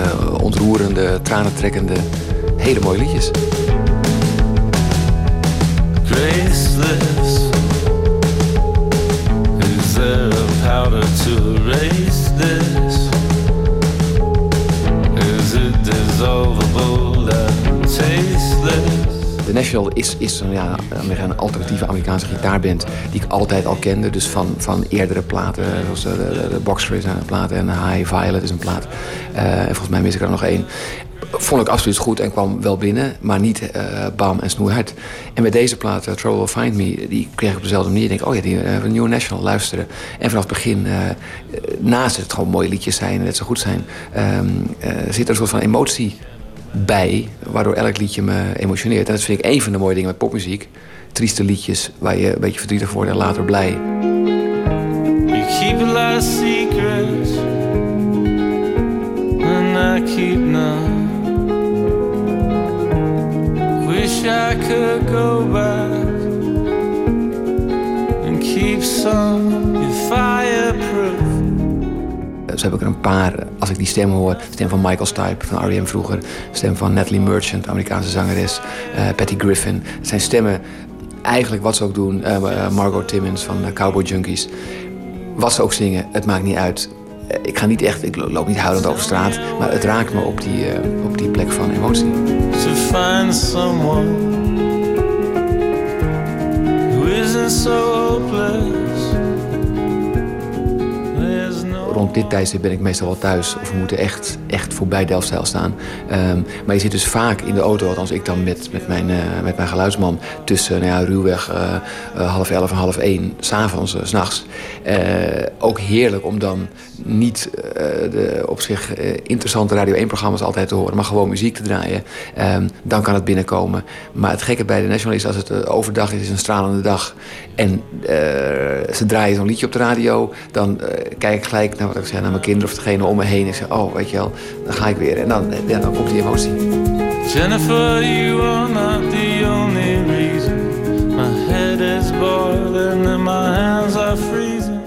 ontroerende, tranentrekkende, hele mooie liedjes. Graceless. Is there a powder to erase this? The National is, is een, ja, een alternatieve Amerikaanse gitaarband die ik altijd al kende. Dus van, van eerdere platen, zoals eh, de, de, de Boxer is een plaat en High Violet is een plaat. Eh, en volgens mij mis ik er nog één. Vond ik absoluut goed en kwam wel binnen, maar niet uh, bam en snoeihard. En met deze plaat, uh, Trouble Will Find Me, die kreeg ik op dezelfde manier. Ik denk, oh ja, die uh, New National luisteren. En vanaf het begin, naast het gewoon mooie liedjes zijn en het zo goed zijn, um, zit er een soort van emotie bij, waardoor elk liedje me emotioneert. En dat vind ik een van de mooie dingen met popmuziek. Trieste liedjes waar je een beetje verdrietig wordt en later blij. Keep could go back And keep some fireproof zo heb ik er een paar, als ik die stem hoor. Stem van Michael Stipe van R.E.M. vroeger. Stem van Natalie Merchant, Amerikaanse zangeres. Uh, Patty Griffin. Het zijn stemmen, eigenlijk wat ze ook doen. Uh, Margot Timmons van Cowboy Junkies. Wat ze ook zingen, het maakt niet uit. ik ga niet echt, ik loop niet huilend over straat. Maar het raakt me op die, op die plek van emotie. To find someone so hopeless rond dit tijdstip ben ik meestal wel thuis. Of we moeten echt, echt voorbij Delfzijl staan. Um, maar je zit dus vaak in de auto, althans ik dan met, met, mijn, uh, met mijn geluidsman... tussen nou ja, ruwweg uh, uh, half elf en half één, s'avonds, s'nachts. ook heerlijk om dan niet de op zich interessante Radio 1-programma's altijd te horen... maar gewoon muziek te draaien. Um, dan kan het binnenkomen. Maar het gekke bij de National is, als het overdag is, is een stralende dag... en ze draaien zo'n liedje op de radio... dan kijk ik gelijk naar wat ik zei, naar mijn kinderen of degene om me heen. Ik zeg, oh, weet je wel, dan ga ik weer. En dan, ja, dan komt die emotie. Jennifer, you are not the only reason. My head is boiling and my hands are freezing.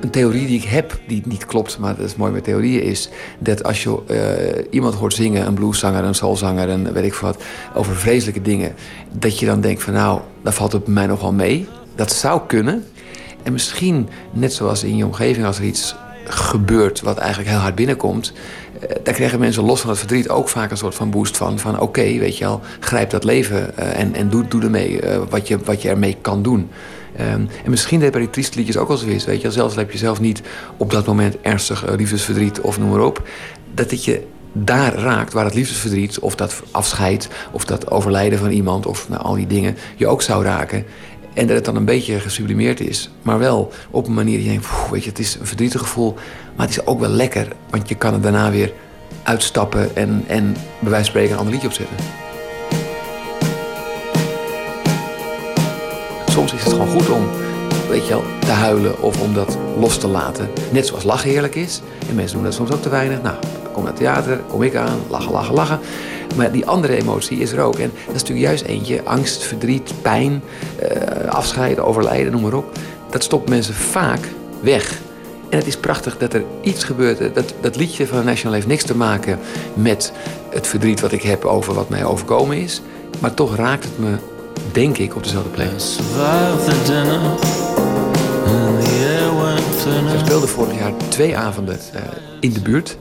Een theorie die ik heb, die niet klopt, maar dat is mooi met theorieën, is dat als je uh, iemand hoort zingen, een blueszanger, een soulzanger, een weet ik wat, over vreselijke dingen, dat je dan denkt van nou, dat valt het bij mij nog wel mee. Dat zou kunnen. En misschien, net zoals in je omgeving, als er iets gebeurt wat eigenlijk heel hard binnenkomt... Uh, daar krijgen mensen los van het verdriet ook vaak een soort van boost van... van oké, weet je wel, grijp dat leven uh, en, en doe, doe ermee uh, wat, je, wat je ermee kan doen. Um, en misschien deed bij die trieste liedjes ook al zo is, weet je Zelfs heb je zelf niet op dat moment ernstig liefdesverdriet of noem maar op. Dat het je daar raakt waar het liefdesverdriet of dat afscheid... of dat overlijden van iemand of nou, al die dingen je ook zou raken... En dat het dan een beetje gesublimeerd is. Maar wel op een manier die je denkt, weet je, het is een verdrietig gevoel. Maar het is ook wel lekker. Want je kan het daarna weer uitstappen en, en bij wijze van spreken een ander liedje opzetten. Soms is het gewoon goed om, weet je wel, te huilen of om dat los te laten. Net zoals lachen heerlijk is. En mensen doen dat soms ook te weinig. Nou, kom naar het theater, kom ik aan, lachen, lachen, lachen. Maar die andere emotie is er ook. En dat is natuurlijk juist eentje. Angst, verdriet, pijn, uh, afscheiden, overlijden, noem maar op. Dat stopt mensen vaak weg. En het is prachtig dat er iets gebeurt. Dat, dat liedje van National heeft niks te maken met het verdriet wat ik heb over wat mij overkomen is. Maar toch raakt het me, denk ik, op dezelfde plek. Ze speelde vorig jaar twee avonden uh, in de buurt.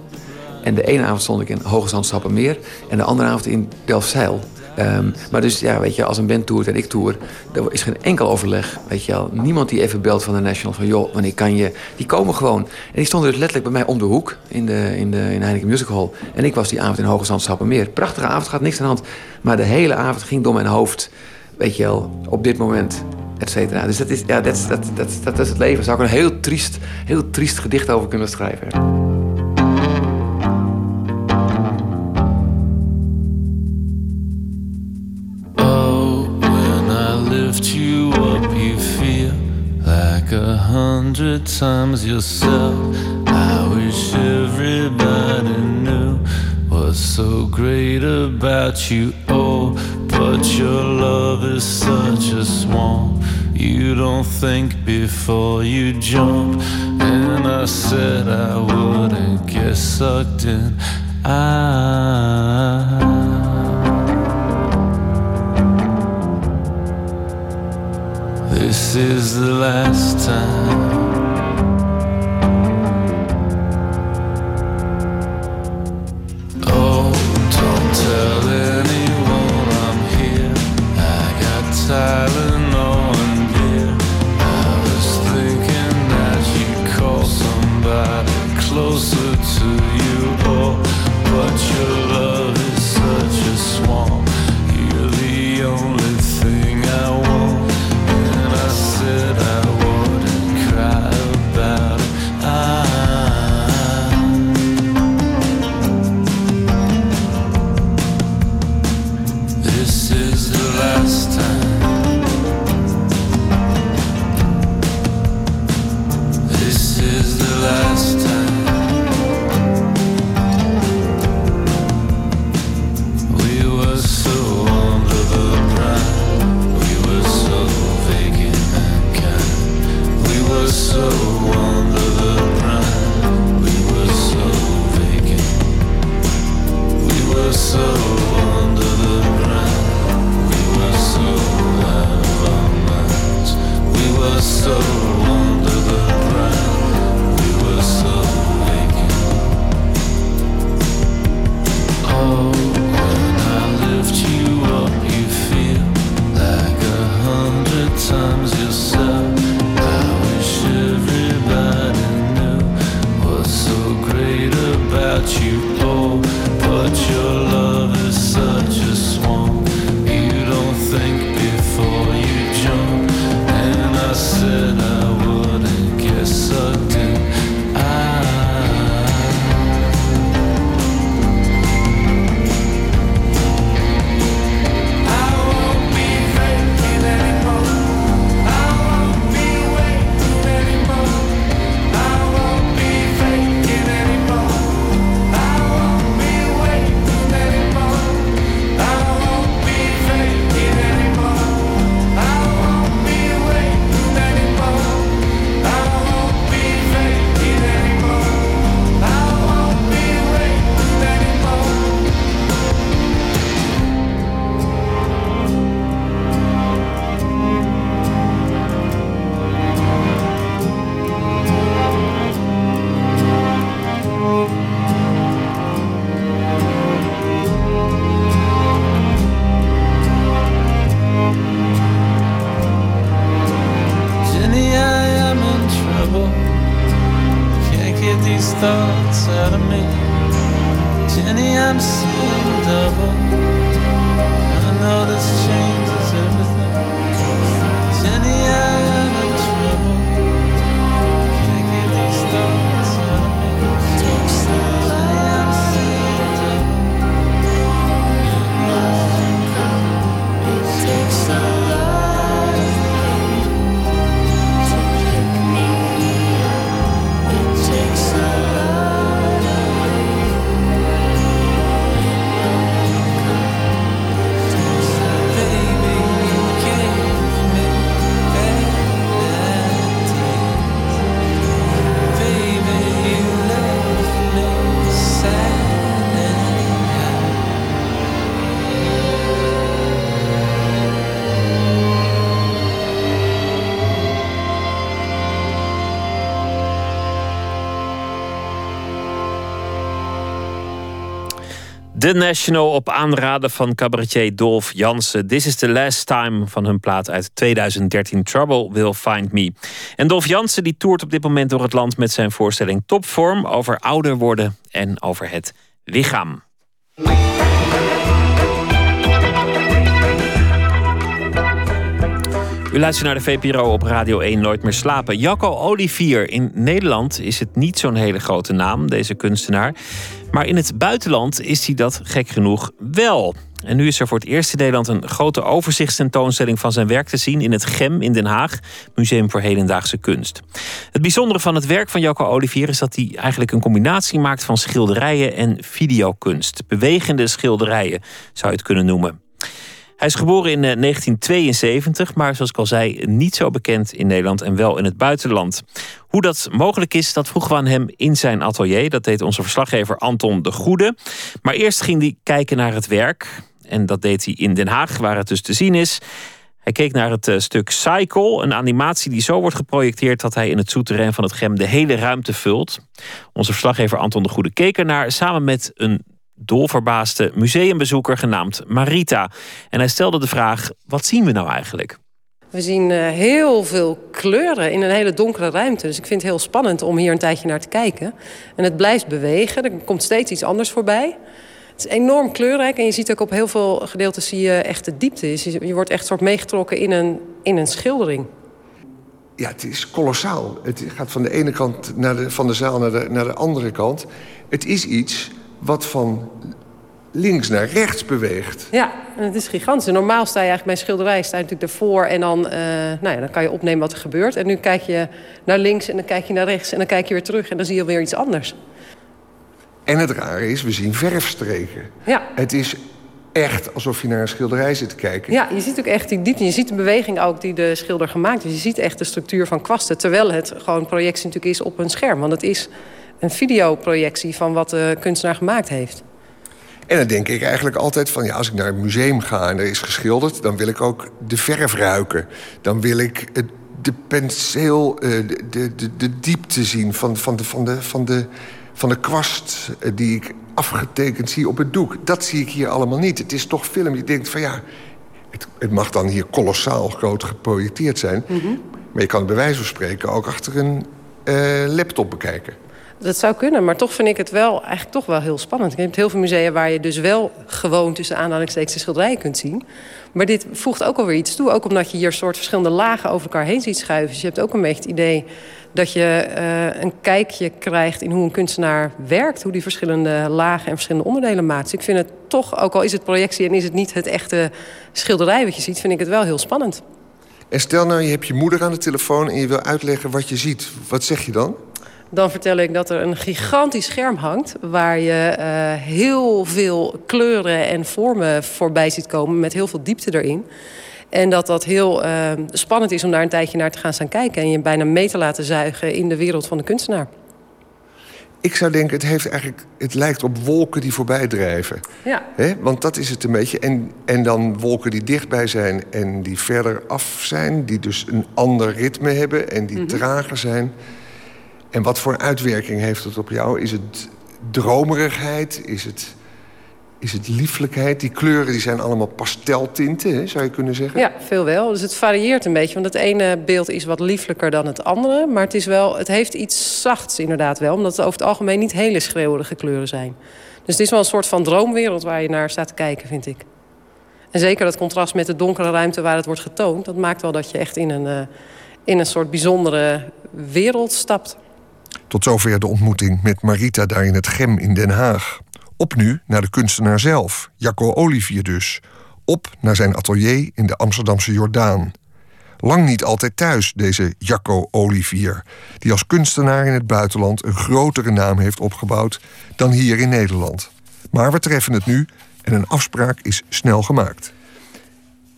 En de ene avond stond ik in Hoge meer en de andere avond in Delfzijl. Um, maar dus ja, weet je, als een band toert en ik toer, er is geen enkel overleg. Weet je wel. Niemand die even belt van de National van joh, wanneer kan je. Die komen gewoon. En die stonden dus letterlijk bij mij om de hoek in de, in de in Heineken Music Hall. En ik was die avond in Hoge meer. Prachtige avond, gaat niks aan de hand. Maar de hele avond ging door mijn hoofd. Weet je wel, op dit moment, et cetera. Dus dat is, ja, dat, dat, dat, dat is het leven. Daar zou ik een heel triest, heel triest gedicht over kunnen schrijven. Hundred times yourself. I wish everybody knew what's so great about you. Oh, but your love is such a swamp. You don't think before you jump. And I said I wouldn't get sucked in. I This is the last time. The National op aanraden van cabaretier Dolf Jansen. This is the last time van hun plaat uit 2013 Trouble Will Find Me. En Dolf Jansen die toert op dit moment door het land met zijn voorstelling Topvorm over ouder worden en over het lichaam. U luistert naar de VPRO op Radio 1 Nooit meer slapen. Jacco Olivier. In Nederland is het niet zo'n hele grote naam, deze kunstenaar. Maar in het buitenland is hij dat gek genoeg wel. En nu is er voor het eerst in Nederland een grote overzichtstentoonstelling van zijn werk te zien in het GEM in Den Haag, Museum voor Hedendaagse Kunst. Het bijzondere van het werk van Jacco Olivier is dat hij eigenlijk een combinatie maakt van schilderijen en videokunst. Bewegende schilderijen zou je het kunnen noemen. Hij is geboren in eh, 1972, maar zoals ik al zei, niet zo bekend in Nederland en wel in het buitenland. Hoe dat mogelijk is, dat vroegen we aan hem in zijn atelier. Dat deed onze verslaggever Anton de Goede. Maar eerst ging hij kijken naar het werk. En dat deed hij in Den Haag, waar het dus te zien is. Hij keek naar het eh, stuk Cycle, een animatie die zo wordt geprojecteerd dat hij in het souterrain van het Gem de hele ruimte vult. Onze verslaggever Anton de Goede keek ernaar samen met een dolverbaasde museumbezoeker genaamd Marita. En hij stelde de vraag: wat zien we nou eigenlijk? We zien uh, heel veel kleuren in een hele donkere ruimte. Dus ik vind het heel spannend om hier een tijdje naar te kijken. En het blijft bewegen. Er komt steeds iets anders voorbij. Het is enorm kleurrijk en je ziet ook op heel veel gedeelten zie je echt de diepte. Je, je wordt echt soort meegetrokken in een, in een schildering. Ja, het is kolossaal. Het gaat van de ene kant naar de, van de zaal naar de, naar de andere kant. Het is iets wat van links naar rechts beweegt. Ja, en het is gigantisch. Normaal sta je eigenlijk bij een schilderij sta je natuurlijk ervoor... en dan, uh, nou ja, dan kan je opnemen wat er gebeurt. En nu kijk je naar links en dan kijk je naar rechts... en dan kijk je weer terug en dan zie je weer iets anders. En het rare is, we zien verfstreken. Ja. Het is echt alsof je naar een schilderij zit te kijken. Ja, je ziet ook echt die diepte. Je ziet de beweging ook die de schilder gemaakt heeft. Je ziet echt de structuur van kwasten. Terwijl het gewoon projectie natuurlijk is op een scherm. Want het is een videoprojectie van wat de kunstenaar gemaakt heeft. En dan denk ik eigenlijk altijd van... ja, als ik naar een museum ga en er is geschilderd... dan wil ik ook de verf ruiken. Dan wil ik de penseel, de, de, de, de diepte zien van, van, de, van, de, van, de, van de kwast... die ik afgetekend zie op het doek. Dat zie ik hier allemaal niet. Het is toch film. Je denkt van ja, Het, het mag dan hier kolossaal groot geprojecteerd zijn. Mhm. Maar je kan het bij wijze van spreken ook achter een eh, laptop bekijken. Dat zou kunnen, maar toch vind ik het wel eigenlijk toch wel heel spannend. Je hebt heel veel musea waar je dus wel gewoon tussen aanhalingstekens de schilderijen kunt zien. Maar dit voegt ook alweer iets toe. Ook omdat je hier soort verschillende lagen over elkaar heen ziet schuiven. Dus je hebt ook een beetje het idee dat je eh, een kijkje krijgt in hoe een kunstenaar werkt. Hoe die verschillende lagen en verschillende onderdelen maakt. Dus ik vind het toch, ook al is het projectie en is het niet het echte schilderij wat je ziet, vind ik het wel heel spannend. En stel nou, je hebt je moeder aan de telefoon en je wil uitleggen wat je ziet. Wat zeg je dan? Dan vertel ik dat er een gigantisch scherm hangt... waar je eh, heel veel kleuren en vormen voorbij ziet komen... met heel veel diepte erin. En dat dat heel uh, spannend is om daar een tijdje naar te gaan staan kijken... en je bijna mee te laten zuigen in de wereld van de kunstenaar. Ik zou denken, het, heeft eigenlijk, het lijkt op wolken die voorbij drijven. Ja. He? Want dat is het een beetje. En, en dan wolken die dichtbij zijn en die verder af zijn... die dus een ander ritme hebben en die trager zijn... En wat voor uitwerking heeft het op jou? Is het dromerigheid? Is het, is het lieflijkheid? Die kleuren die zijn allemaal pasteltinten, zou je kunnen zeggen? Ja, veel wel. Dus het varieert een beetje. Want het ene beeld is wat lieflijker dan het andere. Maar het, is wel, het heeft iets zachts inderdaad wel. Omdat het over het algemeen niet hele schreeuwerige kleuren zijn. Dus het is wel een soort van droomwereld waar je naar staat te kijken, vind ik. En zeker dat contrast met de donkere ruimte waar het wordt getoond... dat maakt wel dat je echt in een, uh, in een soort bijzondere wereld stapt. Tot zover de ontmoeting met Marita daar in het Gem in Den Haag. Op nu naar de kunstenaar zelf, Jacco Olivier dus. Op naar zijn atelier in de Amsterdamse Jordaan. Lang niet altijd thuis, deze Jacco Olivier... die als kunstenaar in het buitenland een grotere naam heeft opgebouwd... dan hier in Nederland. Maar we treffen het nu en een afspraak is snel gemaakt.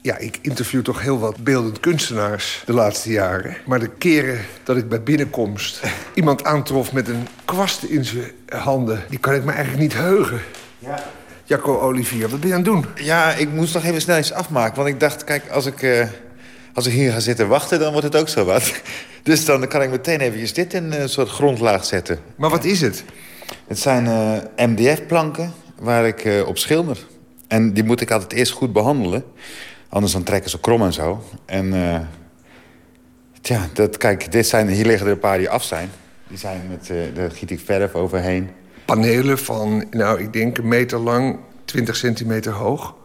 Ja, ik interview toch heel wat beeldend kunstenaars de laatste jaren. Maar de keren dat ik bij binnenkomst iemand aantrof met een kwast in zijn handen... die kan ik me eigenlijk niet heugen. Ja. Jacco Olivier, wat ben je aan het doen? Ja, ik moest nog even snel iets afmaken. Want ik dacht, kijk, als ik, uh, als ik hier ga zitten wachten, dan wordt het ook zo wat. <laughs> Dus dan kan ik meteen eventjes dit in een soort grondlaag zetten. Maar wat is het? Het zijn uh, MDF-planken waar ik uh, op schilder. En die moet ik altijd eerst goed behandelen. Anders dan trekken ze krom en zo. En uh, tja, dat, kijk, dit zijn, hier liggen er een paar die af zijn. Die zijn met, uh, daar giet ik verf overheen. Panelen van, nou, ik denk een meter lang, 20 centimeter hoog.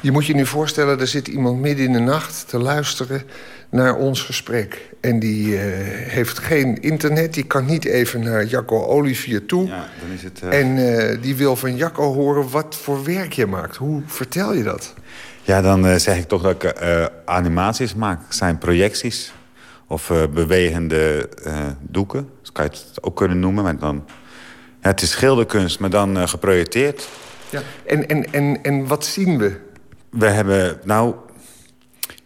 Je moet je nu voorstellen, er zit iemand midden in de nacht te luisteren naar ons gesprek. En die uh, heeft geen internet, die kan niet even naar Jacco Olivier toe. Ja, dan is het, En uh, die wil van Jacco horen wat voor werk je maakt. Hoe vertel je dat? Ja, dan uh, zeg ik toch dat ik uh, animaties maak. Zijn projecties of uh, bewegende doeken. Dat kan je het ook kunnen noemen. Maar dan, ja, het is schilderkunst, maar dan geprojecteerd. Ja. En, en, en, en wat zien we? We hebben, nou...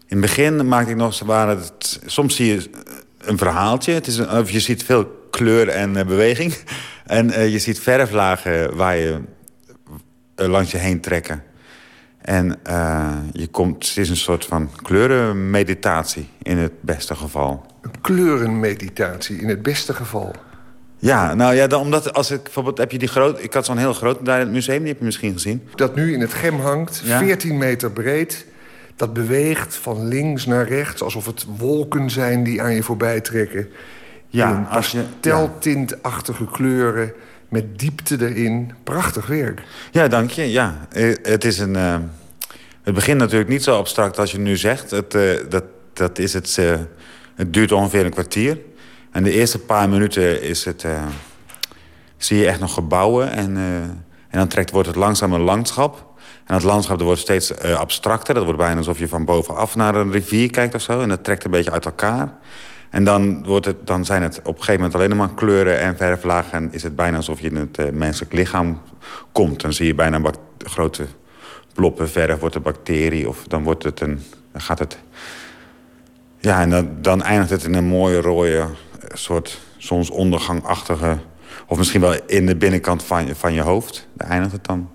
In het begin maakte ik nog... Waar het, soms zie je een verhaaltje. Het is een, of je ziet veel kleur en beweging. <laughs> En je ziet verflagen waar je langs je heen trekken. En uh, je komt, het is een soort van kleurenmeditatie in het beste geval. Een kleurenmeditatie in het beste geval? Ja, nou ja, dan, omdat als ik bijvoorbeeld heb je die groot, ik had zo'n heel groot daar in het museum, die heb je misschien gezien. Dat nu in het gem hangt, ja? 14 meter breed. Dat beweegt van links naar rechts, alsof het wolken zijn die aan je voorbij trekken. Ja, als je teltintachtige kleuren met diepte erin. Prachtig werk. Ja, dank je. Ja, het is een. Uh, het begint natuurlijk niet zo abstract als je nu zegt. Het, uh, dat, dat is het, het duurt ongeveer een kwartier. En de eerste paar minuten is het, zie je echt nog gebouwen. En, en dan trekt, wordt het langzaam een landschap. En dat landschap wordt steeds abstracter. Dat wordt bijna alsof je van bovenaf naar een rivier kijkt of zo. En dat trekt een beetje uit elkaar. En dan, wordt het, dan zijn het op een gegeven moment alleen maar kleuren en verflagen. En is het bijna alsof je in het uh, menselijk lichaam komt. Dan zie je bijna grote bloppen verf, wordt een bacterie. Of dan, wordt het een, dan gaat het... Ja, en dan, dan eindigt het in een mooie rode soort zonsondergangachtige... of misschien wel in de binnenkant van je, van je hoofd. Daar eindigt het dan.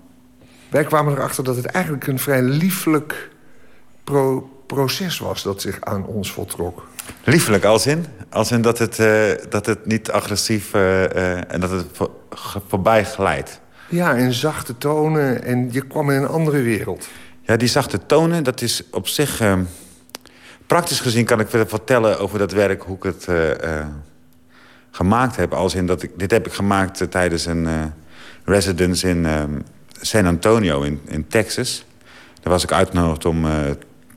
Wij kwamen erachter dat het eigenlijk een vrij lieflijk pro proces was... dat zich aan ons voltrok. Liefelijk als in? Als in dat het, uh, dat het niet agressief uh, uh, en dat het voor, voorbij glijdt. Ja, in zachte tonen en je kwam in een andere wereld. Ja, die zachte tonen, dat is op zich... Uh, praktisch gezien kan ik vertellen over dat werk... hoe ik het gemaakt heb. Als in dat ik, dit heb ik gemaakt tijdens een residence in ehm, San Antonio in, in Texas. Daar was ik uitgenodigd om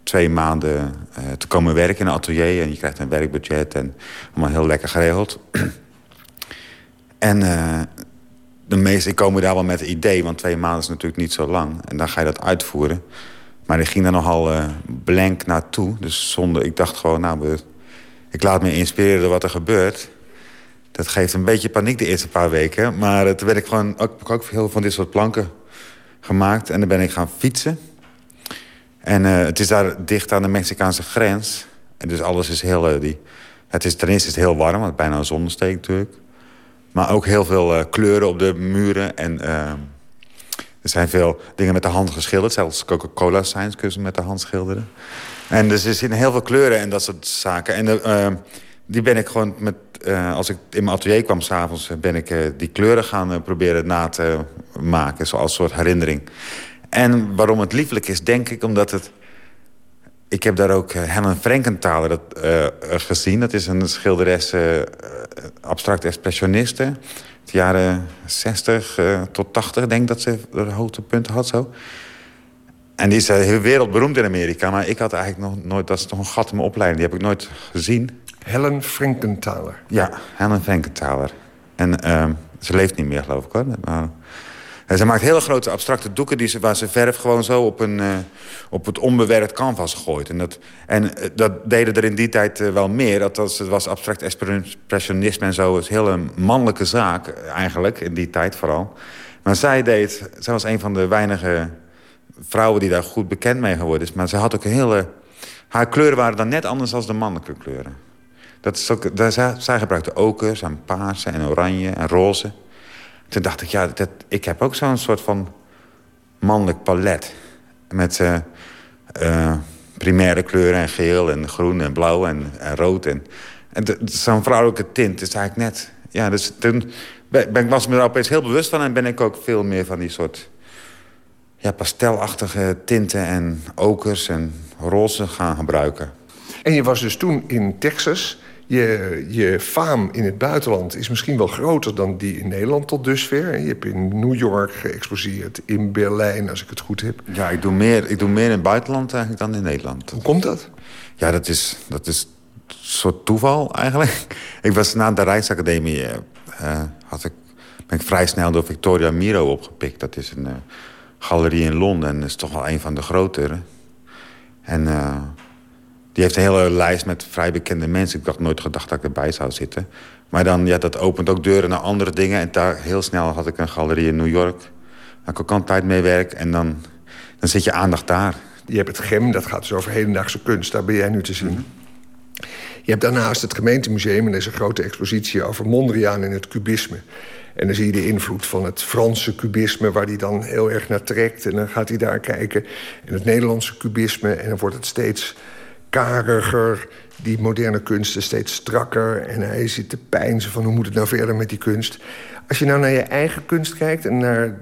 twee maanden te komen werken in een atelier. En je krijgt een werkbudget en allemaal heel lekker geregeld. <clears throat> en de meesten komen daar wel met het idee, want twee maanden is natuurlijk niet zo lang. En dan ga je dat uitvoeren. Maar ik ging daar nogal uh, blank naartoe. Dus zonder, ik dacht gewoon, nou, ik laat me inspireren door wat er gebeurt. Dat geeft een beetje paniek de eerste paar weken. Maar uh, toen ben ik gewoon ook, ook veel van dit soort planken gemaakt. En dan ben ik gaan fietsen. En uh, het is daar dicht aan de Mexicaanse grens. En dus alles is heel... die, het is, ten eerste is het heel warm, want bijna een zonnesteek natuurlijk. Maar ook heel veel uh, kleuren op de muren. En er zijn veel dingen met de hand geschilderd. Zelfs Coca-Cola signs kun met de hand schilderen. En dus er zitten heel veel kleuren en dat soort zaken. En die ben ik gewoon met... als ik in mijn atelier kwam s'avonds... ben ik die kleuren gaan proberen na te maken. Zoals soort herinnering. En waarom het lieflijk is, denk ik, omdat het... Ik heb daar ook Helen Frankenthaler dat, gezien. Dat is een schilderes abstract expressioniste. De jaren 60 uh, tot 80 denk ik dat ze de hoogtepunten had zo. En die is uh, heel wereldberoemd in Amerika. Maar ik had eigenlijk nog nooit... Dat is toch een gat in mijn opleiding. Die heb ik nooit gezien. Helen Frankenthaler. Ja, Helen Frankenthaler. En uh, ze leeft niet meer, geloof ik hoor. Maar, ze maakt hele grote abstracte doeken die ze, waar ze verf gewoon zo op, een, uh, op het onbewerkt canvas gooit. En dat, en uh, dat deden er in die tijd uh, wel meer. Dat het was abstract expressionisme en zo. Het is een mannelijke zaak eigenlijk, in die tijd vooral. Maar zij deed, zij was een van de weinige vrouwen die daar goed bekend mee geworden is. Maar ze had ook een hele... Haar kleuren waren dan net anders dan de mannelijke kleuren. Dat is ook, daar, zij, zij gebruikte okers en paarse en oranje en roze. Toen dacht ik, ja, dat, ik heb ook zo'n soort van mannelijk palet. Met uh, uh, primaire kleuren en geel en groen en blauw en, rood. En, en zo'n vrouwelijke tint is eigenlijk net... Ja, dus toen ben, ben, was me er opeens heel bewust van... en ben ik ook veel meer van die soort ja, pastelachtige tinten en okers en roze gaan gebruiken. En je was dus toen in Texas je, je faam in het buitenland is misschien wel groter dan die in Nederland tot dusver. Je hebt in New York geëxposeerd, in Berlijn, als ik het goed heb. Ja, ik doe meer, ik doe meer in het buitenland eigenlijk dan in Nederland. Hoe komt dat? Ja, dat is, dat is een soort toeval eigenlijk. <laughs> Ik was na de Rijksacademie... Uh, had ik, ben ik vrij snel door Victoria Miro opgepikt. Dat is een uh, galerie in Londen en dat is toch wel een van de grotere. En... Uh, die heeft een hele lijst met vrij bekende mensen. Ik had nooit gedacht dat ik erbij zou zitten. Maar dan, ja, dat opent ook deuren naar andere dingen. En daar heel snel had ik een galerie in New York. Waar ik ook al tijd mee werk. En dan, dan zit je aandacht daar. Je hebt het GEM, dat gaat dus over hedendaagse kunst. Daar ben jij nu te zien. Mhm. Je hebt daarnaast het gemeentemuseum... en er is een grote expositie over Mondriaan en het kubisme. En dan zie je de invloed van het Franse kubisme... waar hij dan heel erg naar trekt. En dan gaat hij daar kijken. En het Nederlandse kubisme. En dan wordt het steeds kariger, die moderne kunst is steeds strakker... en hij zit te pijnzen van hoe moet het nou verder met die kunst. Als je nou naar je eigen kunst kijkt en naar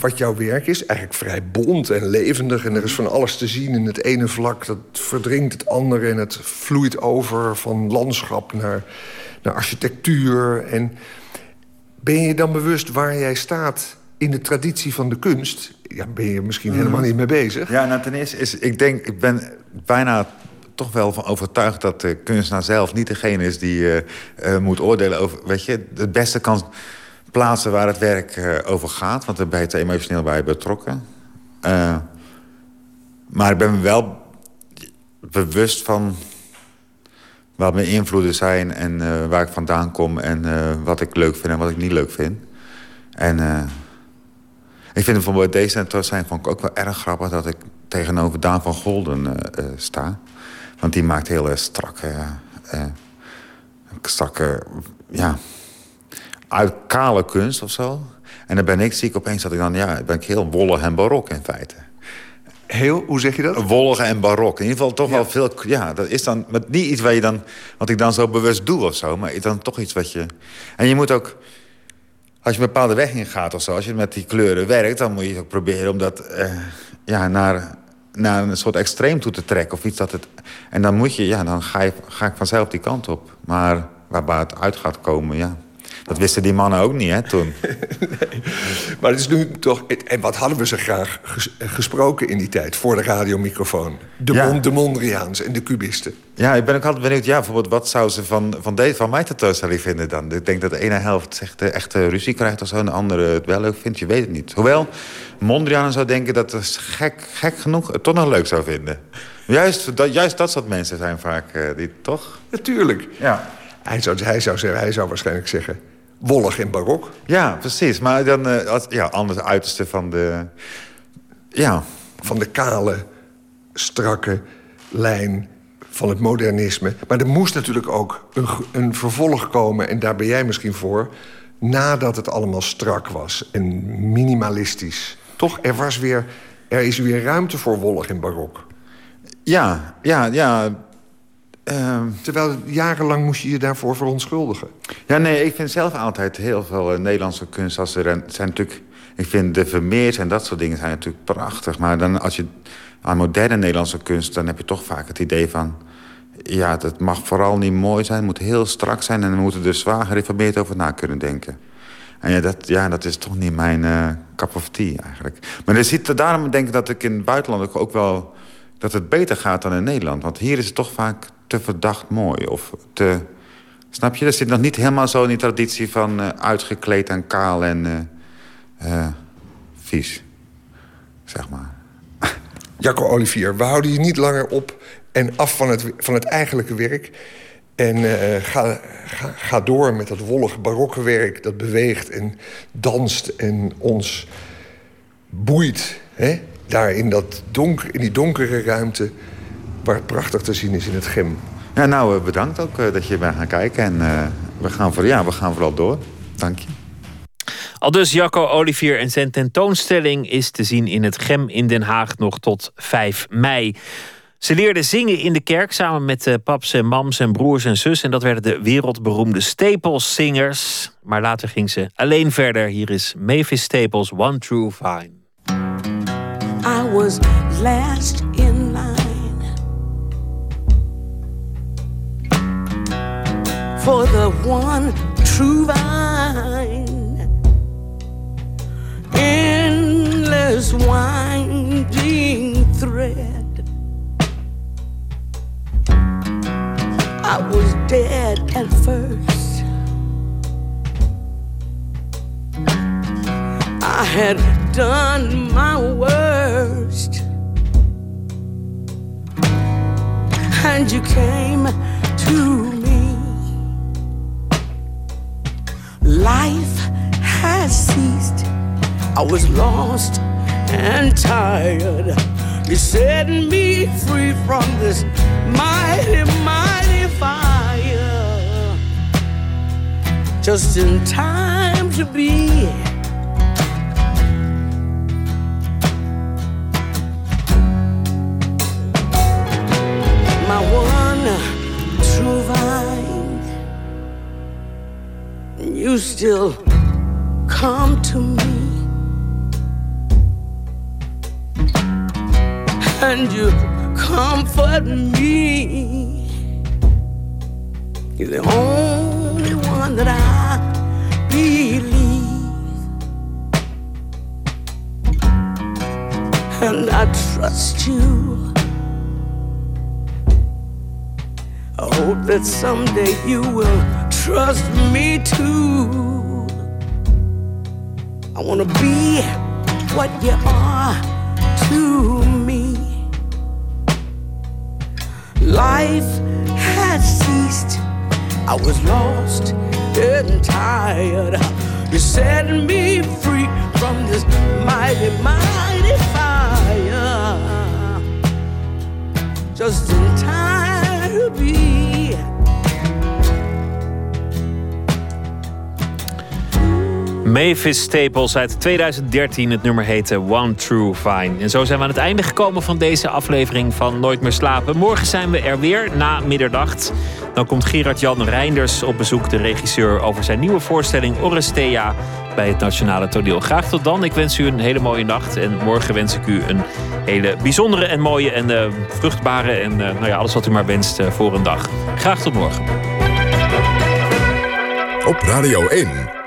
wat jouw werk is... eigenlijk vrij bont en levendig en er is van alles te zien in het ene vlak... dat verdringt het andere en het vloeit over van landschap naar, naar architectuur. En ben je dan bewust waar jij staat in de traditie van de kunst... Ja, ben je misschien helemaal niet mee bezig. Ja, nou, ten eerste is, ik denk, ik ben bijna toch wel van overtuigd dat de kunstenaar zelf niet degene is die uh, uh, moet oordelen over. Weet je, het beste kan plaatsen waar het werk over gaat, want daar ben je emotioneel bij betrokken. maar ik ben me wel bewust van wat mijn invloeden zijn en waar ik vandaan kom en wat ik leuk vind en wat ik niet leuk vind. En ik vind bijvoorbeeld deze zijn vond ik ook wel erg grappig dat ik tegenover Daan van Golden sta. Want die maakt hele strakke, uh, strakke, ja, uit kale kunst of zo. En dan ben ik, zie ik opeens dat ik dan, ja, ben ik heel wollig en barok in feite. Heel, hoe zeg je dat? Wollig en barok. In ieder geval toch wel veel, ja, dat is dan niet iets waar je dan, wat ik dan zo bewust doe of zo, maar is dan toch iets wat je... En je moet ook, als je een bepaalde weg ingaat of zo, als je met die kleuren werkt, dan moet je ook proberen om dat, uh, ja, naar naar een soort extreem toe te trekken. Of iets dat het, en dan moet je, ja, dan ga, je, ga ik vanzelf die kant op. Maar waar het uit gaat komen, ja. Dat wisten die mannen ook niet, hè, toen. <laughs> nee. Maar het is nu toch... En wat hadden we ze graag gesproken in die tijd... voor de radiomicrofoon? De, Ja. Mon- de Mondriaans en de Cubisten. Ja, ik ben ook altijd benieuwd. Ja, bijvoorbeeld, wat zou ze van, van, deze, van mijn tentoonstelling vinden dan? Ik denk dat de ene helft echt, eh, echt eh, ruzie krijgt of zo... en de andere het wel leuk vindt. Je weet het niet. Hoewel Mondriaan zou denken dat het gek, gek genoeg het toch nog leuk zou vinden. Juist dat, juist dat soort mensen zijn vaak eh, die toch... Natuurlijk. Ja. Hij zou, hij, zou zeggen, hij zou waarschijnlijk zeggen... wollig en barok. Ja, precies. Maar dan eh, als, ja, anders uiterste van de... Ja. Van de kale, strakke lijn van het modernisme. Maar er moest natuurlijk ook een, een vervolg komen... en daar ben jij misschien voor... nadat het allemaal strak was en minimalistisch. Toch, er, was weer, er is weer ruimte voor wollig en barok. Ja, ja, ja. Ehm, Terwijl jarenlang moest je je daarvoor verontschuldigen. Ja, nee, ik vind zelf altijd heel veel eh, Nederlandse kunst. Als er, zijn natuurlijk, ik vind de Vermeers en dat soort dingen zijn natuurlijk prachtig. Maar dan als je aan moderne Nederlandse kunst... dan heb je toch vaak het idee van... ja, het mag vooral niet mooi zijn, het moet heel strak zijn... en we moeten er zwaar gereformeerd over na kunnen denken. En ja, dat, ja, dat is toch niet mijn eh cup of tea eigenlijk. Maar er zit, daarom denk ik dat ik in het buitenland ook wel... dat het beter gaat dan in Nederland. Want hier is het toch vaak te verdacht mooi. Of te... Snap je? Er zit nog niet helemaal zo in die traditie van eh, uitgekleed en kaal en eh, eh, vies. Zeg maar. <laughs> Jacco Olivier, we houden je niet langer op en af van het, van het eigenlijke werk. En ga, ga, ga door met dat wollige barokke werk dat beweegt en danst en ons boeit. Hè? Daar in, dat donker, in die donkere ruimte prachtig te zien is in het gem. Ja, nou, eh, bedankt ook eh, dat je bent gaan kijken. En eh, we, gaan voor, ja, we gaan vooral door. Dank je. Al dus Jacco Olivier en zijn tentoonstelling is te zien in het Gem in Den Haag nog tot 5 mei. Ze leerde zingen in de kerk samen met eh, paps en mams en broers en zus. En dat werden de wereldberoemde Staples-zingers. Maar later ging ze alleen verder. Hier is Mavis Staples, One True Fine. I was last in for the one true vine, endless winding thread. I was dead at first. I had done my worst. And you came to Life has ceased. I was lost and tired. You set me free from this mighty, mighty fire. Just in time to be my one true vine. You still come to me, and you comfort me. You're the only one that I believe, and I trust you. I hope that someday you will trust me too. I wanna be what you are to me. Life had ceased. I was lost and tired. You set me free from this mighty, mighty fire. Just in time to be. Mavis Staples uit 2013. Het nummer heette One True Fine. En zo zijn we aan het einde gekomen van deze aflevering van Nooit meer slapen. Morgen zijn we er weer na middernacht. Dan komt Gerard Jan Reinders op bezoek, de regisseur, over zijn nieuwe voorstelling Orestea bij het Nationale Toneel. Graag tot dan. Ik wens u een hele mooie nacht. En morgen wens ik u een hele bijzondere en mooie en uh, vruchtbare en uh, nou ja, alles wat u maar wenst uh, voor een dag. Graag tot morgen. Op Radio 1,